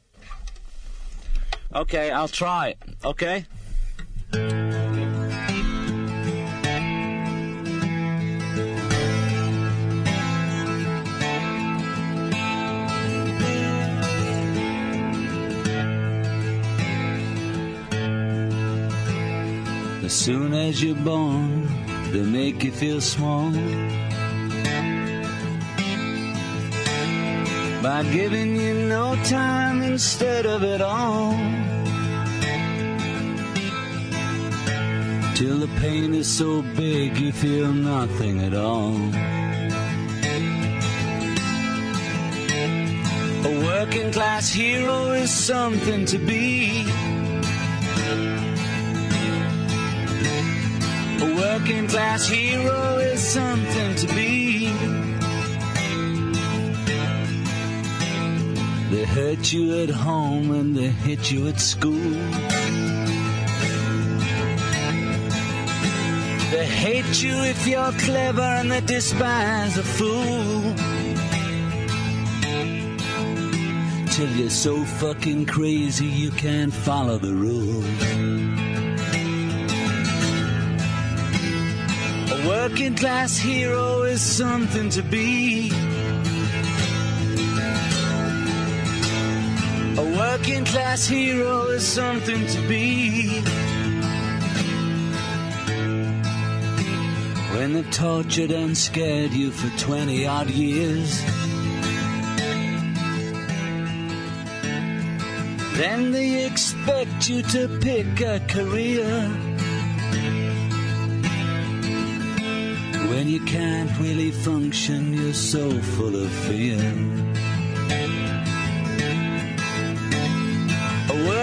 Okay, I'll try okay? As soon as you're born, they make you feel small. By giving you no time instead of it all. Till the pain is so big you feel nothing at all. A working class hero is something to be. A working class hero is something to be. They hurt you at home and they hit you at school. They hate you if you're clever and they despise a fool. Till you're so fucking crazy you can't follow the rules. A working class hero is something to be. A working class hero is something to be. When they've tortured and scared you for 20 odd years. Then they expect you to pick a career. When you can't really function, you're so full of fear.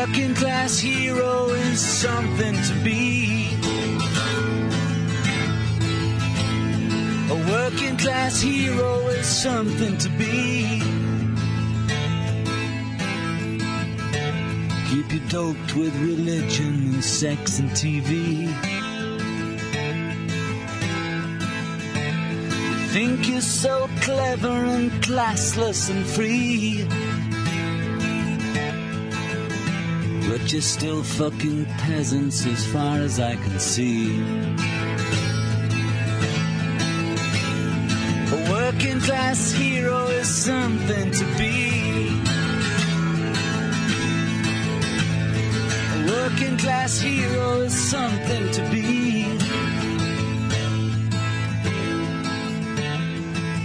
Working class hero is something to be. A working class hero is something to be. Keep you doped with religion and sex and TV. You Think you're so clever and classless and free. You're still fucking peasants as far as I can see. A working class hero is something to be. A working class hero is something to be.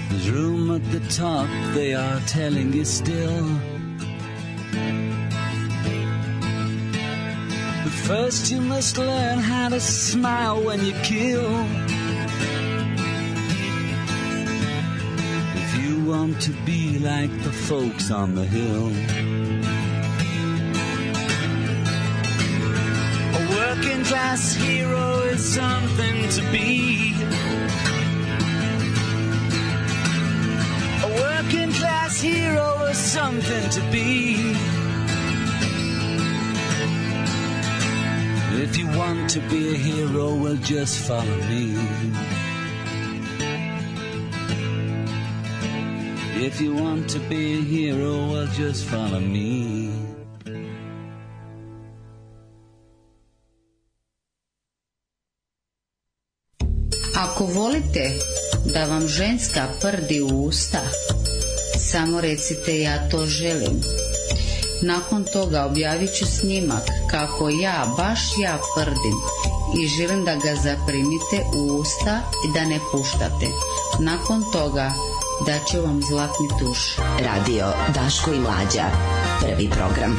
There's room at the top, they are telling you still. First you must learn how to smile when you kill. If you want to be like the folks on the hill. A working class hero is something to be. A working class hero is something to be. If you want to be a hero, well, just follow me. If you want to be a hero, well, just follow me. Ako volite da vam ženska prdi u usta, samo recite ja to želim. Nakon toga objavit ću snimak kako ja, baš ja prdim i želim da ga zaprimite u usta i da ne puštate. Nakon toga daću vam zlatni tuš. Radio Daško i Mlađa. Prvi program.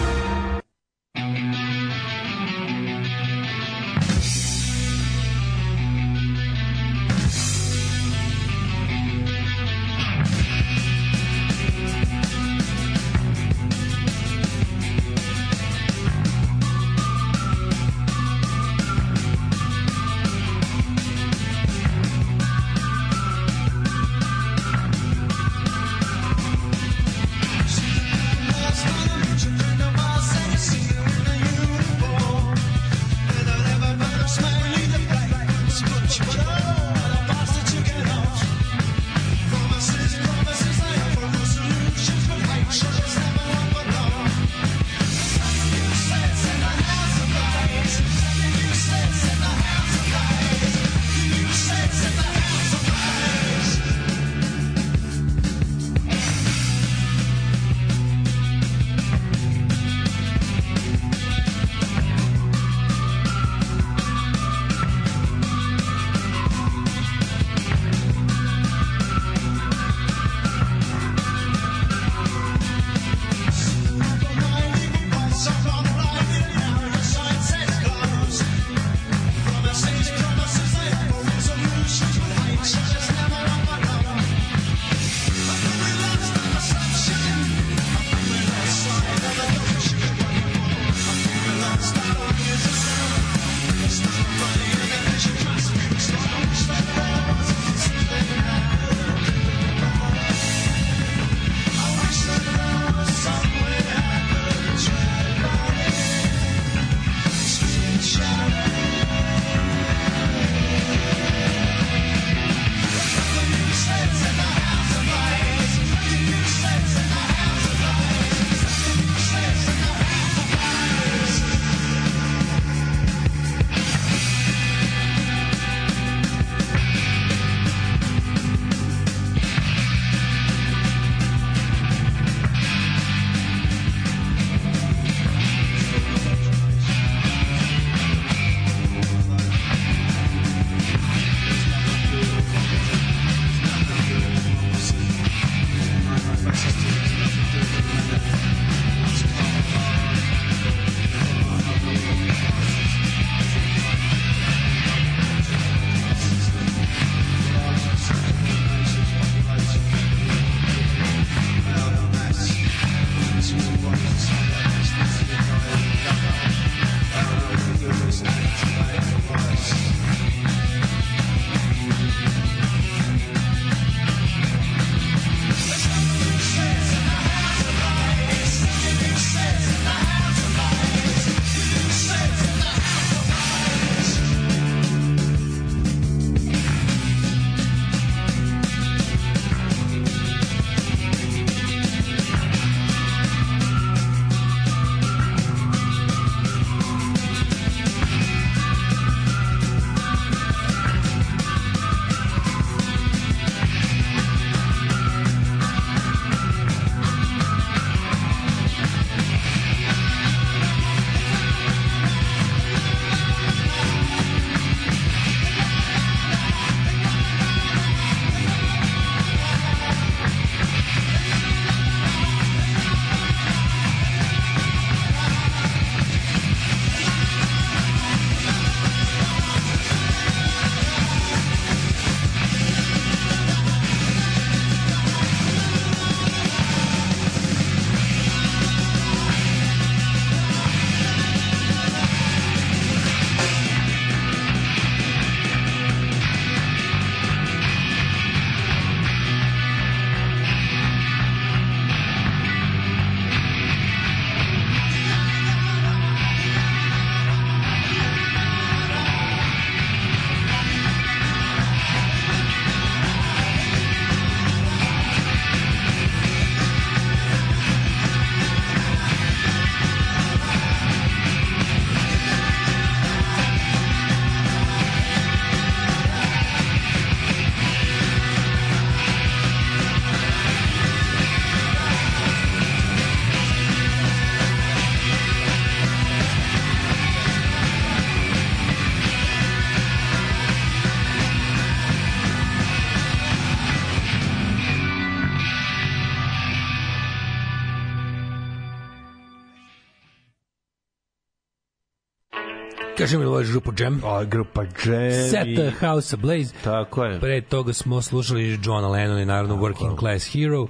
Kažemo li ovo je grupa Jam? A, grupa Jam. Set the House ablaze. Tako je. Pre toga smo slušali Johna Lennon i naravno Working Class Hero.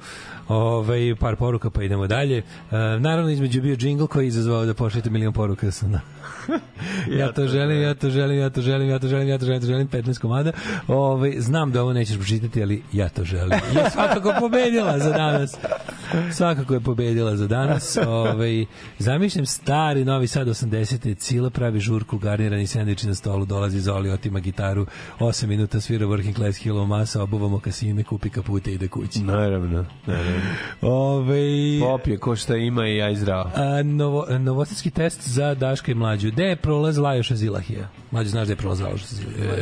Ove, par poruka pa idemo dalje. E, naravno između bio džingl koji je izazvao da pošaljete milion poruka sa na [laughs] ja to želim, ja to želim, ja to želim, ja to želim, ja to želim, ja to želim, 15 komada. Ove, znam da ovo nećeš pročitati, ali ja to želim. Je svakako pobedila za danas. Svakako je pobedila za danas. [laughs] Ove, zamišljam stari Novi Sad 80. Cila pravi žurku, garnirani sendviči na stolu, dolazi Zoli, otima gitaru, 8 minuta svira Working Class Hilo masa, obuvamo kasine, kupi kapute i ide kući. Naravno, naravno. Ove, Popije ko šta ima i aj zdravo. A, novo, novosadski test za Daška i Mlađu. Gde je prolaz Lajoša Zilahija? Mlađu, znaš gde je prolaz Lajoša Zilahija?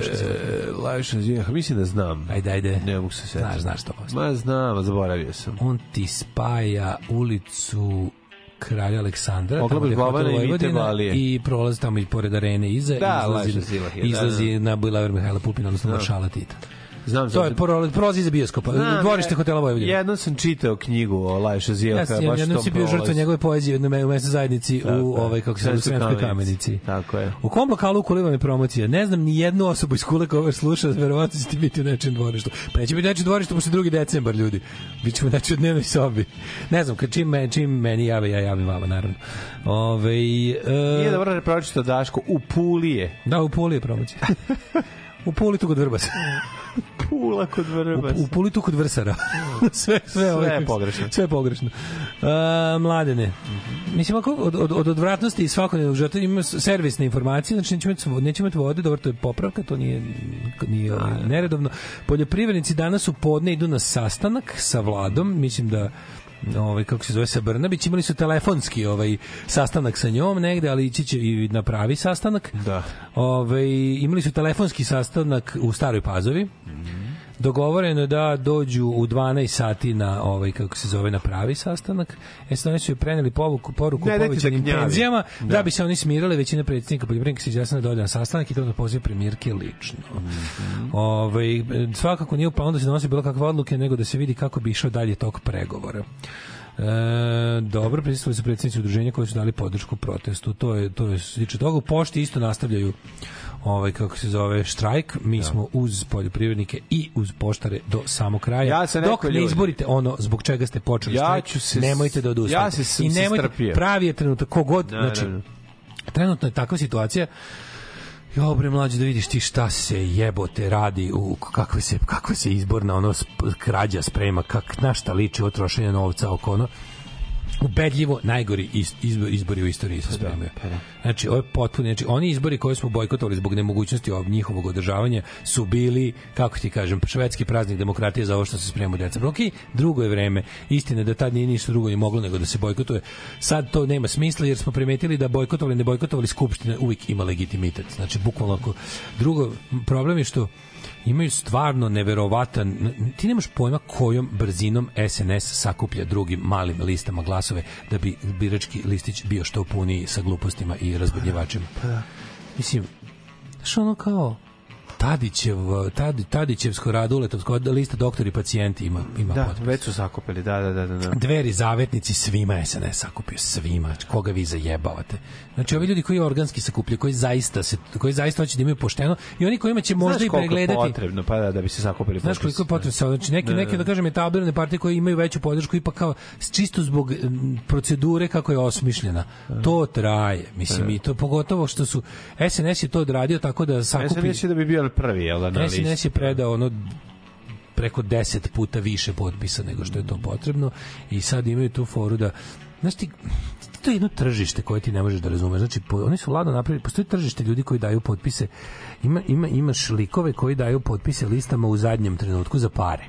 Lajoša Zilahija. E, mislim da znam. Ajde, ajde. Ne mogu se setiti. Znaš, znaš to. Ma znam, zaboravio sam. On ti spaja ulicu Kralja Aleksandra, Oglabaš Bobana i Vite Balije. i prolazi tamo i pored arene iza, Da, izlazi, Zilahija, da, izlazi na Bulevar Mihajla Pupina, odnosno Maršala Tita. Znam, To je prolaz, prolazi iza bioskopa, Znam, dvorište je- hotela Vojvodina. Jednom sam čitao knjigu o Lajoša Ja Zilahija, sam baš jednom si bio žrtva njegove poezije u mesnoj zajednici u Tako je. ovaj kako se zove kamenici. Tako je. U kom lokalu u Kuli vam je promocija? Ne znam ni jednu osobu iz Kule koja sluša, [laughs] verovatno ćete biti u nečijem dvorištu. Pa neće biti nečije dvorište posle 2. decembar, ljudi. Bićemo znači u dnevnoj sobi. Ne znam, kad čim, čim meni jave, ja javim vama, naravno. Ove, e, Nije dobro da pročito Daško, u Puli je. Da, u Puli je promocija. [laughs] u Puli tu kod Vrbasa. [laughs] [laughs] Pula kod Vrbas. U, u Puli tu kod Vrsara. [laughs] sve, sve, ove- je pogrešno. Sve je pogrešno. Uh, mladene. Mislim, ako od, od, od odvratnosti i svakodnevnog života ima servisne informacije, znači nećemo imati, nećemo imati vode, dobro, to je popravka, to nije, nije ovaj, neredovno. Poljoprivrednici danas u podne idu na sastanak sa vladom, mislim da ovaj kako se zove sa Brnabić imali su telefonski ovaj sastanak sa njom negde ali ići će i na pravi sastanak Da. Ovaj imali su telefonski sastanak u Staroj Pazovi. Dogovoreno je da dođu u 12 sati na ovaj kako se zove na pravi sastanak. E sad oni su preneli povuku, poruku Ne, dajte povećanim da penzijama da. Da. bi se oni smirale većina predsjednika poljoprivrednika se izjasnila da dođe na sastanak i to da poziva premijerke lično. Ovaj svakako nije u planu da se donose bilo kakve odluke nego da se vidi kako bi išao dalje tok pregovora. E, dobro, prisustvovali su predsjednici udruženja koji su dali podršku protestu. To je to je se tiče toga. Pošti isto nastavljaju ovaj kako se zove štrajk. Mi smo uz poljoprivrednike i uz poštare do samog kraja. Ja Dok ne ljudi. izborite ono zbog čega ste počeli Ja štrajk, ću se- nemojte da odustanete. ja se sam I se nemojte, strpio. pravi je trenutak kogod, Da, znači da, da. trenutno je takva situacija Jo bre mlađe da vidiš ti šta se jebote radi u kakve se kakva se izborna ono krađa sprema kak na šta liči ovo trošenje novca oko ono ubedljivo najgori is- izbor, izbori u istoriji se spremaju. Znači, ovo je potpuno, znači, oni izbori koje smo bojkotovali zbog nemogućnosti ovog njihovog održavanja su bili, kako ti kažem, švedski praznik demokratije za ovo što se sprema u decembru. Ok, drugo je vreme. Istina da tad nije ništa drugo ni moglo nego da se bojkotuje. Sad to nema smisla jer smo primetili da bojkotovali, ne bojkotovali skupština uvijek ima legitimitet. Znači, bukvalno ako... Drugo, problem je što imaju stvarno neverovatan ti nemaš pojma kojom brzinom SNS sakuplja drugim malim listama glasove da bi birački listić bio što puniji sa glupostima i razbudnjivačima. Mislim, znaš ono kao Tadićev, Tadi, Tadićevsko raduletovsko lista doktori pacijenti ima, ima Da, potpis. već su sakupili, da, da, da. da. Dveri zavetnici svima SNS sakupio, svima. Koga vi zajebavate? Znači, ovi ljudi koji organski sakupljaju, koji zaista se, koji zaista hoće da imaju pošteno i oni kojima će možda Znaš i koliko je pregledati potrebno, pa da, da bi se sakupili Znaš potpisi. koliko je potrebno znači neke, Da, neke da kažem etablirane partije koje imaju veću podršku ipak kao čisto zbog procedure kako je osmišljena. To traje, mislim i to pogotovo što su SNS je to odradio tako da sakupi SNS je da bi bio prvi, jel da, na listi. SNS je predao ono preko 10 puta više potpisa nego što je to potrebno i sad imaju tu foru da znaš ti to je jedno tržište koje ti ne možeš da razumeš. Znači, po, oni su ladno napravili, postoji tržište ljudi koji daju potpise. Ima, ima, imaš likove koji daju potpise listama u zadnjem trenutku za pare.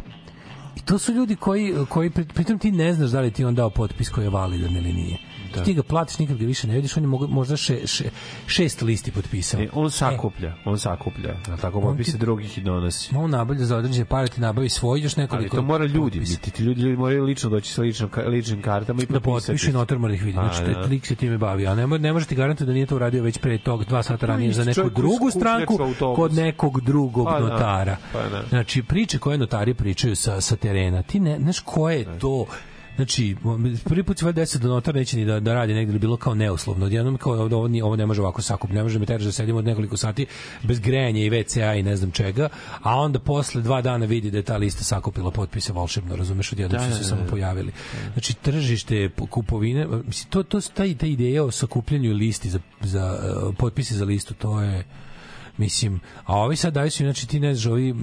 I to su ljudi koji, koji pri- pritom ti ne znaš da li ti on dao potpis koji je validan ili nije. Da. Ti ga platiš, nikad ga više ne vidiš, on je mogo- možda še, še, šest listi potpisao. E, on sakuplja, on sakuplja, a tako potpise ti- drugih i donosi. On nabavlja za određene pare, ti nabavi svoj, još Ali nekoliko... to mora ljudi potpisa. biti, ti ljudi, ljudi moraju lično doći sa ličnom, ličnim kartama i da potpisati. potpiše notar mora ih vidi. Znači, da. da. lik se time bavi. A ne, ne može ti garantovati da nije to uradio već pre tog dva sata ranije isti za neku drugu stranku kod nekog drugog Pa da, notara. pa da. Znači, priče koje notari pričaju sa, sa terena. Ti ne, znaš koje je to Znači, prvi put se valjda desi da notar neće ni da, da radi negde ili bilo kao neuslovno. Odjednom kao ovo, ovo, ovo ne može ovako sakup, ne može me teraš da sedimo od nekoliko sati bez grejanja i WC-a i ne znam čega, a onda posle dva dana vidi da je ta lista sakupila potpise volšebno, razumeš, odjednom Da, su da, se da, samo da. pojavili. Znači, tržište kupovine, mislim, to, to, taj, ta ideja o sakupljanju listi za, za uh, potpise za listu, to je Mislim, a ovi sad daju su, znači ti ne znaš, ovi,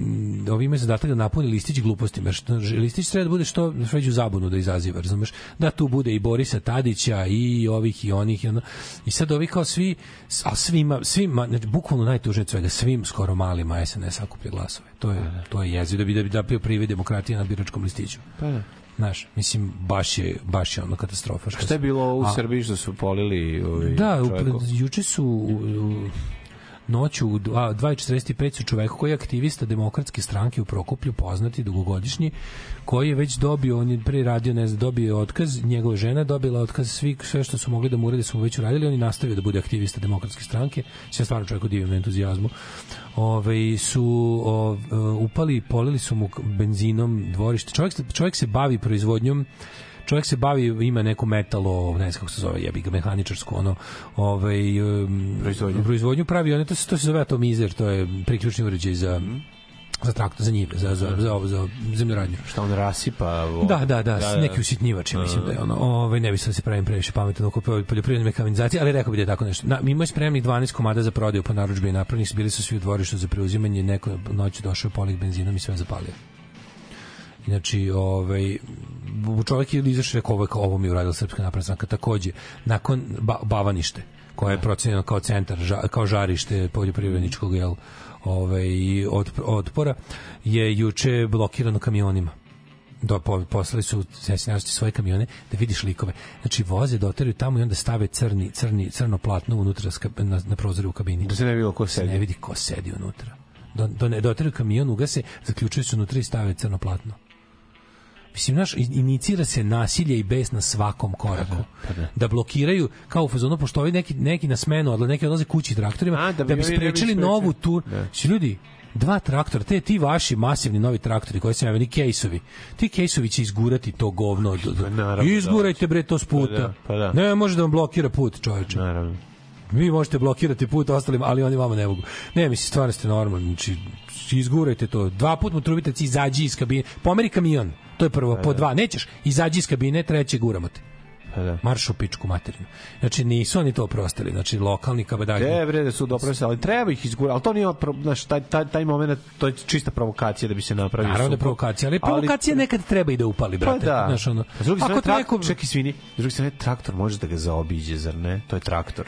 ovi imaju zadatak da napuni listić glupostima, jer što, listić treba da bude što sveđu zabunu da izaziva, razumeš? Da tu bude i Borisa Tadića i ovih i onih i ono. I sad ovi kao svi, a svima, svima, znači, bukvalno najtužnije svega, svim skoro malima SNS sakuplja glasove. To je, to je jezivo da bi da bi da bio privid demokratije na biračkom listiću. Pa da. Znaš, mislim, baš je, baš je ono katastrofa. što Šta je bilo u Srbiji što su polili ovaj Da, u, čoveku? juče su u, u, noću u dva- 2.45 su čoveku koji je aktivista demokratske stranke u Prokuplju, poznati, dugogodišnji, koji je već dobio, on je pre radio, ne znam, dobio otkaz, njegova žena dobila otkaz, svi, sve što su mogli da mu urede su mu već uradili, on je nastavio da bude aktivista demokratske stranke, ja stvarno čovjeku divim entuzijazmu, Ove, su o, e, upali, polili su mu benzinom dvorište. Čovjek, čovjek se bavi proizvodnjom čovjek se bavi ima neku metalo ne znam kako se zove jebi ga mehaničarsku ono ovaj um, Proizvodnju. proizvodnju pravi one to se to se zove atomizer to je priključni uređaj za za traktor za njive za za za, ovo, za zemljoradnju Šta on rasipa? ovo? da, da, da, neki usitnjivač, ja mislim da je ono. Ovaj ne mislim da se pravim previše pametan oko poljoprivredne mehanizacije, ali rekao bih da je tako nešto. Na, mi imamo spremnih 12 komada za prodaju po narudžbi napravljeni, su, bili su svi u dvorištu za preuzimanje, neko je noć došao polik benzinom i sve zapalio. Znači, ovaj, čovjek je izašao rekao, ovo, ovo mi je uradila Srpska napredna stranka. Takođe, nakon ba, Bavanište, koje je procenjeno kao centar, ža, kao žarište poljoprivredničkog jel, ovaj, od, otpora, je juče blokirano kamionima do po, poslali su sesinarosti svoje kamione da vidiš likove. Znači voze doteraju tamo i onda stave crni crni crno platno unutra ska- na, na prozoru u kabini. Da se ne vidi ko Da se sedi. ne vidi ko sedi unutra. Do, do, ne, doteraju kamion, ugase, zaključuju se unutra i stave crno platno. Mislim, naš, inicira se nasilje i bes na svakom koraku. Da blokiraju, kao u fazonu, pošto ovi neki, neki na smenu, odla, neki odlaze kući traktorima, A, da, da bi ne bi sprečili novu tur. Da. Znači, ljudi, dva traktora, te ti vaši masivni novi traktori koji se javili kejsovi, ti kejsovi će izgurati to govno. Pa naravno, Izgurajte bre to s puta. Pa da, pa da. Ne može da vam blokira put, čoveče. Naravno. Vi možete blokirati put ostalima, ali oni vama ne mogu. Ne, mislim, stvarno ste normalni. Znači, izgurajte to. Dva put mu trubite, izađi iz kabine. Pomeri kamion. To je prvo. Po dva. Nećeš. Izađi iz kabine, treće guramo te. Pa da. Marš u pičku materinu. Znači, nisu oni to oprostili. Znači, lokalni kabadagi. Ne, bre, da su dobro se, ali treba ih izgurati. Ali to nije, pro- znaš, taj, taj, taj moment, to je čista provokacija da bi se napravio Naravno da provokacija, ali provokacija nekad treba i da upali, Pa brate. da. Znaš, ono, s druge strane, traktor, neko- čekaj, svini, s druge strane, traktor može da ga zaobiđe, zar ne? To je traktor.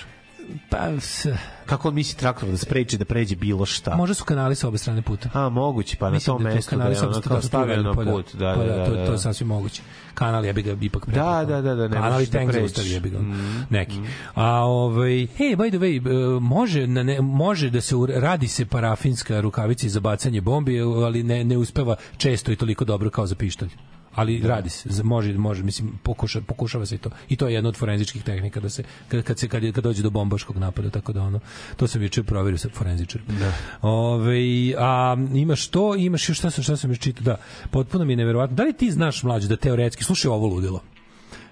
Pa, s, Kako on misli traktor da spreči da pređe bilo šta? možda su kanali sa obe strane puta. A, moguće, pa na Mislim tom da je mestu da kanali je sa ono kao stavio na pa put. Da, pa da, da, to, da. to je sasvim moguće. Kanal je bi ga ipak preko. Da, da, da, da, ne Kanal i da tank zaustavi je bi ga. Mm, Neki. A ovaj, hey, by the way, e, može, na ne, može da se radi se parafinska rukavica za bacanje bombi, ali ne, ne uspeva često i toliko dobro kao za pištolj. Ali radi se, može, može, mislim, pokuša, pokušava se i to. I to je jedna od forenzičkih tehnika da se, kad, kad, se, kad, kad dođe do bombaškog napada, tako da ono, to sam juče proverio sa forenzičarom. Da. Ove, a imaš to, imaš još šta sam, šta sam još čitao, da, potpuno mi je neverovatno. Da li ti znaš mlađe da teoretski, slušaj ovo ludilo,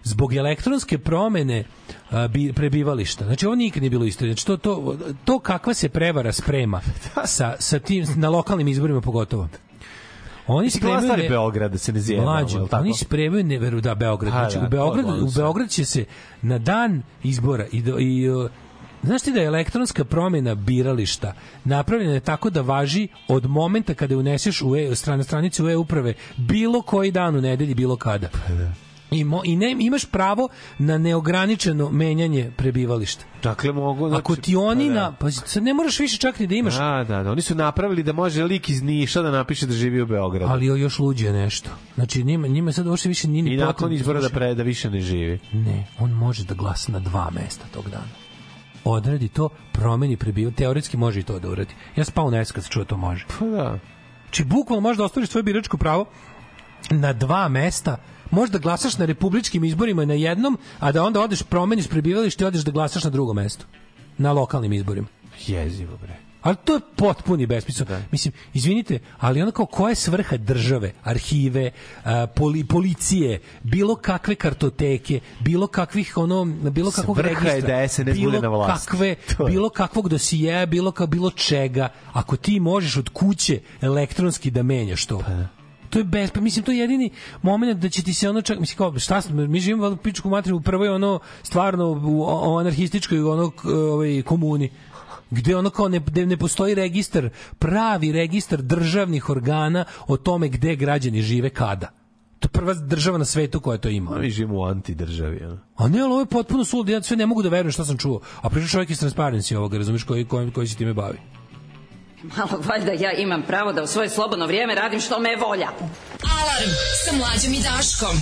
zbog elektronske promene a, bi, prebivališta. Znači ovo nikad nije bilo isto. Znači to, to, to kakva se prevara sprema [laughs] sa, sa tim, na lokalnim izborima pogotovo. Oni spremaju ne- Beograd da se ne zjebamo, Mlađe, jel tako? oni spremaju neveru da Beograd. Pa, Znači, da, u Beograd, u Beograd će se na dan izbora i, do, i Znaš ti da je elektronska promjena birališta napravljena je tako da važi od momenta kada uneseš u e, strane stranice u e-uprave bilo koji dan u nedelji, bilo kada. I, mo, i ne, imaš pravo na neograničeno menjanje prebivališta. Dakle, mogu... Znači, Ako ti oni pa da. na... Pa sad ne moraš više čak ni da imaš Da, da, da. Oni su napravili da može lik iz Niša da napiše da živi u Beogradu. ali još luđe nešto. Znači njima, njima sad uopšte više nije ni I nakon potrebno izbora da pre da više ne živi. Ne, on može da glasa na dva mesta tog dana. Odradi to, promeni prebivalište, teoretski može i to da uradi. Ja spao nes kad čuo to može. Pa da. Znači, bukvalno možeš da ostvariš svoje biračko pravo na dva mesta, možda glasaš na republičkim izborima na jednom, a da onda odeš, promeniš prebivalište i odeš da glasaš na drugom mestu. Na lokalnim izborima. Jezivo, bre. Ali to je potpuni besmisao. Mislim, izvinite, ali ono kao koja je svrha države, arhive, poli, policije, bilo kakve kartoteke, bilo kakvih ono, bilo kakvog Svrha je registra, da SNS bude na vlasti. kakve, [laughs] je. bilo kakvog dosijeja, bilo ka bilo čega, ako ti možeš od kuće elektronski da menjaš to. To je bez, pa mislim to je jedini momenat da će ti se ono čak mislim kao šta smo mi živimo u pičku materiju u prvoj ono stvarno u, o, anarhističkoj ono ovaj komuni gde ono kao ne, gde ne postoji registar, pravi registar državnih organa o tome gde građani žive kada. To je prva država na svetu koja to ima. Mi živimo u antidržavi. Ono. A ne, ali ovo je potpuno suludo, ja sve ne mogu da verujem šta sam čuo. A priča čovjek iz Transparency ovoga, razumiješ, koji, koji, koji se time bavi. [laughs] Malo valjda ja imam pravo da u svoje slobodno vrijeme radim što me volja. Alarm sa mlađom i Daškom.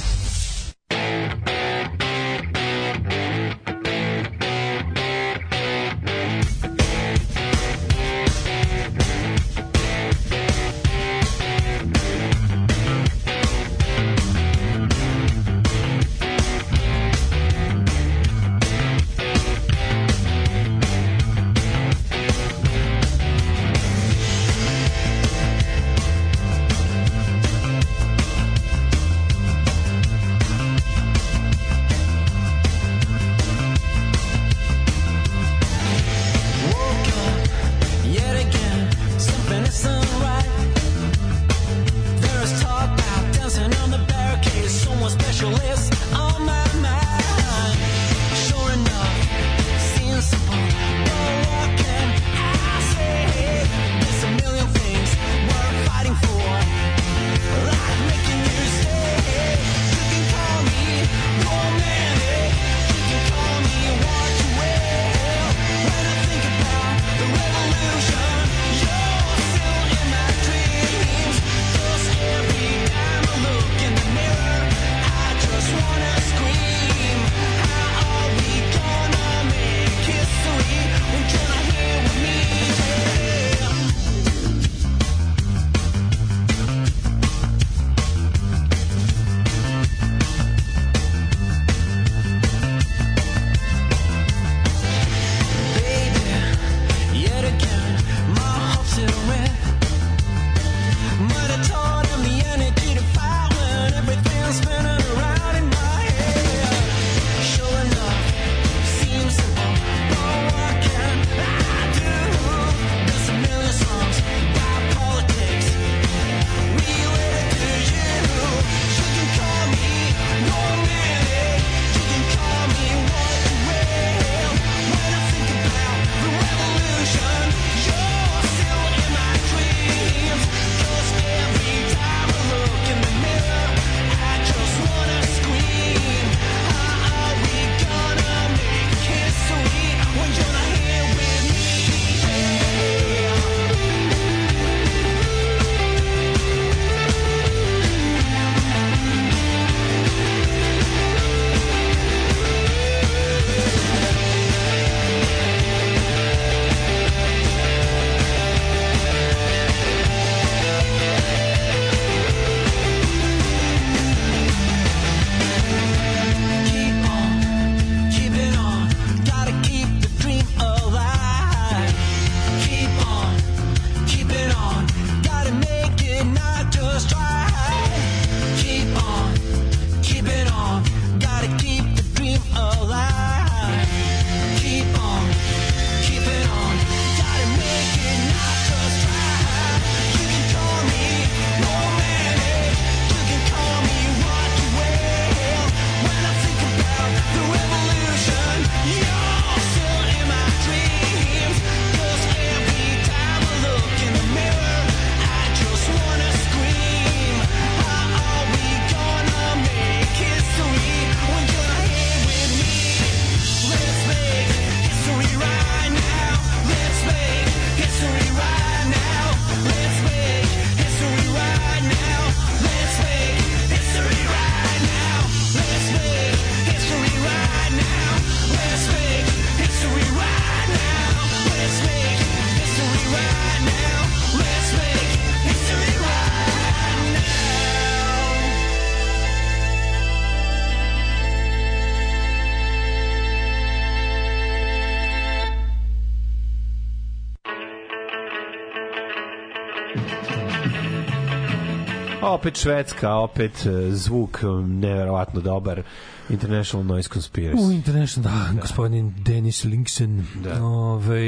Opet Švedska, opet e, zvuk e, neverovatno dobar. International Noise Conspiracy. U International, da, gospodin Denis Linksen. Da. Ove,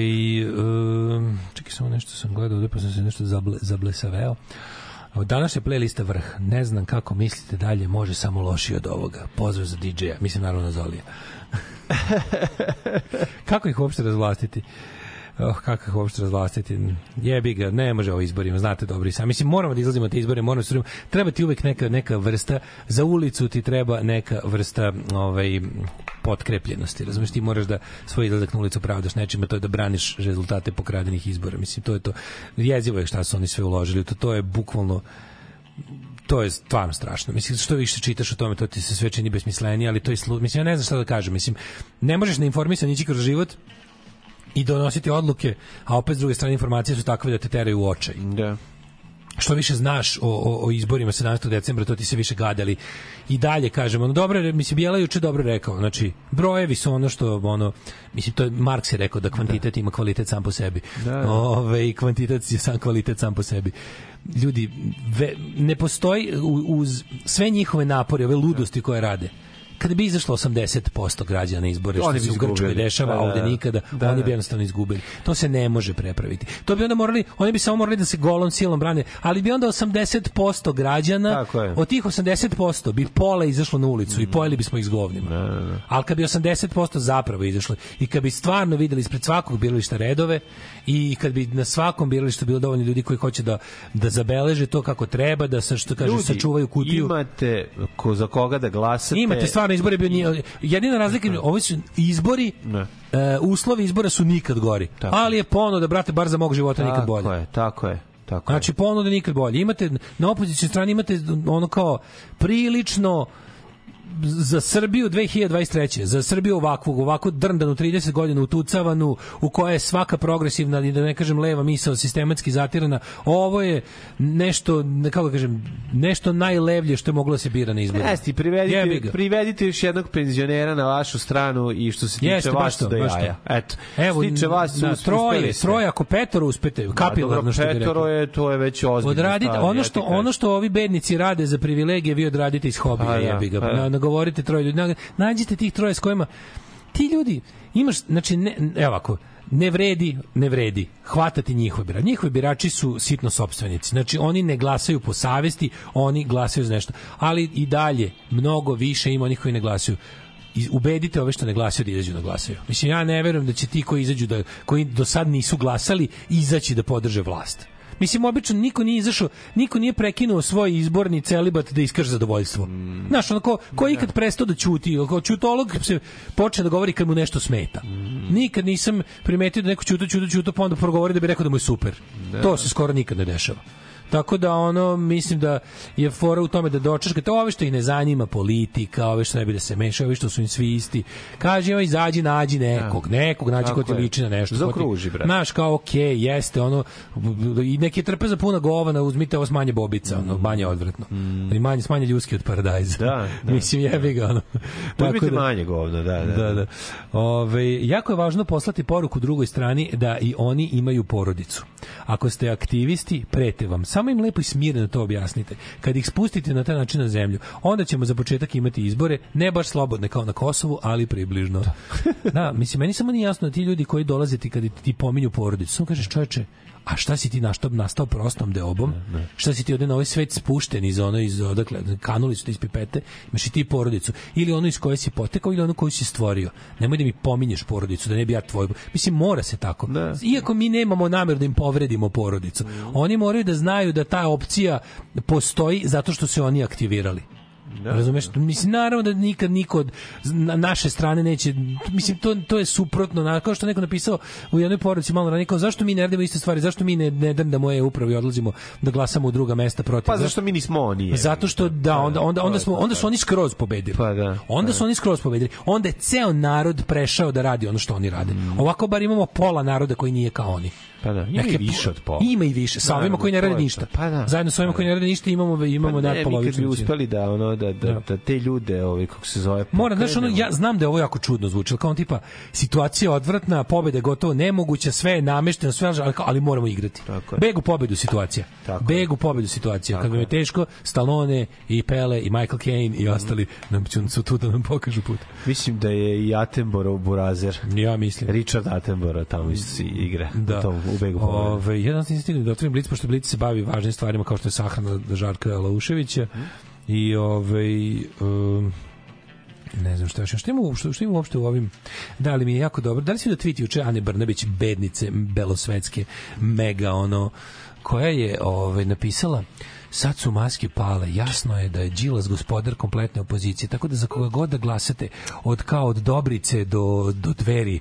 um, čekaj, samo nešto sam gledao, ovde pa sam se nešto zable, zablesaveo. Danas je playlista vrh. Ne znam kako mislite dalje, može samo lošije od ovoga. Pozdrav za DJ-a, mislim naravno na Zolija. [laughs] kako ih uopšte razvlastiti? Oh, kako ih uopšte razvlastiti? Jebi ga, ne može ovo izborima, znate dobro i sam. Mislim, moramo da izlazimo te izbore, moramo da. Treba ti uvek neka, neka vrsta, za ulicu ti treba neka vrsta ovaj, potkrepljenosti. Razumeš, ti moraš da svoj izlazak na ulicu pravdaš nečime, to je da braniš rezultate pokradenih izbora. Mislim, to je to. Jezivo je šta su oni sve uložili. To, to je bukvalno to je stvarno strašno. Mislim, što više čitaš o tome, to ti se sve čini besmislenije, ali to je slu... Mislim, ja ne znam šta da kažem. Mislim, ne možeš na informisan ići kroz život i donositi odluke, a opet s druge strane informacije su takve da te teraju u očaj. Da što više znaš o, o, o izborima 17. decembra, to ti se više gadali. I dalje kažemo, no dobro, mislim, Bijela juče dobro rekao, znači, brojevi su ono što, ono, mislim, to je Marks je rekao da kvantitet ima kvalitet sam po sebi. Da. Ove, i kvantitet je sam kvalitet sam po sebi. Ljudi, ve, ne postoji uz sve njihove napore, ove ludosti koje rade, kada bi izašlo 80% građana na izbore, što se u Grčkoj dešava, Da, da, ovde da. nikada, Da, oni da. bi jednostavno izgubili. To se ne može prepraviti. To bi onda morali, oni bi samo morali da se golom silom brane, ali bi onda 80% građana, od tih 80% bi pola izašlo na ulicu i pojeli bismo ih s govnima. Ali kad bi 80% zapravo izašlo i kad bi stvarno videli ispred svakog birališta redove i kad bi na svakom biralištu bilo dovoljno ljudi koji hoće da da zabeleže to kako treba, da sa što kaže Ljudi, sačuvaju kutiju. Imate ko, za koga da glasate. Imate stvarno izbore bio nije jedina razlika je, ovi su izbori Ne. e, uslovi izbora su nikad gori. Tako. Ali je ponuda brate bar za mog života nikad bolje. Tako je, tako je. Tako Znači ponuda nikad bolje. Imate na opozicijnoj strani imate ono kao prilično za Srbiju 2023. Za Srbiju ovakvog, ovako drndanu 30 godina utucavanu, u kojoj je svaka progresivna, i da ne kažem leva misao sistematski zatirana, ovo je nešto, ne, kako da kažem, nešto najlevlje što je moglo da se bira na izboru. Jeste, privedite, privedite još jednog penzionera na vašu stranu i što se tiče Jeste, vas to, to. jaja. Eto, Evo, što se tiče vas su na uspeli troje, troje, ako petoro uspete, Da, kapilarno dobro, što bi petoro rekao. je, to je već ozbiljno. Odradite ono što ono što ovi bednici rade za privilegije, vi odradite iz hobija, da, jebi ga. pa da. Na, nagovorite troje ljudi, na- nađite tih troje s kojima ti ljudi imaš znači ne, evo ovako ne vredi, ne vredi hvatati njihove birače. Njihovi birači su sitno sopstvenici. Znači, oni ne glasaju po savesti, oni glasaju za nešto. Ali i dalje, mnogo više ima onih koji ne glasaju ubedite ove što ne glasaju da izađu da glasaju. Mislim, ja ne verujem da će ti koji izađu da, koji do sad nisu glasali, izaći da podrže vlast. Mislim, obično niko nije izašao, niko nije prekinuo svoj izborni celibat da iskaže zadovoljstvo. Znaš, ono, ko, ko je ikad prestao da ćuti, ko ćutolog se počne da govori kad mu nešto smeta. Nikad nisam primetio da neko ćuto, ćuto, ćuto, pa onda progovori da bi rekao da mu je super. To se skoro nikad ne dešava. Tako da ono mislim da je fora u tome da dočekate ove što ih ne zanima politika, ove što ne bi da se mešaju, ove što su im svi isti. Kaže ima izađi nađi nekog, nekog nađi Tako ko ti liči na nešto. Zaokruži, brate. Znaš, kao okej, jeste ono i neki trpe za puna govana, uzmite ovo s manje bobica, ono manje odvratno. I manje smanje ljuski od paradajza. Mm. Da, [laughs] da. Mislim jebi ga ono. Uzmite manje govno, da, da. Da, da. Ove, jako je važno poslati poruku drugoj strani da i oni imaju porodicu. Ako ste aktivisti, prete vam. Samo im lepo i smirno to objasnite. Kad ih spustite na taj način na zemlju, onda ćemo za početak imati izbore, ne baš slobodne kao na Kosovu, ali približno. da, mislim, meni samo nije jasno da ti ljudi koji dolaze ti kad ti pominju porodicu, samo kažeš čoveče, a šta si ti našto nastao prostom deobom? Šta si ti ovde na ovaj svet spušten iz ono iz odakle kanuli su ti iz pipete, imaš i ti porodicu ili ono iz koje si potekao ili ono koju si stvorio. Nemoj da mi pominješ porodicu, da ne bi ja tvoju. Mislim mora se tako. Iako mi nemamo nameru da im povredimo porodicu. Oni moraju da znaju da ta opcija postoji zato što se oni aktivirali. Da, Razumeš? Mislim, naravno da nikad niko od na naše strane neće, mislim, to, to je suprotno, na, kao što neko napisao u jednoj porodici malo ranije, kao zašto mi ne radimo iste stvari, zašto mi ne, ne da moje upravo i odlazimo da glasamo u druga mesta protiv. Pa zašto mi nismo oni? je? Zato što da onda onda onda smo onda su oni skroz pobedili. Pa da. Onda su oni skroz pobedili. Onda je ceo narod prešao da radi ono što oni rade. Ovako bar imamo pola naroda koji nije kao oni. Mm. Pa da, ima i Neke više od pola. Ima i više. Sa ovima Naravno, koji ne rade ništa. Pa da. Zajedno sa ovima koji ne rade ništa imamo imamo Pa pa ne, mi kad bi uspeli da ono da, da, da te ljude, ovaj, kako se zove, Mora, znaš, ono, pokrenemo. ja znam da je ovo jako čudno zvuči, kao on tipa, situacija je odvratna, pobeda je gotovo nemoguća, sve je namešteno, sve, ali, ali moramo igrati. Tako je. Beg u pobedu situacija. Tako Beg u pobedu situacija. Tako Kad je teško, Stallone i Pele i Michael Caine i ostali nam će su tu da nam pokažu put. Mislim da je i Attenborough burazer. Ja mislim. Richard Attenborough tamo isto igra. Da. U tom, u Begu. Ove, jedan sam stigli da otvorim Blic, pošto Blic se bavi važnim stvarima kao što je sahrana Žarka Lauševića. I ovaj um, ne znam šta još. Šta ima, što, što ima uopšte u ovim... Da li mi je jako dobro. Da li si da tweet juče Ane Brnabić, bednice belosvetske, mega ono, koja je ovaj, napisala sad su maske pale, jasno je da je Đilas gospodar kompletne opozicije, tako da za koga god da glasate, od kao od Dobrice do, do dveri,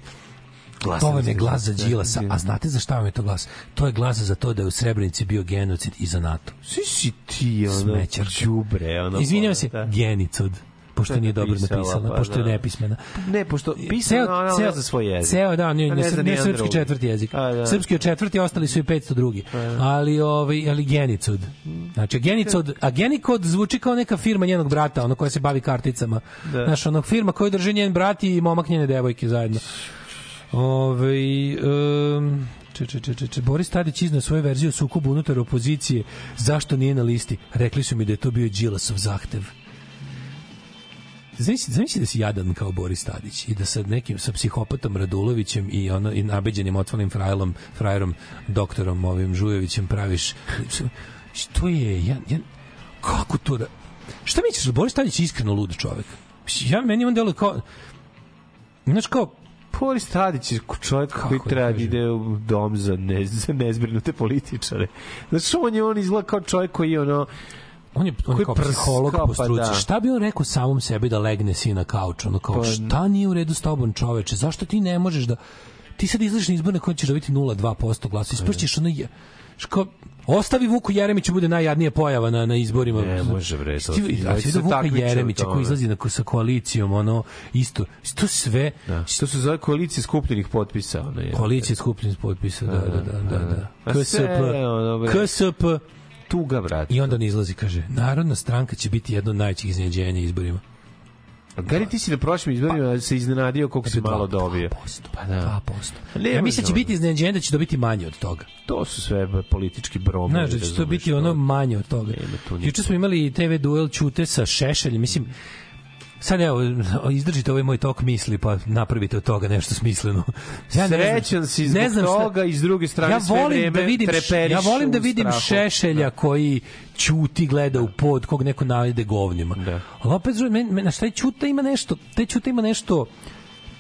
Glasam to vam za je glas za Đilasa. A znate za šta vam je to glas? To je glas za to da je u Srebrenici bio genocid i za NATO. Svi si ti, ono, đubre, ono. Izvinjavam se, da. genicod pošto To je nije dobro napisala, napisala, pa pošto je da. nepismena. Ne, pošto pisano, ona ne zna svoj jezik. Ceo, da, A ne, ne ne, srpski četvrti jezik. A, da. Srpski je četvrti, ostali su i 500 drugi. Ali, ovaj, ali genicod. Znači, genicod, a genikod zvuči kao neka firma njenog brata, ono koja se bavi karticama. Da. Znaš, ono firma koju drži njen brat i momak njene devojke zajedno. Ove, um, če, če, če, če, če, Boris Tadić iznao svoju verziju sukobu unutar opozicije. Zašto nije na listi? Rekli su mi da je to bio Đilasov zahtev. Zamisli, zamisli da si jadan kao Boris Tadić i da sa nekim sa psihopatom Radulovićem i ono i nabeđenim otvorenim frajerom, frajerom doktorom ovim Žujevićem praviš što je ja, ja kako to da šta misliš Boris Tadić je iskreno lud čovek ja meni on deluje kao znaš kao Boris Tadić je čovjek koji treba da ide u dom za, ne, za nezbrinute političare. Znači, on je on izgleda kao čovjek koji je ono, on je, on je kao psiholog po pa struci. da. Šta bi on rekao samom sebi da legne si na kauč? Ono kao, Pa- šta nije u redu s tobom čoveče? Zašto ti ne možeš da... Ti sad izlaziš na izbor na koji ćeš dobiti 0,2% glasa. Ispršćeš ono... Je, ško, ostavi Vuku Jeremiću bude najjadnija pojava na, na izborima. Ne može, bre, a ti se da Vuka Jeremića koji izlazi na, sa koalicijom, ono, isto, to sve... da. to se zove koalicija skupljenih potpisa. Ono je. Koalicija skupljenih potpisa, da, da, da, da. da. KSP. KSP, Tuga, brate. I onda ne izlazi, kaže, Narodna stranka će biti jedno od najvećih iznenađenja izborima. Gari, ti si na prošlim izborima se iznenadio koliko si malo dobio. 2%. Pa da. 2%. Ne ja mislim da će biti iznenađenje da će dobiti manje od toga. To su sve politički bromovi. Znaš da će to biti ono manje od toga. Juče smo imali TV duel Ćute sa Šešeljem, mislim, sad evo, izdržite ovaj moj tok misli, pa napravite od toga nešto smisleno. Ja ne Srećan si zbog ne znam šta- toga i s druge strane ja sve vreme da vidim, ja volim da vidim strahu. Šešelja koji ćuti gleda u pod kog neko navede govnima. Da. Ali opet, men, men, na šta je Ćuta ima nešto, te Ćuta ima nešto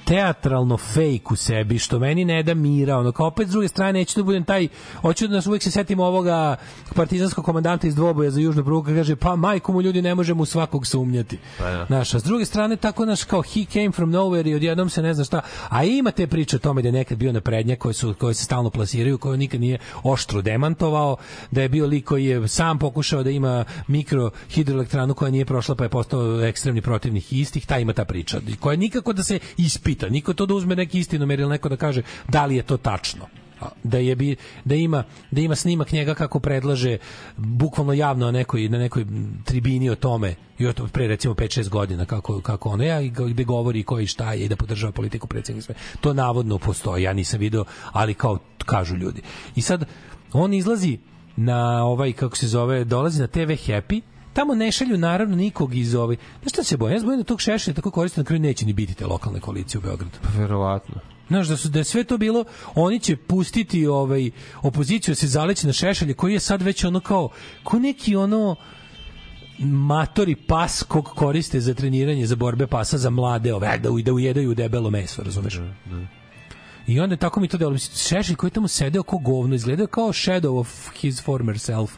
teatralno fake u sebi, što meni ne da mira, ono, kao opet s druge strane neću da budem taj, hoću da nas uvek se setim ovoga partizanskog komandanta iz dvoboja za južnu prugu, kaže, pa majko mu ljudi ne možemo u svakog sumnjati. Pa da. Znaš, a s druge strane, tako naš kao he came from nowhere i odjednom se ne zna šta. A ima te priče o tome da je nekad bio na prednjak koje, su, koje se stalno plasiraju, koje nikad nije oštro demantovao, da je bio lik koji je sam pokušao da ima mikro hidroelektranu koja nije prošla pa je postao ekstremni protivnik istih, ta ima ta priča. Koja nikako da se ispita, niko to da uzme neki istinomer ili neko da kaže da li je to tačno. Da je bi da ima da ima snimak njega kako predlaže bukvalno javno na nekoj na nekoj tribini o tome i o pre recimo 5 6 godina kako kako ono ja gde govori ko i šta je i da podržava politiku predsjednika sve to navodno postoji ja nisam video ali kao kažu ljudi. I sad on izlazi na ovaj kako se zove dolazi na TV Happy tamo ne šalju naravno nikog iz ovaj znaš šta se bojim ja se da tog šešelja tako koriste na kraju neće ni biti te lokalne koalicije u Beogradu Pa verovatno. Znaš, da, su, da je sve to bilo, oni će pustiti ovaj, opoziciju da se zaleći na šešelje, koji je sad već ono kao, ko neki ono matori pas kog koriste za treniranje, za borbe pasa za mlade ove, da, u- da ujedaju debelo meso, razumeš? I onda tako mi to delo. Šešelj koji je tamo sedeo ko govno, izgledao kao shadow of his former self.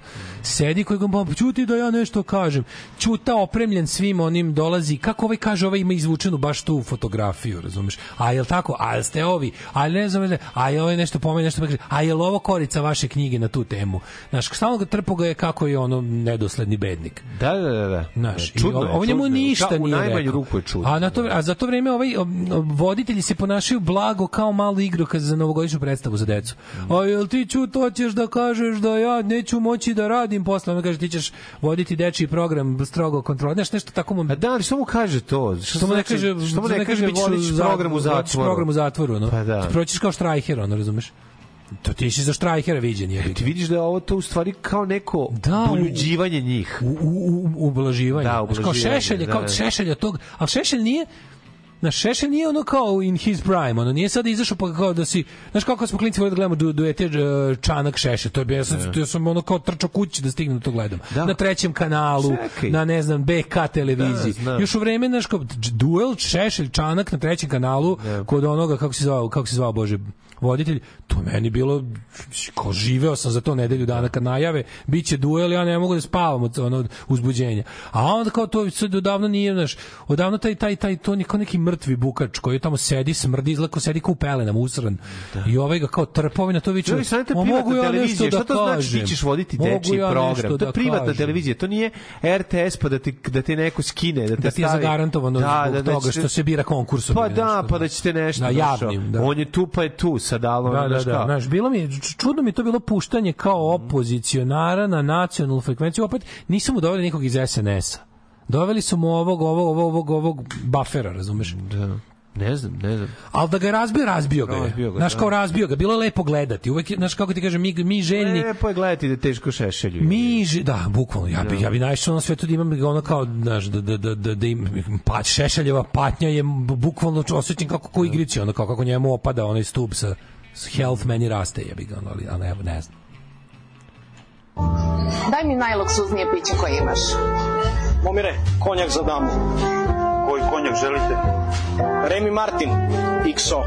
Sedi koji ga čuti da ja nešto kažem. Čuta opremljen svim onim dolazi. Kako ovaj kaže, ovaj ima izvučenu baš tu fotografiju, razumeš? A jel tako? A jel ste ovi? A ne znam, a je ovaj nešto pomeni, nešto kaže, a jel ovo korica vaše knjige na tu temu? Znaš, stalno ga trpo ga je kako je ono nedosledni bednik. Da, da, da. da. Znaš, čudno o- je, ovo njemu ništa Da, nije U najmanju rekao. ruku je čudno. A, na to, a za to vreme ovaj voditelji se ponašaju blago kao malo igrokaz za novogodišnju predstavu za decu. A jel ti ću to ćeš da kažeš da ja neću moći da radim posle, on kaže ti ćeš voditi dečiji program strogo kontrola, nešto nešto tako mu. A da, ali što mu kaže to? Što mu ne znači- kaže, što mu ne kaže ću vodiš za- program u zatvoru? program u zatvoru, no. Pa da. Proćiš kao štrajher, ono, razumeš? To ti si za štrajhera viđen, je. Ti vidiš da je ovo to u stvari kao neko Da, uljuđivanje njih. u, u, u ublaživanje. Da, Znaš, kao ublaživanje, šešelj, je, da, kao da. šešelja tog, ali šešelj nije Na Šešelj nije ono kao in his prime, ono nije sada izašao pa kao da si, znaš kako smo klinci da gledamo du, duete uh, Čanak Šešelj, to je bio, ja sam, ja sam ono kao trčao kući da stignem da to gledam. Da. Na trećem kanalu, Čekaj. na ne znam, BK televiziji. Da, znam. Još u vreme, znaš, kao duel Šešelj Čanak na trećem kanalu, kod onoga, kako se zvao, kako se zvao, Bože, voditelj, to meni bilo kao živeo sam za to nedelju dana kad najave biće duel ja ne mogu da spavam od ono uzbuđenja a onda kao to sad odavno nije znaš odavno taj taj taj to kao neki mrtvi bukač koji tamo sedi smrdi izlako sedi kao u pelenama usran i ovaj ga kao trpovi na to viče Čovjek sanite "Ma, privatna mogu ja nešto šta to da znači ti ćeš voditi dečiji ja program? To da je privatna kažem?" televizija, to nije RTS pa da ti, da ti neko skine, da te da ti je zagarantovano zbog toga ćete- što se bira konkursom Pa da, pa da ćete nešto. Na znaš, javnim, da. On je tu pa je tu, sad ali ono, Da, da, znaš da. Znaš, bilo mi čudno mi to bilo puštanje kao opozicionara na nacionalnu frekvenciju. Opet nisam mu doveli nikog iz SNS-a. Doveli su mu ovog, ovog, ovog, ovog, ovog buffera, razumeš? Da. Ne znam, ne znam. Ali da ga je razbio, razbio ga je. Razbio ga, Znaš, da. kao razbio ga. Bilo je lepo gledati. Uvek, znaš, kako ti kažem, mi, mi željni... Lepo je gledati da teško šešelju. Mi ži, da, bukvalno, ja bi, ja bi najšao na svetu da imam ono kao, znaš, da, da, da, da, da im, pa, šešeljeva patnja je bukvalno osjećam kako ko igrici, ono, kao kako njemu opada onaj stup sa, s health meni raste, ja bi ga, ali, ali evo, ne znam. Daj mi najluksuznije piće koje imaš. Momire, konjak za damu. Koji konjak želite? Remy Martin, XO.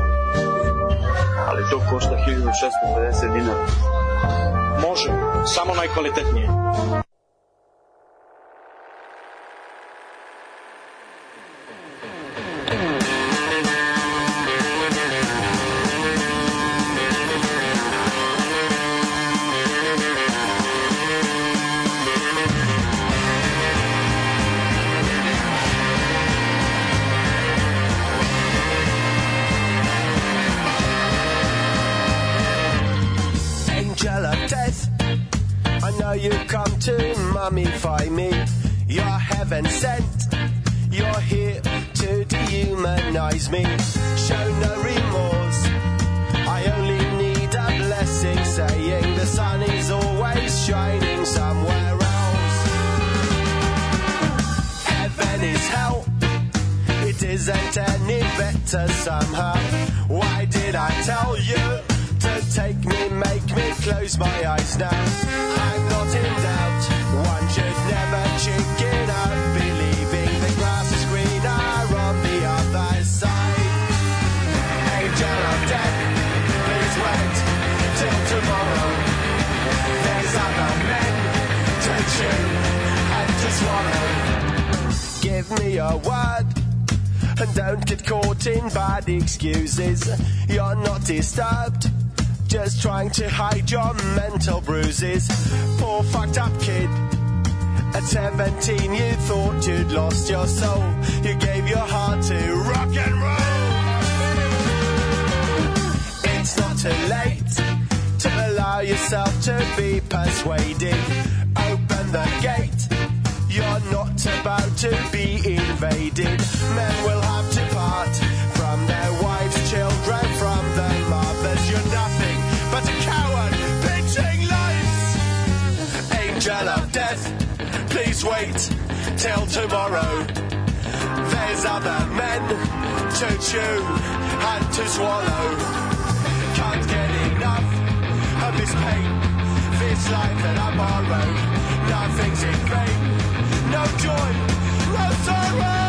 Ali to košta 1650 dinara. Može, samo najkvalitetnije. Mummify me. You're heaven sent. You're here to dehumanize me. Show no remorse. I only need a blessing saying the sun is always shining somewhere else. Heaven is hell. It isn't any better somehow. Why did I tell you to take me, make me close my eyes now? I'm not in doubt. Give me a word and don't get caught in bad excuses. You're not disturbed, just trying to hide your mental bruises. Poor fucked up kid. At 17, you thought you'd lost your soul. You gave your heart to rock and roll. It's not too late to allow yourself to be persuaded. Open the gate. You're not about to be invaded. Men will have to part from their wives, children, from their mothers. You're nothing but a coward pitching lies. Angel of death, please wait till tomorrow. There's other men to chew and to swallow. Can't get enough of this pain, this life that I borrowed. Nothing's in vain, no joy, no sorrow.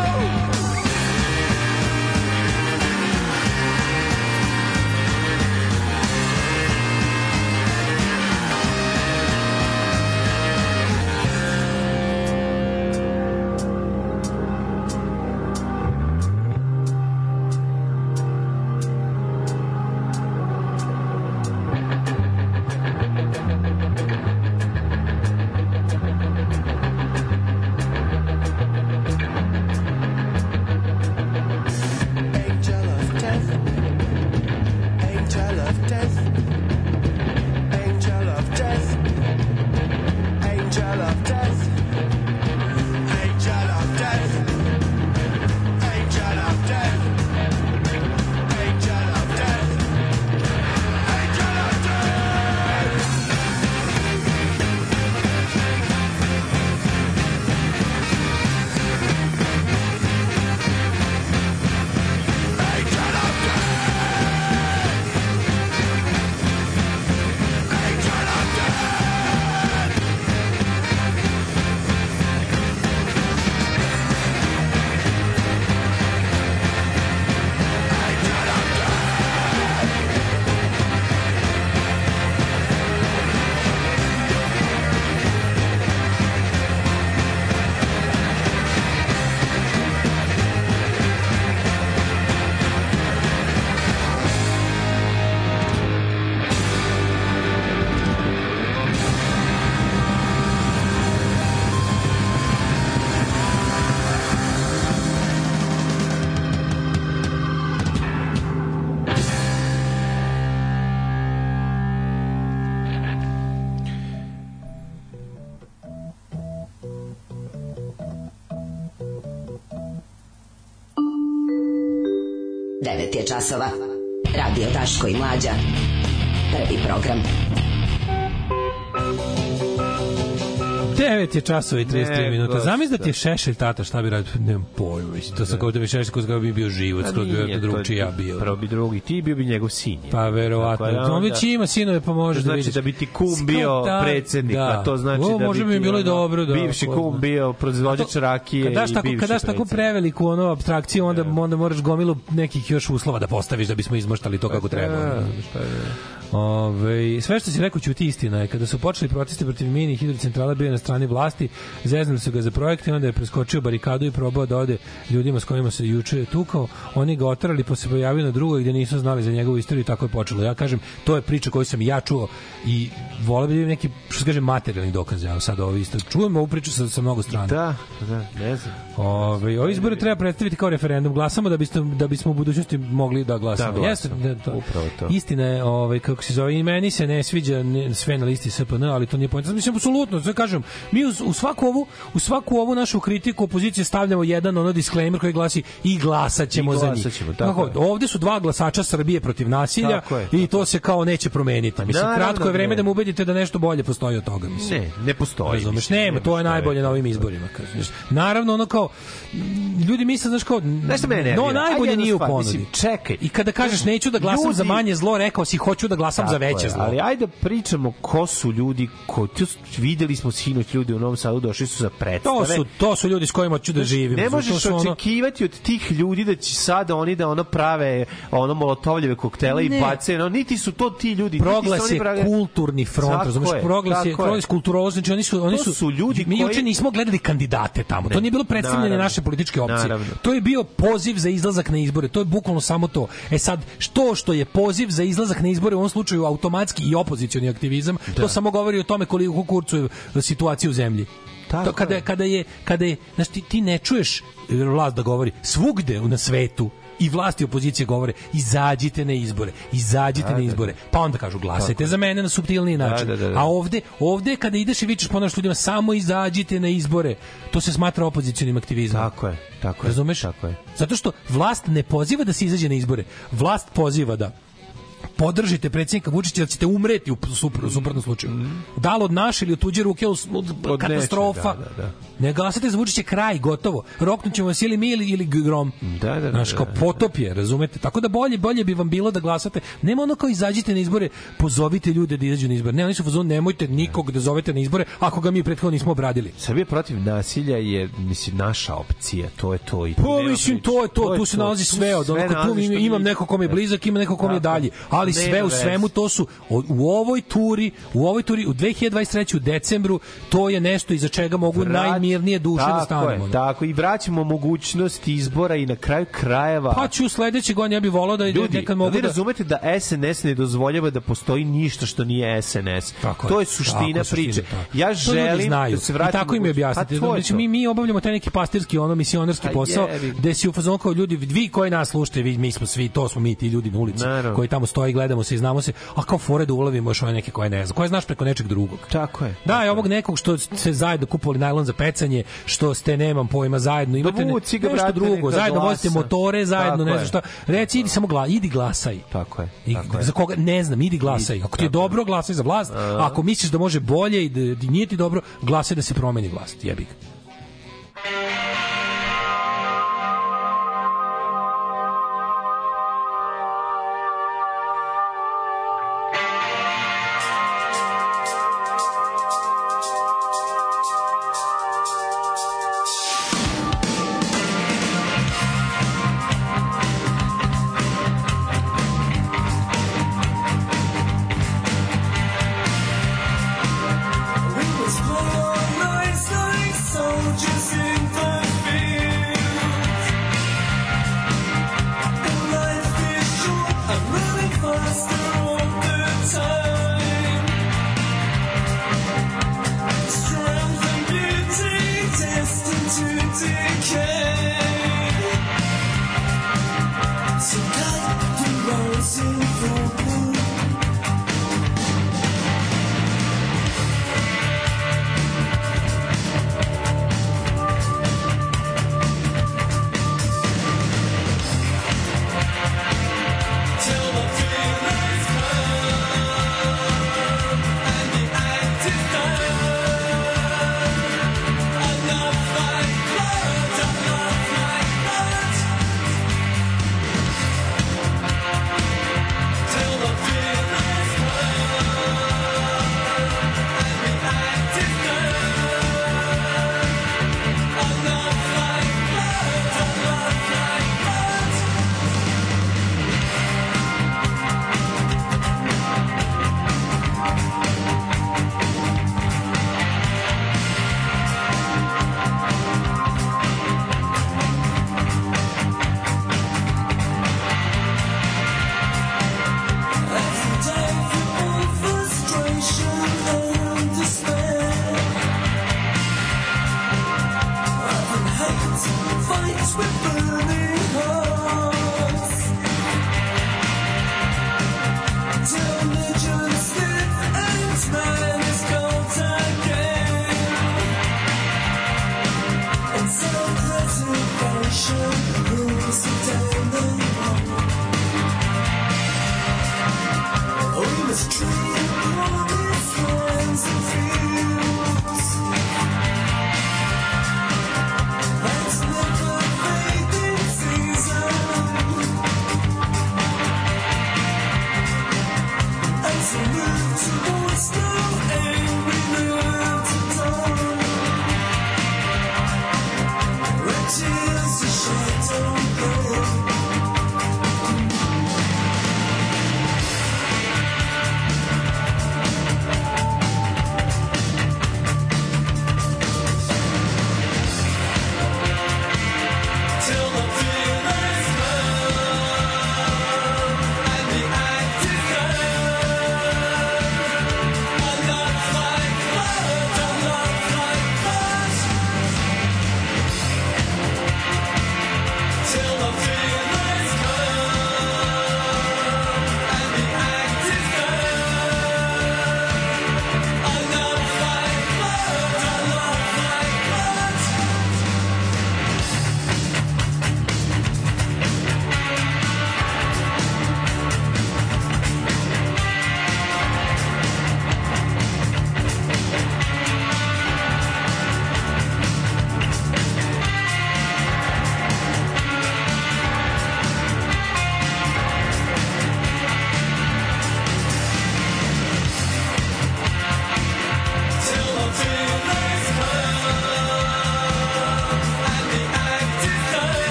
Je časova. Radio Daško i Mlađa. Prvi program. 9 je časova i 33 Ne, minuta. Zamisli da ti je Šešelj tata, šta bi radio? Nemam pojma, mislim. To sam kao da bi Šešelj koji bi bio život, A skoro bi drugčiji je- ja bio. Prvo bi drugi, ti bio bi njegov sin. je. Pa verovatno. Tako da On već ima sinove, pa može da znači vidiš. da bi ti kum bio da, predsednik, da. a to znači da može bi bi ti, bilo dobro, da. Bivši kum bio proizvođač rakije i tako, bivši kad daš tako preveliku ono abstrakciju, onda onda moraš gomilu nekih još uslova da postaviš da bismo izmoštali to kako treba. Da, ono. Ove, sve što si rekao ću ti istina je. Kada su počeli protesti protiv mini hidrocentrala bio na strani vlasti, zeznuli su ga za projekte, onda je preskočio barikadu i probao da ode ljudima s kojima se juče tukao. Oni ga otarali pa se pojavio na drugoj gde nisu znali za njegovu istoriju i tako je počelo. Ja kažem, to je priča koju sam i ja čuo i voleo bih da neki, što se kaže, materijalni dokaz. Ja sad ovo isto. Čujem ovu priču sa, sa mnogo strana. Da, da, ne znam. Ove, ovi izbore treba predstaviti kao referendum. Glasamo da bismo da bismo u budućnosti mogli da glasamo. Da, Jeste, da, to. Upravo to. Istina je, ovaj kako se zove, i meni se ne sviđa ne, sve na listi SPN, ali to nije poenta. Mislim apsolutno, sve kažem, mi u, u svaku ovu u svaku ovu našu kritiku opozicije stavljamo jedan ono disclaimer koji glasi i glasaćemo I za njih. glasaćemo, tako je. ovde su dva glasača Srbije protiv nasilja Tako je, i to se kao neće promeniti. Mislim, naravno kratko je vreme ne. da me ubedite da nešto bolje postoji od toga, mislim. Ne, ne postoji. Razumeš, nema, to je najbolje na ovim izborima. Kažeš. Naravno, ono kao, ljudi misle, znaš kao, Znaš šta mene no, najbolje nije u ponudi. mislim, čekaj. I kada kažeš neću da glasam za Ljudi- manje zlo, rekao si hoću da glasam za Tako veće je, zlo. Ali ajde da pričamo ko su ljudi, ko, videli smo sinoć ljudi u Novom Sadu, došli su za predstave. to su, to su ljudi s kojima ću da živim. Ne To možeš očekivati od tih ljudi da će sada oni da ono prave ono molotovljeve koktele i bace, no, niti su to ti ljudi. Proglas je pravi- kulturni front, razumeš? Proglas je, proglas kulturozni, znači oni su, oni To su, su ljudi mi koji- juče nismo gledali kandidate tamo. to Ne, nije bilo predstavljanje naravno. naše političke opcije. Naravno. To je bio poziv za izlazak na izbore. To je bukvalno samo to. E sad, što što je poziv za izlazak na izbore u ovom slučaju automatski i opozicioni aktivizam, to samo govori o tome koliko kurcu je situacija u zemlji. to kada, kada je, kada je, znaš, ti, ti ne čuješ vlast da govori svugde na svetu i vlasti i opozicije govore izađite na izbore, izađite Da, na da, izbore. Pa onda kažu glasajte Tako za mene na suptilniji način. da, da, da. A ovde, ovde kada ideš i vičeš ponoš ljudima samo izađite na izbore, to se smatra opozicionim aktivizmom. Tako je, tako je. Razumeš? Tako je. Zato što vlast ne poziva da se izađe na izbore. Vlast poziva da podržite predsjednika Vučića da ćete umreti u supr, suprotnom slučaju. Da li od naše ili od tuđe ruke od, Od katastrofa. nečega, da, da, da. Ne glasate za Vučića kraj, gotovo. Roknut ćemo vas ili mi ili, ili grom. Da, da, da, Znaš, da, kao da. potop je, razumete? Tako da bolje, bolje bi vam bilo da glasate. Nema ono kao izađite na izbore, pozovite ljude da izađu na izbore. Ne, oni su u fazonu, nemojte nikog da zovete na izbore ako ga mi prethodno nismo obradili. Srbija protiv nasilja je mislim naša opcija, to je to i tu Pa mislim priče. to je to, tu se nalazi sve od onog tu imam, neko kom je blizak, ima neko kom je dalji, ali Nema sve u svemu to su u ovoj turi, u ovoj turi u 2023 u decembru to je nešto iza čega mogu Vrać- najmirnije duše da Tako stanemo. je, tako i vraćamo mogućnost izbora i na kraju krajeva Pa ću sledeće godine ja bih volao da Ljudi, nekad mogu mogu da razumete da SNS ne dozvoljava da postoji ništa što nije SNS. Tako to je tako suština je, priče. tako. Ja ljudi želim znaju. da se vratim... I tako im je objasniti. Pa to je znači, mi, mi obavljamo taj neki pastirski, ono misionarski Pa posao, gde si u fazonu kao ljudi, vi koji nas slušate, vi, mi smo svi, to smo mi, ti ljudi na ulici, Naravno. koji tamo stoji, gledamo se i znamo se, a kao fore da ulovimo još ove neke koje ne znam, koje znaš preko nečeg drugog. Tako je. Da, i ovog nekog što ste zajedno kupovali najlon za pecanje, što ste, nemam pojma, zajedno imate ne, nešto brate, drugo, zajedno glasa. vozite motore, zajedno, Tako ne je. znam šta. Reci, idi samo gla, idi glasaj. Tako je. I tako je. za koga ne znam, idi glasaj. Ako ti je dobro, glasaj za vlast. A ako misliš da može bolje i da, da nije ti dobro, glasaj da se promeni vlast. Jebi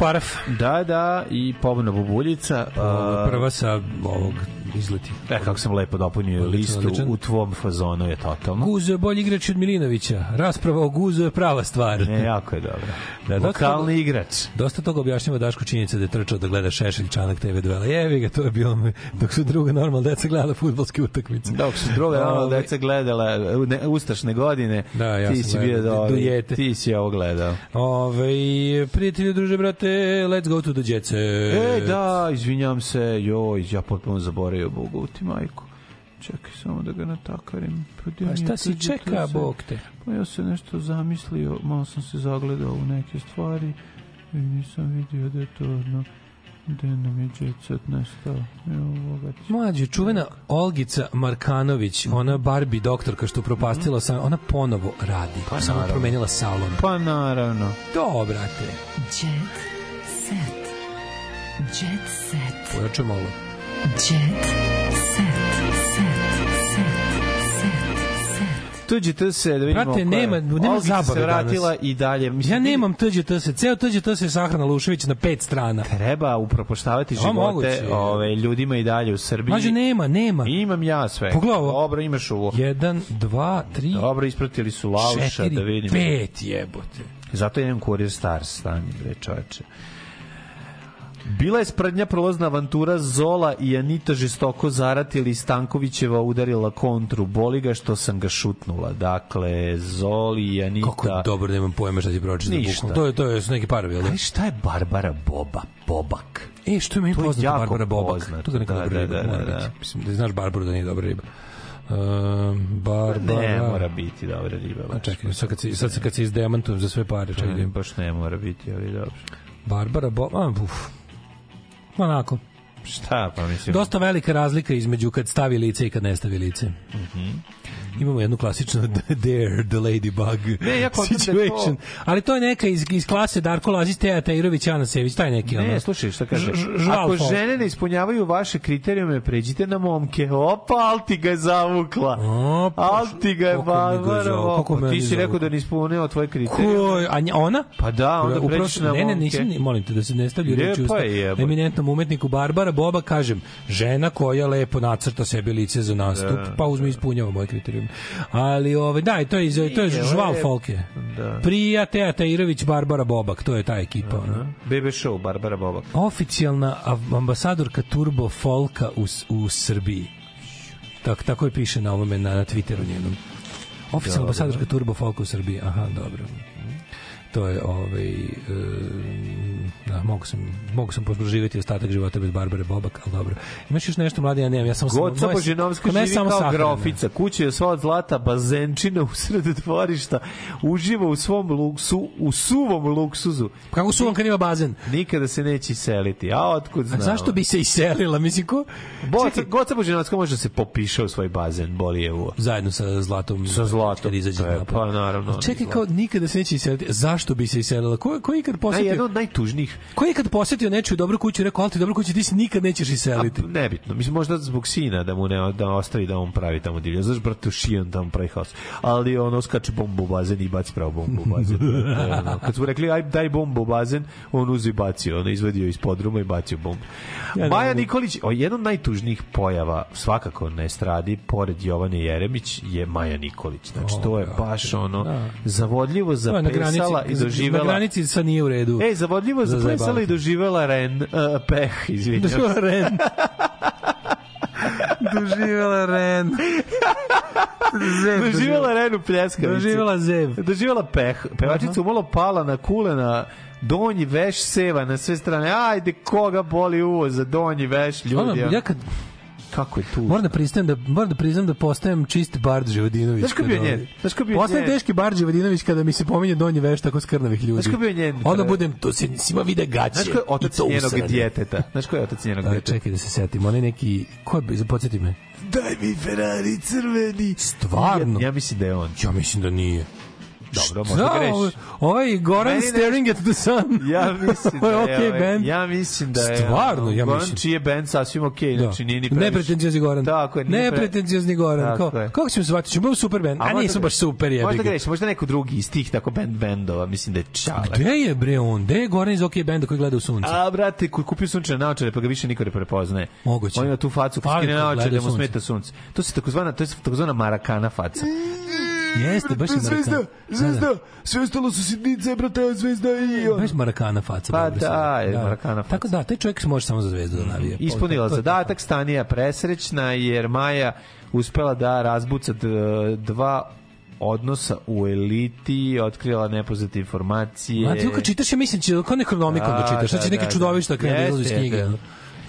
Paraf. Da, da, i pobuna bubuljica. a, Prva sa ovog izleti. E, kako sam lepo dopunio listu, odličan. u tvom fazonu je totalno. Guzo je bolji igrač od Milinovića. Rasprava o Guzu je prava stvar. Ne, jako je dobro. Da, Lokalni igrač. Dosta toga objašnjava Daško činjenica da je trčao da gleda Šešelj čanak TV duela. Jevi ga, to je bilo dok su druga normalna deca gledala fudbalske utakmice. Dok su druga normalno Ovaj, deca gledala ne, ustašne godine, Da, ja ti si bio do, dujete. ti si ovo gledao. Ove, prijatelji, druže, brate, let's go to the jet set. E, da, izvinjam se, joj, ja potpuno zaboravio Bogu ti majku. Čekaj samo da ga natakarim. Pa, Pa šta si čeka, Bog te? Pa ja se nešto zamislio, malo sam se zagledao u neke stvari i nisam vidio da je to ono, da nam je jet set nestao. Mlađe, čuvena Olgica Markanović, ona Barbie doktorka što propastila sam, ona ponovo radi. Pa samo naravno. promenila salon. Pa naravno. To, brate. Jet set. Jet set. Pojače malo. Jet. Set. Tuđite se da vidimo Brate, je. nema- nema Olgica zabave se vratila danas. i dalje. Mislim, Ja nemam TGT se, ceo TGT se sahrana Lušević na pet strana. treba upropoštavati živote moguće. ove, ljudima i dalje u Srbiji. Mađo, nema, nema. Imam ja sve. Pogledaj. Dobro, imaš ovo. Jedan, dva, tri, Dobro, ispratili su Lauša, četiri, da vidim. pet jebote. Zato imam Courier Stars stani, bre, čoveče. Bila je sprednja prolazna avantura Zola i Anita žestoko zaratili Stankovićeva udarila kontru. Boli ga što sam ga šutnula. Dakle, Zoli i Anita... Kako je dobro da imam pojma šta ti pročita Ništa. bukvalno. To je, to je su neki parovi, jel da? Ali šta je Barbara Boba? Bobak. E, što je meni To poznato Barbara Bobak? poznato. To je neka Da, dobra da, riba, da, da, da. Mislim da znaš Barbaru da nije dobra riba. Um, Barbara... Ne, mora biti dobra riba. A baš. čekaj, sad kad, se, sad kad se izdemantujem za sve pare, čekaj. da Ne, baš ne mora biti, ali dobro. Barbara Bo... A, uf. Onako. Šta, pa mislim... Dosta velika razlika između kad stavi lice i kad ne stavi lice. Mhm. Imamo jednu klasičnu [laughs] Dare the Ladybug Ne, ja da je to- situation. Ali to je neka iz, iz klase Darko Lazić, Teja Tejrović, Ana Sević, taj neki. Ne, ono. slušaj, šta kaže? Ako žene ne ispunjavaju vaše kriterijume, pređite na momke. Opa, al ti ga je zavukla. Al ti ga je Opa, meni Ti si rekao da ne ispunio tvoje kriterijume. Ko, a ona? Pa da, onda pređeš na Ne, ne, momke. nisam, ni- molim te da se ne stavlja reči Lijepa usta. Eminentnom umetniku Barbara Boba, kažem, žena koja lepo nacrta sebi lice za nastup, Da, pa uzme i ispunjava moje kriterijume. Ali, ovaj, da, to je, iz- to je žval folke. Da. Prija Teja Barbara Bobak, to je ta ekipa. ono. BB Show, Barbara Bobak. Oficijalna ambasadorka Turbo Folka u, u Srbiji. Tak, tako je piše na ovome, na, na Twitteru njenom. Oficijalna ambasadorka Turbo Folka u Srbiji. Aha, dobro. To je ovaj e, da, mogu sam mogu sam posluživati ostatak života bez Barbare Bobak, al dobro. Imaš još nešto mladi, ja nemam, ja sam Goca moje- Božinovska živi samo kao sahrana. grofica. Kuća je sva od zlata, bazenčina [laughs] u sredu dvorišta. Uživa u svom luksu, u suvom luksuzu. Kako suvom kad ima bazen? Nikada se neće iseliti. A otkud A znamo? zašto bi se iselila? Mislim, ko? Goca, Čekaj, Goca Božinovska može da se popiše u svoj bazen, boli je uvo. zajedno sa zlatom Sa zlatom. kad izađe napad. pa naravno. A Čekaj, kao nikada se neće iseliti. Zašto bi se iselila? Ko, ko je ikad Naj, posetio? jedan od najtužnijih. Ko je ikad posetio nečiju dobru kuću i rekao, ali ti dobru kuću, ti se nikad nećeš iseliti. A, nebitno. Mislim, možda zbog sina da mu ne da ostavi da on pravi tamo divlje. Znaš, brate, šijan tamo pravi haos. Ali ono skače bombu u bazen i baci pravo bombu u bazen. [laughs] ono. Kad su rekli, aj daj bombu u bazen, on uzi bacio. On izvadio iz podruma i bacio bombu. Ja Maja. Nikolić, o, jedan od najtužnijih pojava, svakako na estradi, pored Jovane Jeremić, je Maja Nikolić. Znači, to je baš ono, Da. zavodljivo zapesala i doživela... Na granici sa nije u redu. Ej, zavodljivo Za zapesala i doživela Ren, uh, peh, izvinjam se. Doživjela Ren. [laughs] Doživjela Ren. Zev Doživjela Renu pljeskavicu. Doživjela zev. Doživjela peh. Pevačica umalo pala na kulena, donji veš seva na sve strane. Ajde, koga boli uvo za donji veš, ljudi. Ja kad Kako je tu? moram da pristanem da moram da priznam da postajem čist Bard Živodinović. Znaš ko bio kada, njen? ovaj, Znaš ko bio Postajem njen? teški Bard Živodinović kada mi se pominje donji veš tako skrnavih ljudi. Znaš ko bio njen? Onda budem, to se svima vide gaće. Znaš ko je otac njenog djeteta? Znaš ko je otac njenog A, djeteta? čekaj da se setim, on je neki, ko je, podsjeti me. Daj mi Ferrari crveni. Stvarno? Ja, ja mislim da je on. Ja mislim da nije. Dobro, možda Da, grešiš. ovaj- ovaj Goran ne- staring at the sun. Ja mislim [laughs] da je, okej ovaj, band. ja mislim da je Stvarno, ja Goran mislim. čiji je band sasvim okej, Da. znači nije ni previše. Nepretenciozni Goran. Tako je, Nepretenciozni Goran. Je. kako ćemo se shvatiti? Ćemo super band. A, možda nisu baš super jebi Možda greš, možda neko drugi iz tih tako band bendova, mislim da je Čale. Gde je bre on? Gde je Goran iz OK benda koji gleda u sunce? A, brate, koji kupio sunčane naočare, pa ga više niko ne prepoznaje. Moguće. On ima tu facu, skine naočare, da mu smeta sunce. To se takozvana, to je takozvana marakana faca. Jeste, baš je Marakana. Da, da. sve ostalo su sitnice, brate, zvezda i on. Baš Marakana faca. Pa da, vidi. je Marakana faca. Tako da, taj čovjek može samo za zvezdu da navije. Ispunila zadatak, Stanija presrećna, jer Maja uspela da razbuca dva odnosa u eliti, otkrila nepoznate informacije. Ma ti kad čitaš, ja mislim će kao nekronomikom da, Da, čitaš. Da, će neke da, čudovišta da. da izlaze iz knjige. jeste. ono.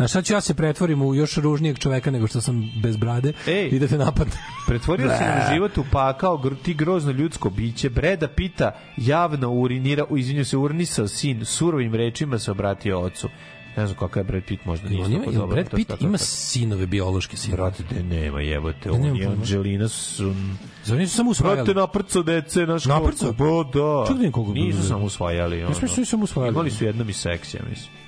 Znaš, sad ću ja se pretvorim u još ružnijeg čoveka nego što sam bez brade Ej. i da te napadne. Pretvorio se na život u pakao, gr, ti grozno ljudsko biće. Breda pita, javno urinira, izvinju se, urnisao sin, surovim rečima se obratio ocu. Ne znam kakav je Brad Pitt, možda nije On ima, Brad to Pitt ima sinove, biološke sinove. Brate, de, nema jebote, on pojma. Angelina su... Zar nisu samo usvajali? Brate, naprco dece, naš Naprco? Ba, da. Čak da koliko Nisu samo usvajali. Da su samo usvajali. Imali su jednom i seks, ja mislim.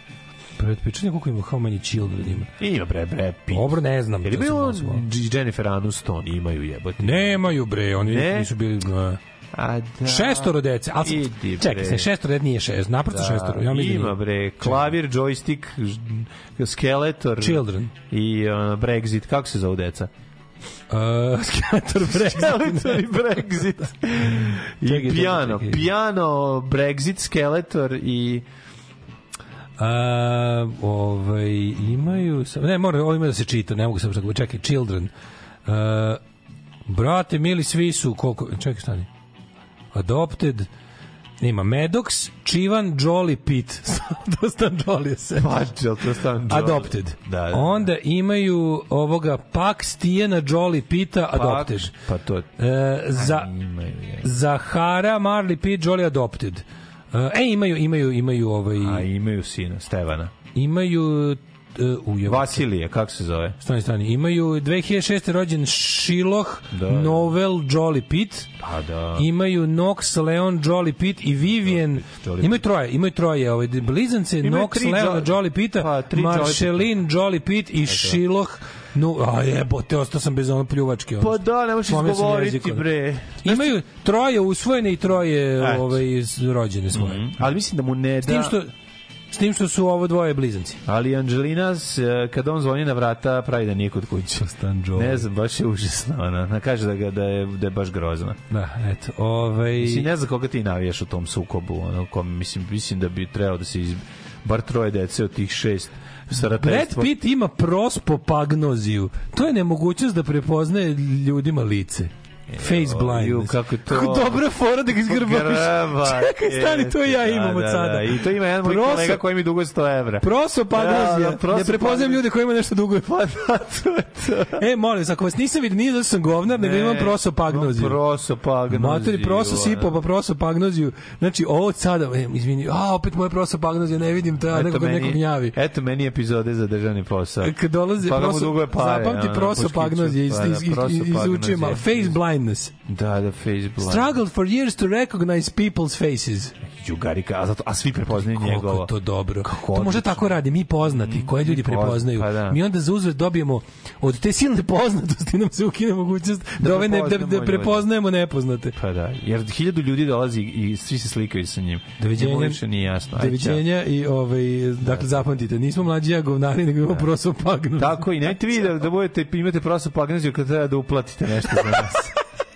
Čekaj koliko ima, how many children ima. Ima bre, bre, Pitt. Dobro, ne znam. Jel malo svao. Jennifer Aniston, imaju jebote. Nemaju bre, oni Ne? nisu bili... uh, A da. Šestoro dece, Idi, čekaj se, šestoro dece nije šest, naprosto Da, šestoro. Ja mislim da ima bre, klavir, joystick, ž- skeletor. Children. I uh, Brexit, kako se zove deca? Uh, [laughs] Skeletor Brexit. Skeletor i Brexit. I čekaj. piano, Brexit, skeletor i... A, ovaj, imaju... Ne, mora, ovo ima da se čita, ne mogu sam tako. Čekaj, Children. Uh, brate, mili, svi su... Koliko, čekaj, stani. Adopted... Ima Maddox, Čivan, Jolly, Pitt. to [laughs] stan Jolly se. Pa, jel to stan Jolly? Adopted. Da, da. Onda imaju ovoga Pak, Stijena, Jolly, Pita, Adopted. Pa to... E, za, Imaju, je. Zahara, Marley, Pitt, Jolly, Adopted. E, imaju, imaju, imaju ovaj... A imaju sina, Stevana. Imaju uh, u Vasilije, kako se zove? strani strani. Imaju 2006. rođen Shiloh, Da. Novel, Jolly Pitt. Pa da. Imaju Nox, Leon, Jolly Pitt i Vivian. Jolly imaju troje, imaju troje. Ovaj, blizance, Imaju Nox, Leon, Jo- Jolly Pitta, Pa, Marceline, Jolly Pitt i Shiloh. No, a jebote, ostao sam bez ono pljuvačke. ono. Pa da, ne možeš jezik, ono. bre. Imaju troje usvojene i troje Eto. ovaj, rođene svoje. Mhm. Ali mislim da mu ne S tim da... što s tim što su ovo dvoje blizanci. Ali Angelina, s, e, kad on zvoni na vrata, pravi da nije kod kuće. Ne znam, baš je užasno. Ona, ona kaže da, ga, da, je, da je baš grozna. Da, eto. Ovaj Mislim, ne znam koga ti navijaš u tom sukobu. Ono, kom, mislim, mislim da bi trebao da se iz, bar troje dece od tih šest Brad. Pitt ima prospopagnoziju. To je nemogućnost da prepoznaje ljudima lice. Face Ju, blindness. kako to... Kako dobra fora da ga. Grba, Čekaj, stani, to ja jeste, imam da, od da, sada. da. I to ima jedan moj Proso- kolega koji mi duguje 100 evra. Prosopagnozija. Da, da, prosopagnozija. ne prepoznajem ljude koji imaju nešto dugo. Pa [laughs] da, to je to. E, molim, ako vas nisam vidio, nije da sam govnar, nego imam prosopagnoziju. Prosopagnoziju. Matori proso sipo, pa prosopagnoziju. Znači, ovo od sada, e, izvini, a, opet moje prosopagnozija, ne vidim, ja Eto nekog, meni- nekog gnjavi. Eto meni epizode za državni posao. Kad dolazi Pa mu proso, duguje pare, zapamti ono, prosopagnozija, iz, puškiću. iz, Pa da, iz, iz, izučio malo. prosopagnozija. Face blindness. Da, da, face blind. Struggled for years to recognize people's faces. Jugarika, a, zato, a svi prepoznaju njegovo. je to dobro. Kako to može odlično. tako radi, mi poznati, koje ljudi prepoznaju. pa da. Mi onda za uzvrat dobijemo od te silne poznatosti nam se ukine mogućnost da, ove ne, da, da prepoznajemo nepoznate. Pa da, jer hiljadu ljudi dolazi i svi se slikaju sa njim. Doviđenja. Više nije jasno. Ajde, Doviđenja i ovaj dakle zapamtite, nismo mlađi ja govnari, nego imamo prosopagnu. Tako i nemojte vi da, da budete, imate prosopagnoziju kad treba da uplatite nešto za nas. [laughs]